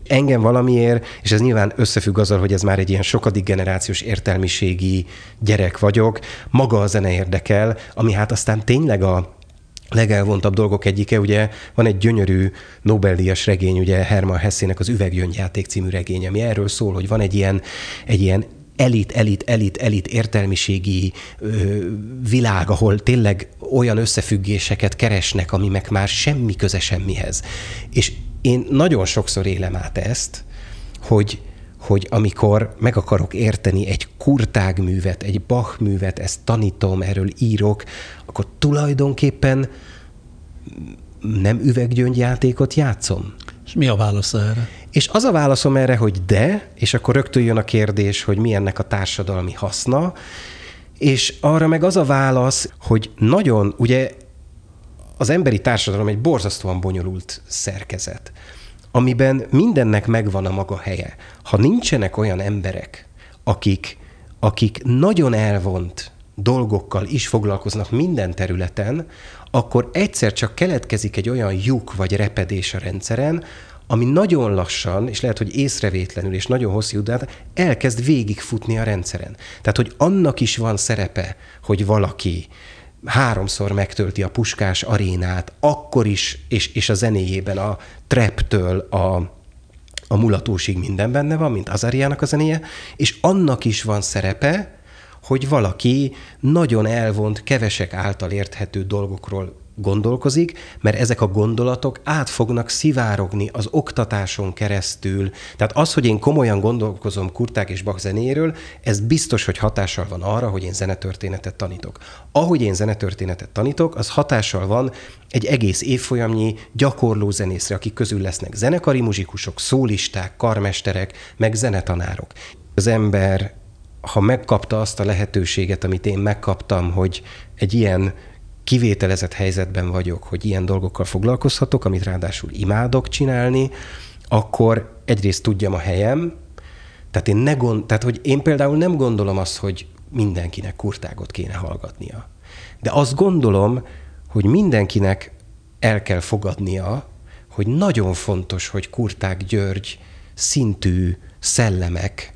engem valamiért, és ez nyilván összefügg azzal, hogy ez már egy ilyen sokadik generációs értelmiségi gyerek vagyok, maga a zene érdekel, ami hát aztán tényleg a legelvontabb dolgok egyike, ugye van egy gyönyörű Nobel-díjas regény, ugye Hermann Hessének az Üveggyöngyjáték című regény, ami erről szól, hogy van egy ilyen, egy ilyen elit, elit, elit, elit értelmiségi ö, világ, ahol tényleg olyan összefüggéseket keresnek, ami meg már semmi köze semmihez. És én nagyon sokszor élem át ezt, hogy, hogy amikor meg akarok érteni egy kurtág művet, egy Bach művet, ezt tanítom, erről írok, akkor tulajdonképpen nem üveggyöngyjátékot játszom. És mi a válasz erre? És az a válaszom erre, hogy de, és akkor rögtön jön a kérdés, hogy mi ennek a társadalmi haszna, és arra meg az a válasz, hogy nagyon, ugye az emberi társadalom egy borzasztóan bonyolult szerkezet, amiben mindennek megvan a maga helye. Ha nincsenek olyan emberek, akik, akik nagyon elvont dolgokkal is foglalkoznak minden területen, akkor egyszer csak keletkezik egy olyan lyuk vagy repedés a rendszeren, ami nagyon lassan, és lehet, hogy észrevétlenül és nagyon hosszú után elkezd végigfutni a rendszeren. Tehát, hogy annak is van szerepe, hogy valaki háromszor megtölti a puskás arénát, akkor is, és, és a zenéjében a treptől a, a mulatósig minden benne van, mint Azariának a zenéje, és annak is van szerepe, hogy valaki nagyon elvont, kevesek által érthető dolgokról gondolkozik, mert ezek a gondolatok át fognak szivárogni az oktatáson keresztül. Tehát az, hogy én komolyan gondolkozom Kurták és Bach zenéről, ez biztos, hogy hatással van arra, hogy én zenetörténetet tanítok. Ahogy én zenetörténetet tanítok, az hatással van egy egész évfolyamnyi gyakorló zenészre, akik közül lesznek zenekari muzsikusok, szólisták, karmesterek, meg zenetanárok. Az ember, ha megkapta azt a lehetőséget, amit én megkaptam, hogy egy ilyen kivételezett helyzetben vagyok, hogy ilyen dolgokkal foglalkozhatok, amit ráadásul imádok csinálni, akkor egyrészt tudjam a helyem, tehát én, ne gond, tehát hogy én például nem gondolom azt, hogy mindenkinek kurtágot kéne hallgatnia. De azt gondolom, hogy mindenkinek el kell fogadnia, hogy nagyon fontos, hogy Kurták György szintű szellemek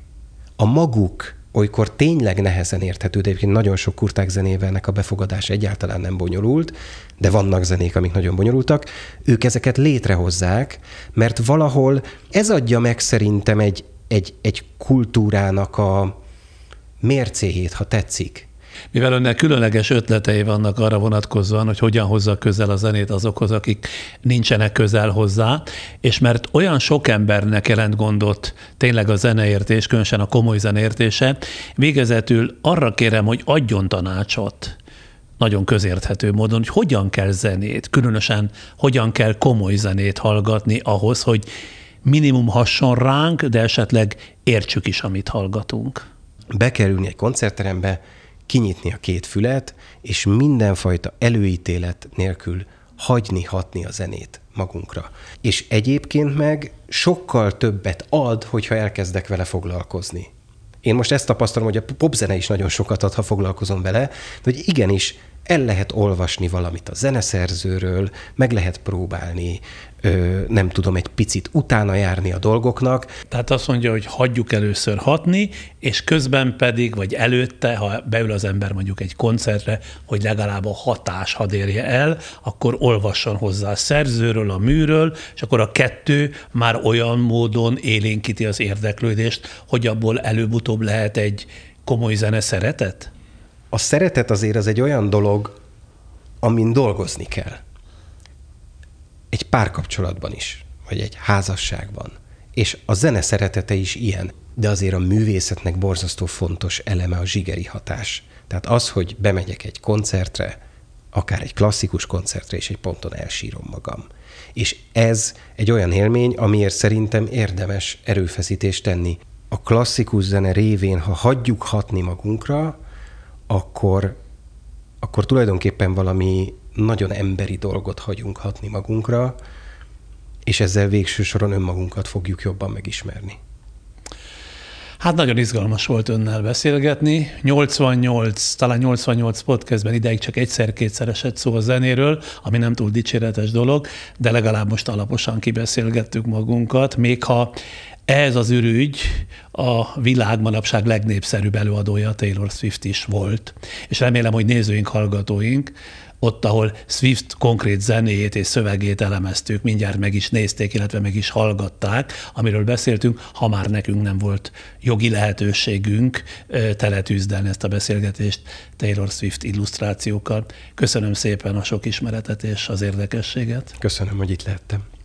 a maguk olykor tényleg nehezen érthető, de egyébként nagyon sok kurták zenével ennek a befogadás egyáltalán nem bonyolult, de vannak zenék, amik nagyon bonyolultak, ők ezeket létrehozzák, mert valahol ez adja meg szerintem egy, egy, egy kultúrának a mércéjét, ha tetszik. Mivel önnek különleges ötletei vannak arra vonatkozóan, hogy hogyan hozza közel a zenét azokhoz, akik nincsenek közel hozzá, és mert olyan sok embernek jelent gondot tényleg a zeneértés, különösen a komoly zeneértése, végezetül arra kérem, hogy adjon tanácsot nagyon közérthető módon, hogy hogyan kell zenét, különösen hogyan kell komoly zenét hallgatni ahhoz, hogy minimum hasson ránk, de esetleg értsük is, amit hallgatunk. Bekerülni egy koncertterembe, kinyitni a két fület, és mindenfajta előítélet nélkül hagyni hatni a zenét magunkra. És egyébként meg sokkal többet ad, hogyha elkezdek vele foglalkozni. Én most ezt tapasztalom, hogy a popzene is nagyon sokat ad, ha foglalkozom vele, de hogy igenis el lehet olvasni valamit a zeneszerzőről, meg lehet próbálni, ö, nem tudom, egy picit utána járni a dolgoknak. Tehát azt mondja, hogy hagyjuk először hatni, és közben pedig, vagy előtte, ha beül az ember mondjuk egy koncertre, hogy legalább a hatás hadd érje el, akkor olvasson hozzá a szerzőről, a műről, és akkor a kettő már olyan módon élénkíti az érdeklődést, hogy abból előbb-utóbb lehet egy komoly zene szeretet? A szeretet azért az egy olyan dolog, amin dolgozni kell. Egy párkapcsolatban is, vagy egy házasságban. És a zene szeretete is ilyen, de azért a művészetnek borzasztó fontos eleme a zsigeri hatás. Tehát az, hogy bemegyek egy koncertre, akár egy klasszikus koncertre, és egy ponton elsírom magam. És ez egy olyan élmény, amiért szerintem érdemes erőfeszítést tenni. A klasszikus zene révén, ha hagyjuk hatni magunkra, akkor, akkor tulajdonképpen valami nagyon emberi dolgot hagyunk hatni magunkra, és ezzel végső soron önmagunkat fogjuk jobban megismerni. Hát nagyon izgalmas volt önnel beszélgetni. 88, talán 88 podcastben ideig csak egyszer-kétszer esett szó a zenéről, ami nem túl dicséretes dolog, de legalább most alaposan kibeszélgettük magunkat, még ha ez az ürügy a világ manapság legnépszerűbb előadója Taylor Swift is volt. És remélem, hogy nézőink, hallgatóink ott, ahol Swift konkrét zenéjét és szövegét elemeztük, mindjárt meg is nézték, illetve meg is hallgatták, amiről beszéltünk, ha már nekünk nem volt jogi lehetőségünk teletűzdelni ezt a beszélgetést Taylor Swift illusztrációkkal. Köszönöm szépen a sok ismeretet és az érdekességet. Köszönöm, hogy itt lehettem.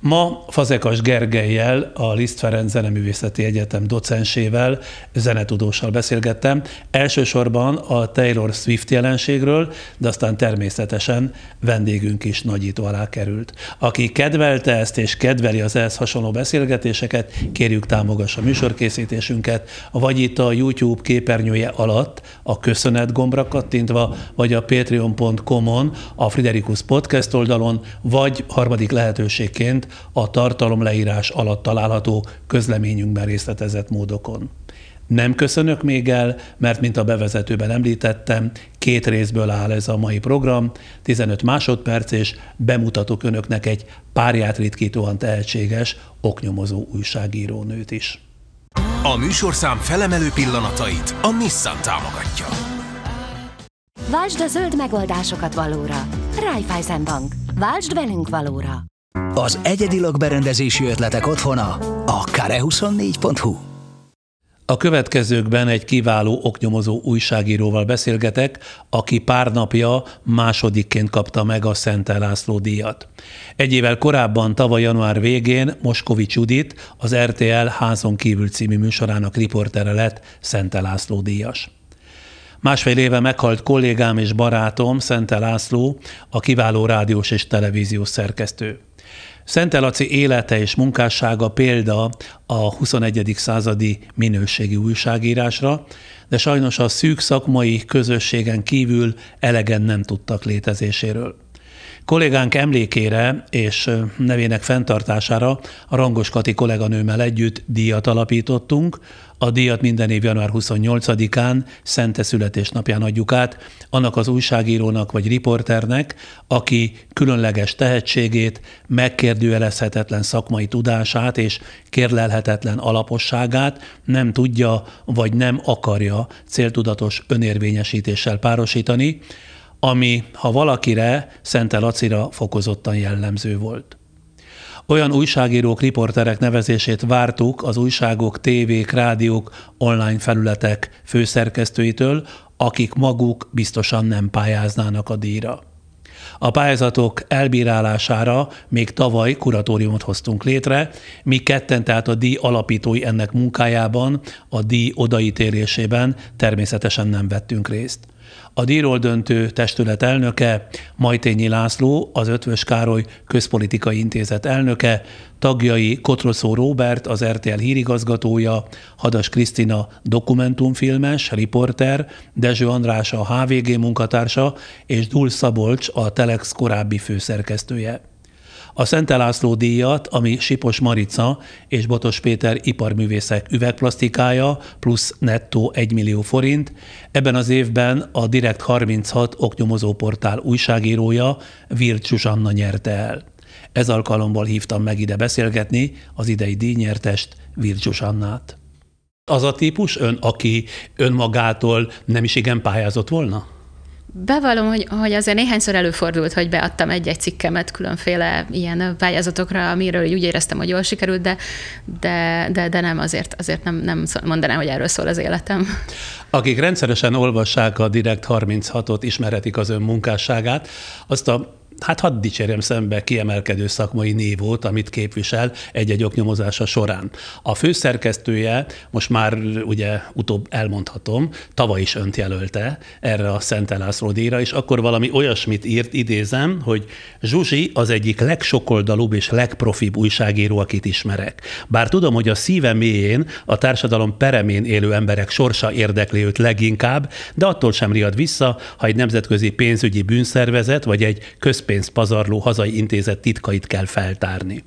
Ma Fazekas Gergelyel, a Liszt Ferenc Zeneművészeti Egyetem docensével, zenetudóssal beszélgettem. Elsősorban a Taylor Swift jelenségről, de aztán természetesen vendégünk is nagyító alá került. Aki kedvelte ezt és kedveli az ehhez hasonló beszélgetéseket, kérjük támogassa műsorkészítésünket, vagy itt a YouTube képernyője alatt a köszönet gombra kattintva, vagy a patreon.com-on, a Friderikus Podcast oldalon, vagy harmadik lehetőségként a tartalomleírás alatt található közleményünkben részletezett módokon. Nem köszönök még el, mert mint a bevezetőben említettem, két részből áll ez a mai program, 15 másodperc, és bemutatok önöknek egy párját ritkítóan tehetséges, oknyomozó újságírónőt is. A műsorszám felemelő pillanatait a Nissan támogatja. Váltsd a zöld megoldásokat valóra. Raiffeisen Bank. Váltsd velünk valóra. Az egyedi lakberendezési ötletek otthona a kare24.hu. A következőkben egy kiváló oknyomozó újságíróval beszélgetek, aki pár napja másodikként kapta meg a Szent László díjat. Egy évvel korábban, tavaly január végén Moskovics Judit, az RTL Házon kívül című műsorának riportere lett Szent László díjas. Másfél éve meghalt kollégám és barátom, Szente László, a kiváló rádiós és televíziós szerkesztő. Szente Laci élete és munkássága példa a 21. századi minőségi újságírásra, de sajnos a szűk szakmai közösségen kívül elegen nem tudtak létezéséről. Kollégánk emlékére és nevének fenntartására a Rangos Kati kolléganőmmel együtt díjat alapítottunk, a díjat minden év január 28-án, Szente születésnapján adjuk át, annak az újságírónak vagy riporternek, aki különleges tehetségét, megkérdőjelezhetetlen szakmai tudását és kérlelhetetlen alaposságát nem tudja vagy nem akarja céltudatos önérvényesítéssel párosítani, ami, ha valakire, Szente Lacira fokozottan jellemző volt. Olyan újságírók, riporterek nevezését vártuk az újságok, tévék, rádiók, online felületek főszerkesztőitől, akik maguk biztosan nem pályáznának a díjra. A pályázatok elbírálására még tavaly kuratóriumot hoztunk létre, mi ketten tehát a díj alapítói ennek munkájában, a díj odaítélésében természetesen nem vettünk részt. A díjról döntő testület elnöke, Majtényi László, az Ötvös Károly Közpolitikai Intézet elnöke, tagjai Kotroszó Róbert, az RTL hírigazgatója, Hadas Krisztina dokumentumfilmes, riporter, Dezső András a HVG munkatársa, és Dul Szabolcs a Telex korábbi főszerkesztője. A Szent László díjat, ami Sipos Marica és Botos Péter iparművészek üvegplasztikája, plusz nettó 1 millió forint, ebben az évben a Direkt 36 oknyomozó portál újságírója Virt Zsuzsanna nyerte el. Ez alkalommal hívtam meg ide beszélgetni az idei díjnyertest, Virt Zsuzsannát. Az a típus ön, aki önmagától nem is igen pályázott volna? Bevallom, hogy, hogy azért néhányszor előfordult, hogy beadtam egy-egy cikkemet különféle ilyen pályázatokra, amiről úgy éreztem, hogy jól sikerült, de, de, de, de nem, azért, azért nem, nem mondanám, hogy erről szól az életem. Akik rendszeresen olvassák a Direkt 36-ot, ismerhetik az ön munkásságát, azt a hát hadd dicsérjem szembe kiemelkedő szakmai névót, amit képvisel egy-egy oknyomozása során. A főszerkesztője, most már ugye utóbb elmondhatom, tavaly is önt jelölte erre a Szent Elászló díjra, és akkor valami olyasmit írt, idézem, hogy Zsuzsi az egyik legsokoldalúbb és legprofibb újságíró, akit ismerek. Bár tudom, hogy a szíve mélyén a társadalom peremén élő emberek sorsa érdekli őt leginkább, de attól sem riad vissza, ha egy nemzetközi pénzügyi bűnszervezet vagy egy köz közpénzt pazarló hazai intézet titkait kell feltárni.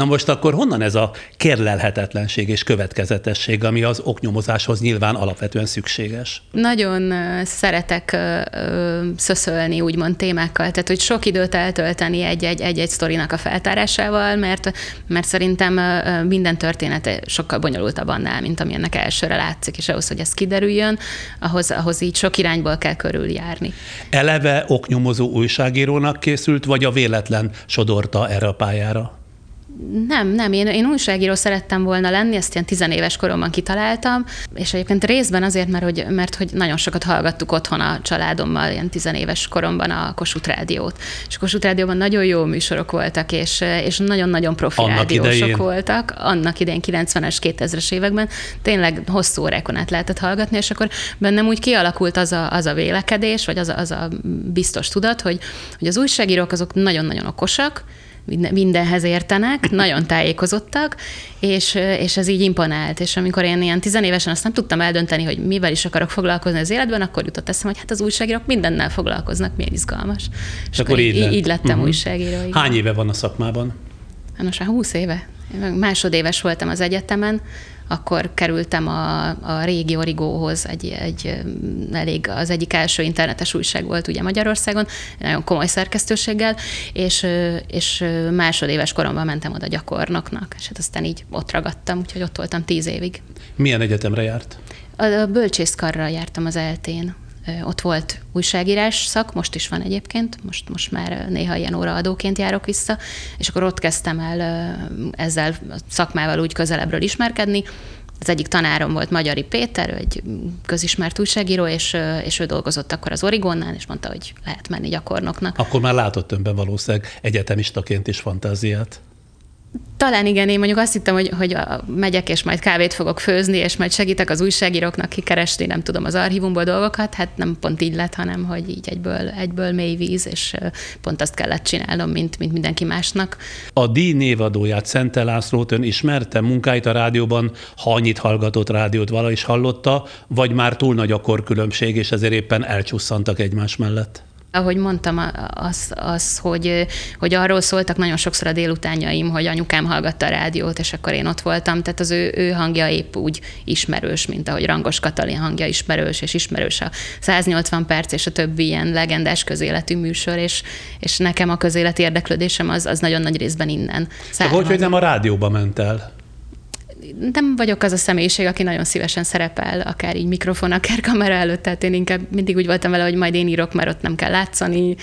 Na most akkor honnan ez a kérlelhetetlenség és következetesség, ami az oknyomozáshoz nyilván alapvetően szükséges? Nagyon szeretek szöszölni úgymond témákkal, tehát hogy sok időt eltölteni egy-egy, sztorinak a feltárásával, mert, mert szerintem minden történet sokkal bonyolultabb annál, mint ami ennek elsőre látszik, és ahhoz, hogy ez kiderüljön, ahhoz, ahhoz így sok irányból kell körüljárni. Eleve oknyomozó újságírónak készült, vagy a véletlen sodorta erre a pályára? Nem, nem. Én, én újságíró szerettem volna lenni, ezt ilyen tizenéves koromban kitaláltam, és egyébként részben azért, mert hogy, mert hogy nagyon sokat hallgattuk otthon a családommal, ilyen tizenéves koromban a Kossuth Rádiót. És a Kossuth Rádióban nagyon jó műsorok voltak, és, és nagyon-nagyon profi Annak rádiósok idején. voltak. Annak idején 90-es, 2000-es években tényleg hosszú órákon át lehetett hallgatni, és akkor bennem úgy kialakult az a, az a vélekedés, vagy az a, az a biztos tudat, hogy, hogy az újságírók azok nagyon-nagyon okosak, mindenhez értenek, nagyon tájékozottak, és, és ez így imponált. És amikor én ilyen tizenévesen azt nem tudtam eldönteni, hogy mivel is akarok foglalkozni az életben, akkor jutott eszem, hogy hát az újságírók mindennel foglalkoznak, milyen izgalmas. És, akkor, akkor így, lett. így lettem uh-huh. újságíró. Igen. Hány éve van a szakmában? Hát most már húsz éve. Másodéves voltam az egyetemen, akkor kerültem a, a régi Origóhoz, egy, egy elég az egyik első internetes újság volt ugye Magyarországon, nagyon komoly szerkesztőséggel, és, és másodéves koromban mentem oda gyakornoknak, és hát aztán így ott ragadtam, úgyhogy ott voltam tíz évig. Milyen egyetemre járt? A bölcsészkarra jártam az eltén ott volt újságírás szak, most is van egyébként, most, most már néha ilyen óraadóként járok vissza, és akkor ott kezdtem el ezzel a szakmával úgy közelebbről ismerkedni. Az egyik tanárom volt Magyari Péter, egy közismert újságíró, és, és ő dolgozott akkor az Origonnál, és mondta, hogy lehet menni gyakornoknak. Akkor már látott önben valószínűleg egyetemistaként is fantáziát. Talán igen, én mondjuk azt hittem, hogy, hogy megyek, és majd kávét fogok főzni, és majd segítek az újságíróknak kikeresni, nem tudom, az archívumból dolgokat. Hát nem pont így lett, hanem hogy így egyből, egyből mély víz, és pont azt kellett csinálnom, mint, mint mindenki másnak. A díj névadóját, Szente Lászlót ön ismerte munkáit a rádióban, ha annyit hallgatott rádiót vala is hallotta, vagy már túl nagy a korkülönbség, és ezért éppen elcsusszantak egymás mellett? Ahogy mondtam, az, az hogy, hogy arról szóltak nagyon sokszor a délutánjaim, hogy anyukám hallgatta a rádiót, és akkor én ott voltam, tehát az ő, ő hangja épp úgy ismerős, mint ahogy Rangos Katalin hangja ismerős, és ismerős a 180 perc, és a többi ilyen legendás közéletű műsor, és, és nekem a közéleti érdeklődésem az, az nagyon nagy részben innen. Származ. Hogy, hogy nem a rádióba ment el? Nem vagyok az a személyiség, aki nagyon szívesen szerepel, akár így mikrofon, akár kamera előtt, tehát én inkább mindig úgy voltam vele, hogy majd én írok, mert ott nem kell látszani,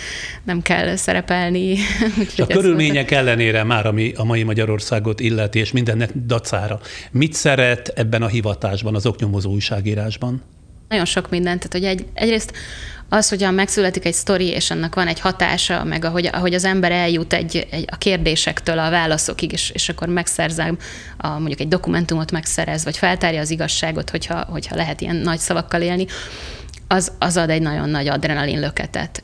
nem kell szerepelni. a körülmények ellenére már, ami a mai Magyarországot illeti, és mindennek dacára, mit szeret ebben a hivatásban, az oknyomozó újságírásban? Nagyon sok mindent, tehát hogy egy, egyrészt az, hogyan megszületik egy sztori, és annak van egy hatása, meg ahogy, ahogy az ember eljut egy, egy, a kérdésektől a válaszokig, és, és akkor megszerzem, a, mondjuk egy dokumentumot megszerez, vagy feltárja az igazságot, hogyha, hogyha lehet ilyen nagy szavakkal élni, az, az ad egy nagyon nagy adrenalin löketet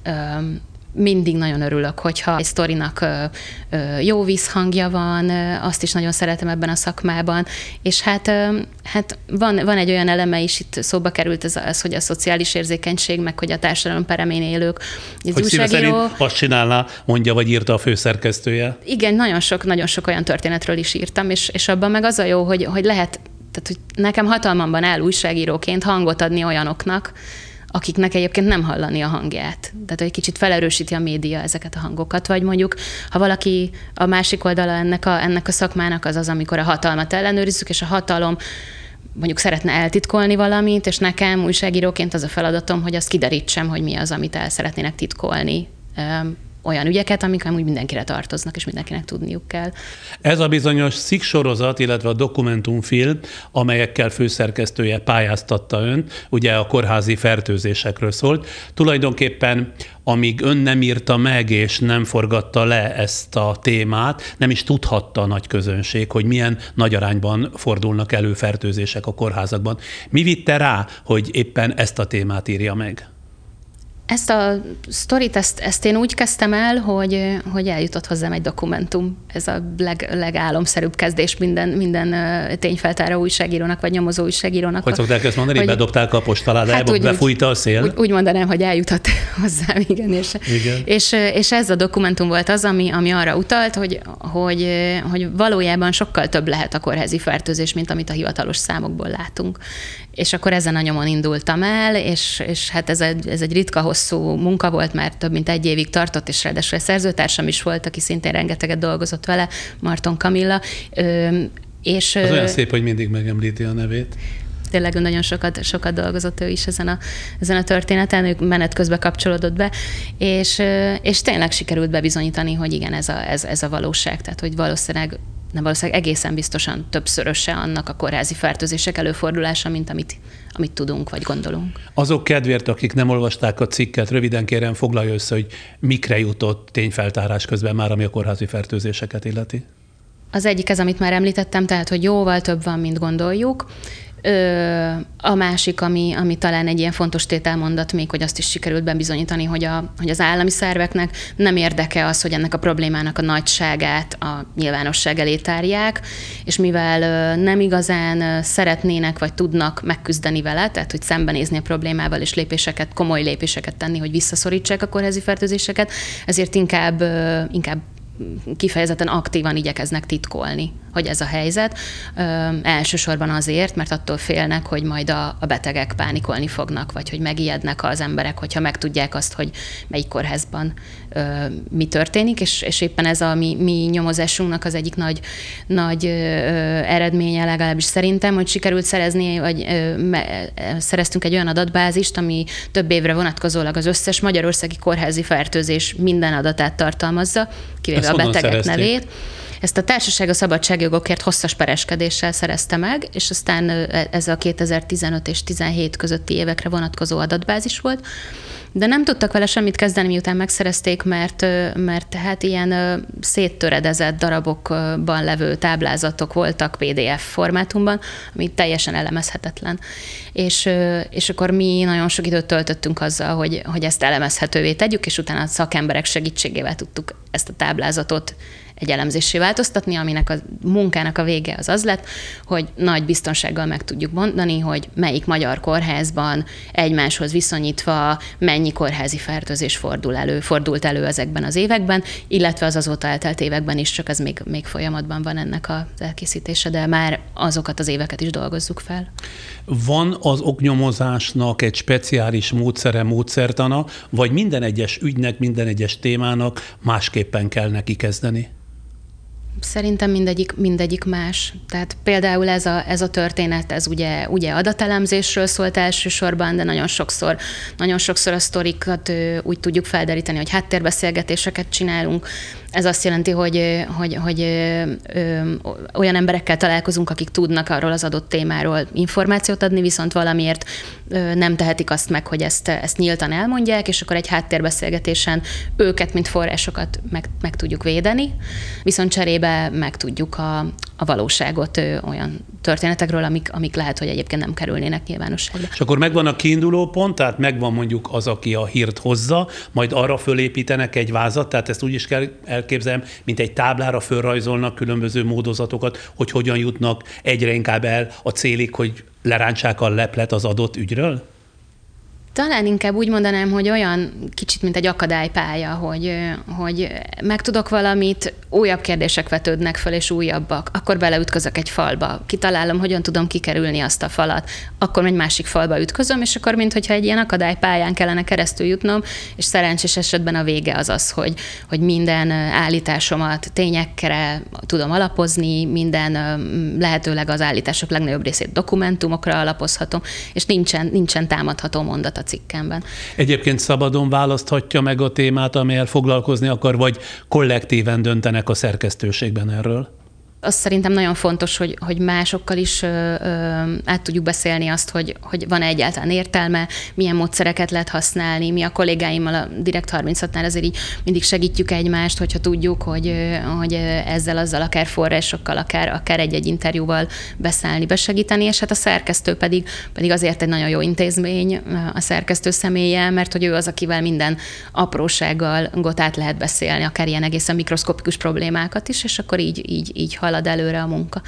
mindig nagyon örülök, hogyha egy sztorinak jó vízhangja van, azt is nagyon szeretem ebben a szakmában, és hát, hát van, van egy olyan eleme is, itt szóba került ez az, hogy a szociális érzékenység, meg hogy a társadalom peremén élők. Ez hogy újságíró... azt csinálná, mondja, vagy írta a főszerkesztője? Igen, nagyon sok, nagyon sok olyan történetről is írtam, és, és abban meg az a jó, hogy, hogy lehet, tehát hogy nekem hatalmamban áll újságíróként hangot adni olyanoknak, akiknek egyébként nem hallani a hangját. Tehát egy kicsit felerősíti a média ezeket a hangokat, vagy mondjuk, ha valaki a másik oldala ennek a, ennek a szakmának az az, amikor a hatalmat ellenőrizzük, és a hatalom mondjuk szeretne eltitkolni valamit, és nekem újságíróként az a feladatom, hogy azt kiderítsem, hogy mi az, amit el szeretnének titkolni olyan ügyeket, amik amúgy mindenkire tartoznak, és mindenkinek tudniuk kell. Ez a bizonyos szik sorozat, illetve a dokumentumfilm, amelyekkel főszerkesztője pályáztatta ön, ugye a kórházi fertőzésekről szólt. Tulajdonképpen amíg ön nem írta meg és nem forgatta le ezt a témát, nem is tudhatta a nagy közönség, hogy milyen nagy arányban fordulnak elő fertőzések a kórházakban. Mi vitte rá, hogy éppen ezt a témát írja meg? Ezt a sztorit, ezt, ezt én úgy kezdtem el, hogy, hogy eljutott hozzám egy dokumentum. Ez a leg, legálomszerűbb kezdés minden, minden tényfeltáró újságírónak, vagy nyomozó újságírónak. Hogy szokták ezt mondani? Hogy bedobták a postaládába, hát úgy, befújta a szél? Úgy, úgy mondanám, hogy eljutott hozzám, igen. És, igen. És, és ez a dokumentum volt az, ami, ami arra utalt, hogy, hogy, hogy valójában sokkal több lehet a kórházi fertőzés, mint amit a hivatalos számokból látunk. És akkor ezen a nyomon indultam el, és, és hát ez egy, ez egy ritka hosszú munka volt, mert több mint egy évig tartott, és ráadásul szerzőtársam is volt, aki szintén rengeteget dolgozott vele, Marton Kamilla. Ö, és, az olyan szép, hogy mindig megemlíti a nevét tényleg nagyon sokat, sokat dolgozott ő is ezen a, ezen a történeten, ő menet közben kapcsolódott be, és, és tényleg sikerült bebizonyítani, hogy igen, ez a, ez, ez a valóság, tehát hogy valószínűleg nem valószínűleg egészen biztosan többszöröse annak a kórházi fertőzések előfordulása, mint amit, amit tudunk vagy gondolunk. Azok kedvéért, akik nem olvasták a cikket, röviden kérem foglalja össze, hogy mikre jutott tényfeltárás közben már, ami a kórházi fertőzéseket illeti. Az egyik ez, amit már említettem, tehát, hogy jóval több van, mint gondoljuk. Ö, a másik, ami, ami talán egy ilyen fontos tételmondat még, hogy azt is sikerült bebizonyítani, hogy, a, hogy az állami szerveknek nem érdeke az, hogy ennek a problémának a nagyságát a nyilvánosság elé tárják, és mivel nem igazán szeretnének vagy tudnak megküzdeni vele, tehát hogy szembenézni a problémával és lépéseket, komoly lépéseket tenni, hogy visszaszorítsák a kórházi fertőzéseket, ezért inkább, inkább kifejezetten aktívan igyekeznek titkolni, hogy ez a helyzet. Ö, elsősorban azért, mert attól félnek, hogy majd a, a betegek pánikolni fognak, vagy hogy megijednek az emberek, hogyha megtudják azt, hogy melyik kórházban mi történik, és, és éppen ez a mi, mi nyomozásunknak az egyik nagy, nagy eredménye legalábbis szerintem, hogy sikerült szerezni, vagy szereztünk egy olyan adatbázist, ami több évre vonatkozólag az összes magyarországi kórházi fertőzés minden adatát tartalmazza, kivéve a betegek szerezték? nevét. Ezt a társaság a szabadságjogokért hosszas pereskedéssel szerezte meg, és aztán ez a 2015 és 17 közötti évekre vonatkozó adatbázis volt. De nem tudtak vele semmit kezdeni, miután megszerezték, mert, mert tehát ilyen széttöredezett darabokban levő táblázatok voltak PDF formátumban, ami teljesen elemezhetetlen. És, és akkor mi nagyon sok időt töltöttünk azzal, hogy, hogy ezt elemezhetővé tegyük, és utána a szakemberek segítségével tudtuk ezt a táblázatot egy elemzésé változtatni, aminek a munkának a vége az az lett, hogy nagy biztonsággal meg tudjuk mondani, hogy melyik magyar kórházban egymáshoz viszonyítva mennyi kórházi fertőzés fordul elő, fordult elő ezekben az években, illetve az azóta eltelt években is, csak ez még, még folyamatban van ennek az elkészítése, de már azokat az éveket is dolgozzuk fel. Van az oknyomozásnak egy speciális módszere, módszertana, vagy minden egyes ügynek, minden egyes témának másképpen kell neki kezdeni? Szerintem mindegyik, mindegyik más. Tehát például ez a, ez a történet, ez ugye, ugye adatelemzésről szólt elsősorban, de nagyon sokszor, nagyon sokszor a sztorikat úgy tudjuk felderíteni, hogy háttérbeszélgetéseket csinálunk, ez azt jelenti, hogy, hogy, hogy ö, olyan emberekkel találkozunk, akik tudnak arról az adott témáról információt adni, viszont valamiért ö, nem tehetik azt meg, hogy ezt, ezt nyíltan elmondják, és akkor egy háttérbeszélgetésen őket, mint forrásokat meg, meg tudjuk védeni, viszont cserébe meg tudjuk a, a valóságot ö, olyan történetekről, amik, amik lehet, hogy egyébként nem kerülnének nyilvánosságba. És akkor megvan a kiinduló pont, tehát megvan mondjuk az, aki a hírt hozza, majd arra fölépítenek egy vázat, tehát ezt úgy is kell elképzelem, mint egy táblára fölrajzolnak különböző módozatokat, hogy hogyan jutnak egyre inkább el a célig, hogy lerántsák a leplet az adott ügyről? Talán inkább úgy mondanám, hogy olyan kicsit, mint egy akadálypálya, hogy, hogy megtudok valamit, újabb kérdések vetődnek föl, és újabbak. Akkor beleütközök egy falba, kitalálom, hogyan tudom kikerülni azt a falat. Akkor egy másik falba ütközöm, és akkor, mintha egy ilyen akadálypályán kellene keresztül jutnom, és szerencsés esetben a vége az az, hogy, hogy minden állításomat tényekre tudom alapozni, minden lehetőleg az állítások legnagyobb részét dokumentumokra alapozhatom, és nincsen, nincsen támadható mondat cikkemben. Egyébként szabadon választhatja meg a témát, amelyel foglalkozni akar, vagy kollektíven döntenek a szerkesztőségben erről? Azt szerintem nagyon fontos, hogy, hogy másokkal is ö, ö, át tudjuk beszélni azt, hogy, hogy van-e egyáltalán értelme, milyen módszereket lehet használni. Mi a kollégáimmal a Direkt 36-nál azért így mindig segítjük egymást, hogyha tudjuk, hogy, hogy ezzel, azzal, akár forrásokkal, akár, akár egy-egy interjúval beszállni, besegíteni, és hát a szerkesztő pedig, pedig azért egy nagyon jó intézmény a szerkesztő személye, mert hogy ő az, akivel minden aprósággal át lehet beszélni, akár ilyen egészen mikroszkopikus problémákat is, és akkor így, így, így hal halad előre a munka.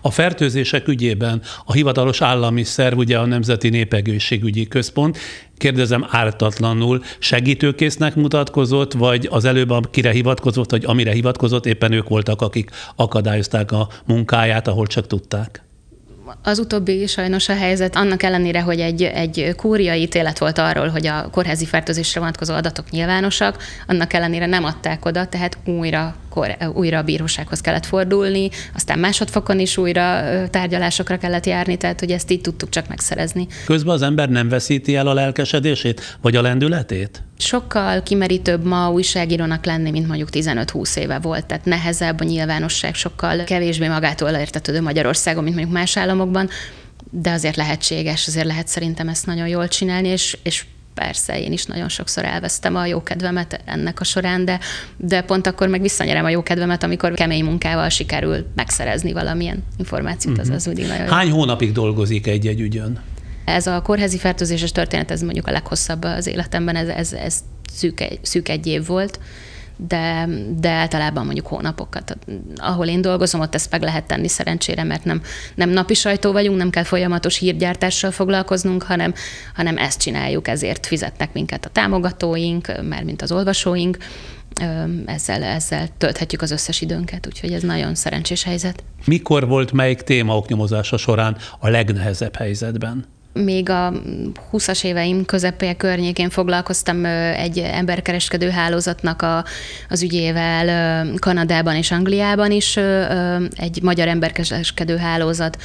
A fertőzések ügyében a hivatalos állami szerv, ugye a Nemzeti Népegészségügyi Központ, kérdezem ártatlanul, segítőkésznek mutatkozott, vagy az előbb, akire hivatkozott, vagy amire hivatkozott, éppen ők voltak, akik akadályozták a munkáját, ahol csak tudták? Az utóbbi sajnos a helyzet, annak ellenére, hogy egy, egy kúriai ítélet volt arról, hogy a kórházi fertőzésre vonatkozó adatok nyilvánosak, annak ellenére nem adták oda, tehát újra, kor, újra a bírósághoz kellett fordulni, aztán másodfokon is újra tárgyalásokra kellett járni, tehát hogy ezt így tudtuk csak megszerezni. Közben az ember nem veszíti el a lelkesedését, vagy a lendületét? Sokkal kimerítőbb ma újságírónak lenni, mint mondjuk 15-20 éve volt, tehát nehezebb a nyilvánosság, sokkal kevésbé magától értetődő Magyarországon, mint mondjuk más államokban, de azért lehetséges, azért lehet szerintem ezt nagyon jól csinálni, és, és persze, én is nagyon sokszor elvesztem a jókedvemet ennek a során, de, de pont akkor meg visszanyerem a jókedvemet, amikor kemény munkával sikerül megszerezni valamilyen információt, uh-huh. az, az mindig nagyon Hány hónapig dolgozik egy-egy ügyön? Ez a kórházi fertőzéses történet, ez mondjuk a leghosszabb az életemben, ez, ez, ez szűk, egy, szűk egy év volt de, de általában mondjuk hónapokat. Ahol én dolgozom, ott ezt meg lehet tenni szerencsére, mert nem, nem napi sajtó vagyunk, nem kell folyamatos hírgyártással foglalkoznunk, hanem, hanem ezt csináljuk, ezért fizetnek minket a támogatóink, már mint az olvasóink, ezzel, ezzel tölthetjük az összes időnket, úgyhogy ez nagyon szerencsés helyzet. Mikor volt melyik téma oknyomozása során a legnehezebb helyzetben? Még a 20-as éveim közepén környékén foglalkoztam egy emberkereskedő hálózatnak a, az ügyével Kanadában és Angliában is. Egy magyar emberkereskedő hálózat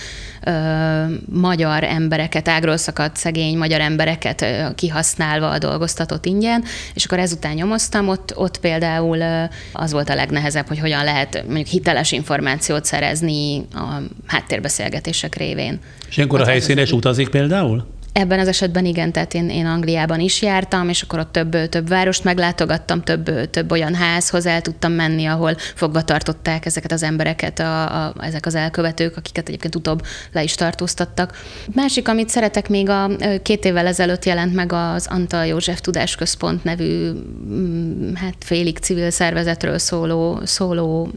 magyar embereket, ágról szakadt szegény magyar embereket kihasználva dolgoztatott ingyen, és akkor ezután nyomoztam, ott, ott például az volt a legnehezebb, hogy hogyan lehet mondjuk hiteles információt szerezni a háttérbeszélgetések révén. És ilyenkor a helyszínen is utazik például? Ebben az esetben igen, tehát én, én Angliában is jártam, és akkor ott több, több várost meglátogattam, több, több olyan házhoz el tudtam menni, ahol fogva tartották ezeket az embereket, a, a, ezek az elkövetők, akiket egyébként utóbb le is tartóztattak. Másik, amit szeretek, még a két évvel ezelőtt jelent meg az Antal József Tudásközpont nevű mm, hát félig civil szervezetről szóló, szóló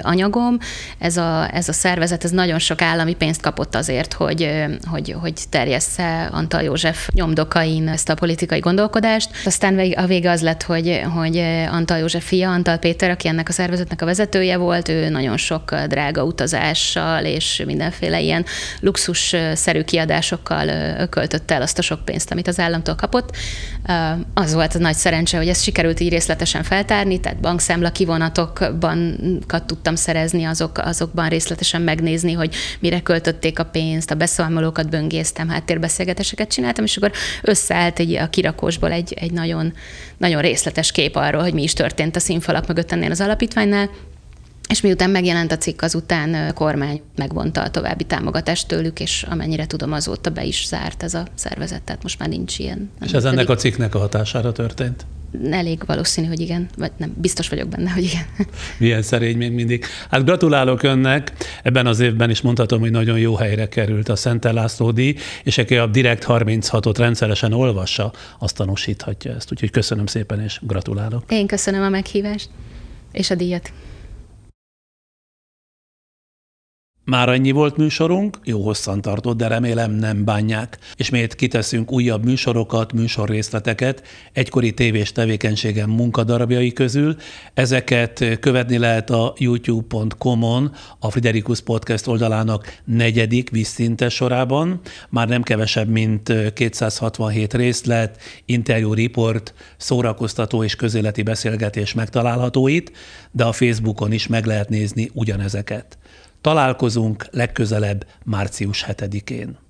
anyagom. Ez a, ez a szervezet ez nagyon sok állami pénzt kapott azért, hogy, hogy, hogy terjessze Antal József nyomdokain ezt a politikai gondolkodást. Aztán a vége az lett, hogy, hogy Antal József fia, Antal Péter, aki ennek a szervezetnek a vezetője volt, ő nagyon sok drága utazással és mindenféle ilyen luxusszerű kiadásokkal költötte el azt a sok pénzt, amit az államtól kapott. Az volt a nagy szerencse, hogy ezt sikerült így részletesen feltárni, tehát bankszámla kivonatokban tudtam szerezni, azok, azokban részletesen megnézni, hogy mire költötték a pénzt, a beszámolókat böngésztem, háttérbeszélgetéseket csináltam, és akkor összeállt egy, a kirakósból egy, egy nagyon, nagyon részletes kép arról, hogy mi is történt a színfalak mögött ennél az alapítványnál, és miután megjelent a cikk, azután kormány megvonta a további támogatást tőlük, és amennyire tudom, azóta be is zárt ez a szervezet, tehát most már nincs ilyen. És ez ennek a cikknek a hatására történt? Elég valószínű, hogy igen, vagy nem, biztos vagyok benne, hogy igen. Milyen szerény még mindig. Hát gratulálok önnek, ebben az évben is mondhatom, hogy nagyon jó helyre került a Szent László díj, és aki a Direkt 36-ot rendszeresen olvassa, azt tanúsíthatja ezt. Úgyhogy köszönöm szépen, és gratulálok. Én köszönöm a meghívást, és a díjat. Már annyi volt műsorunk, jó hosszan tartott, de remélem nem bánják. Ismét kiteszünk újabb műsorokat, műsorrészleteket egykori tévés tevékenységem munkadarabjai közül. Ezeket követni lehet a youtube.com-on, a Friderikus Podcast oldalának negyedik visszinte sorában. Már nem kevesebb, mint 267 részlet, interjú, riport, szórakoztató és közéleti beszélgetés megtalálható itt, de a Facebookon is meg lehet nézni ugyanezeket. Találkozunk legközelebb március 7-én.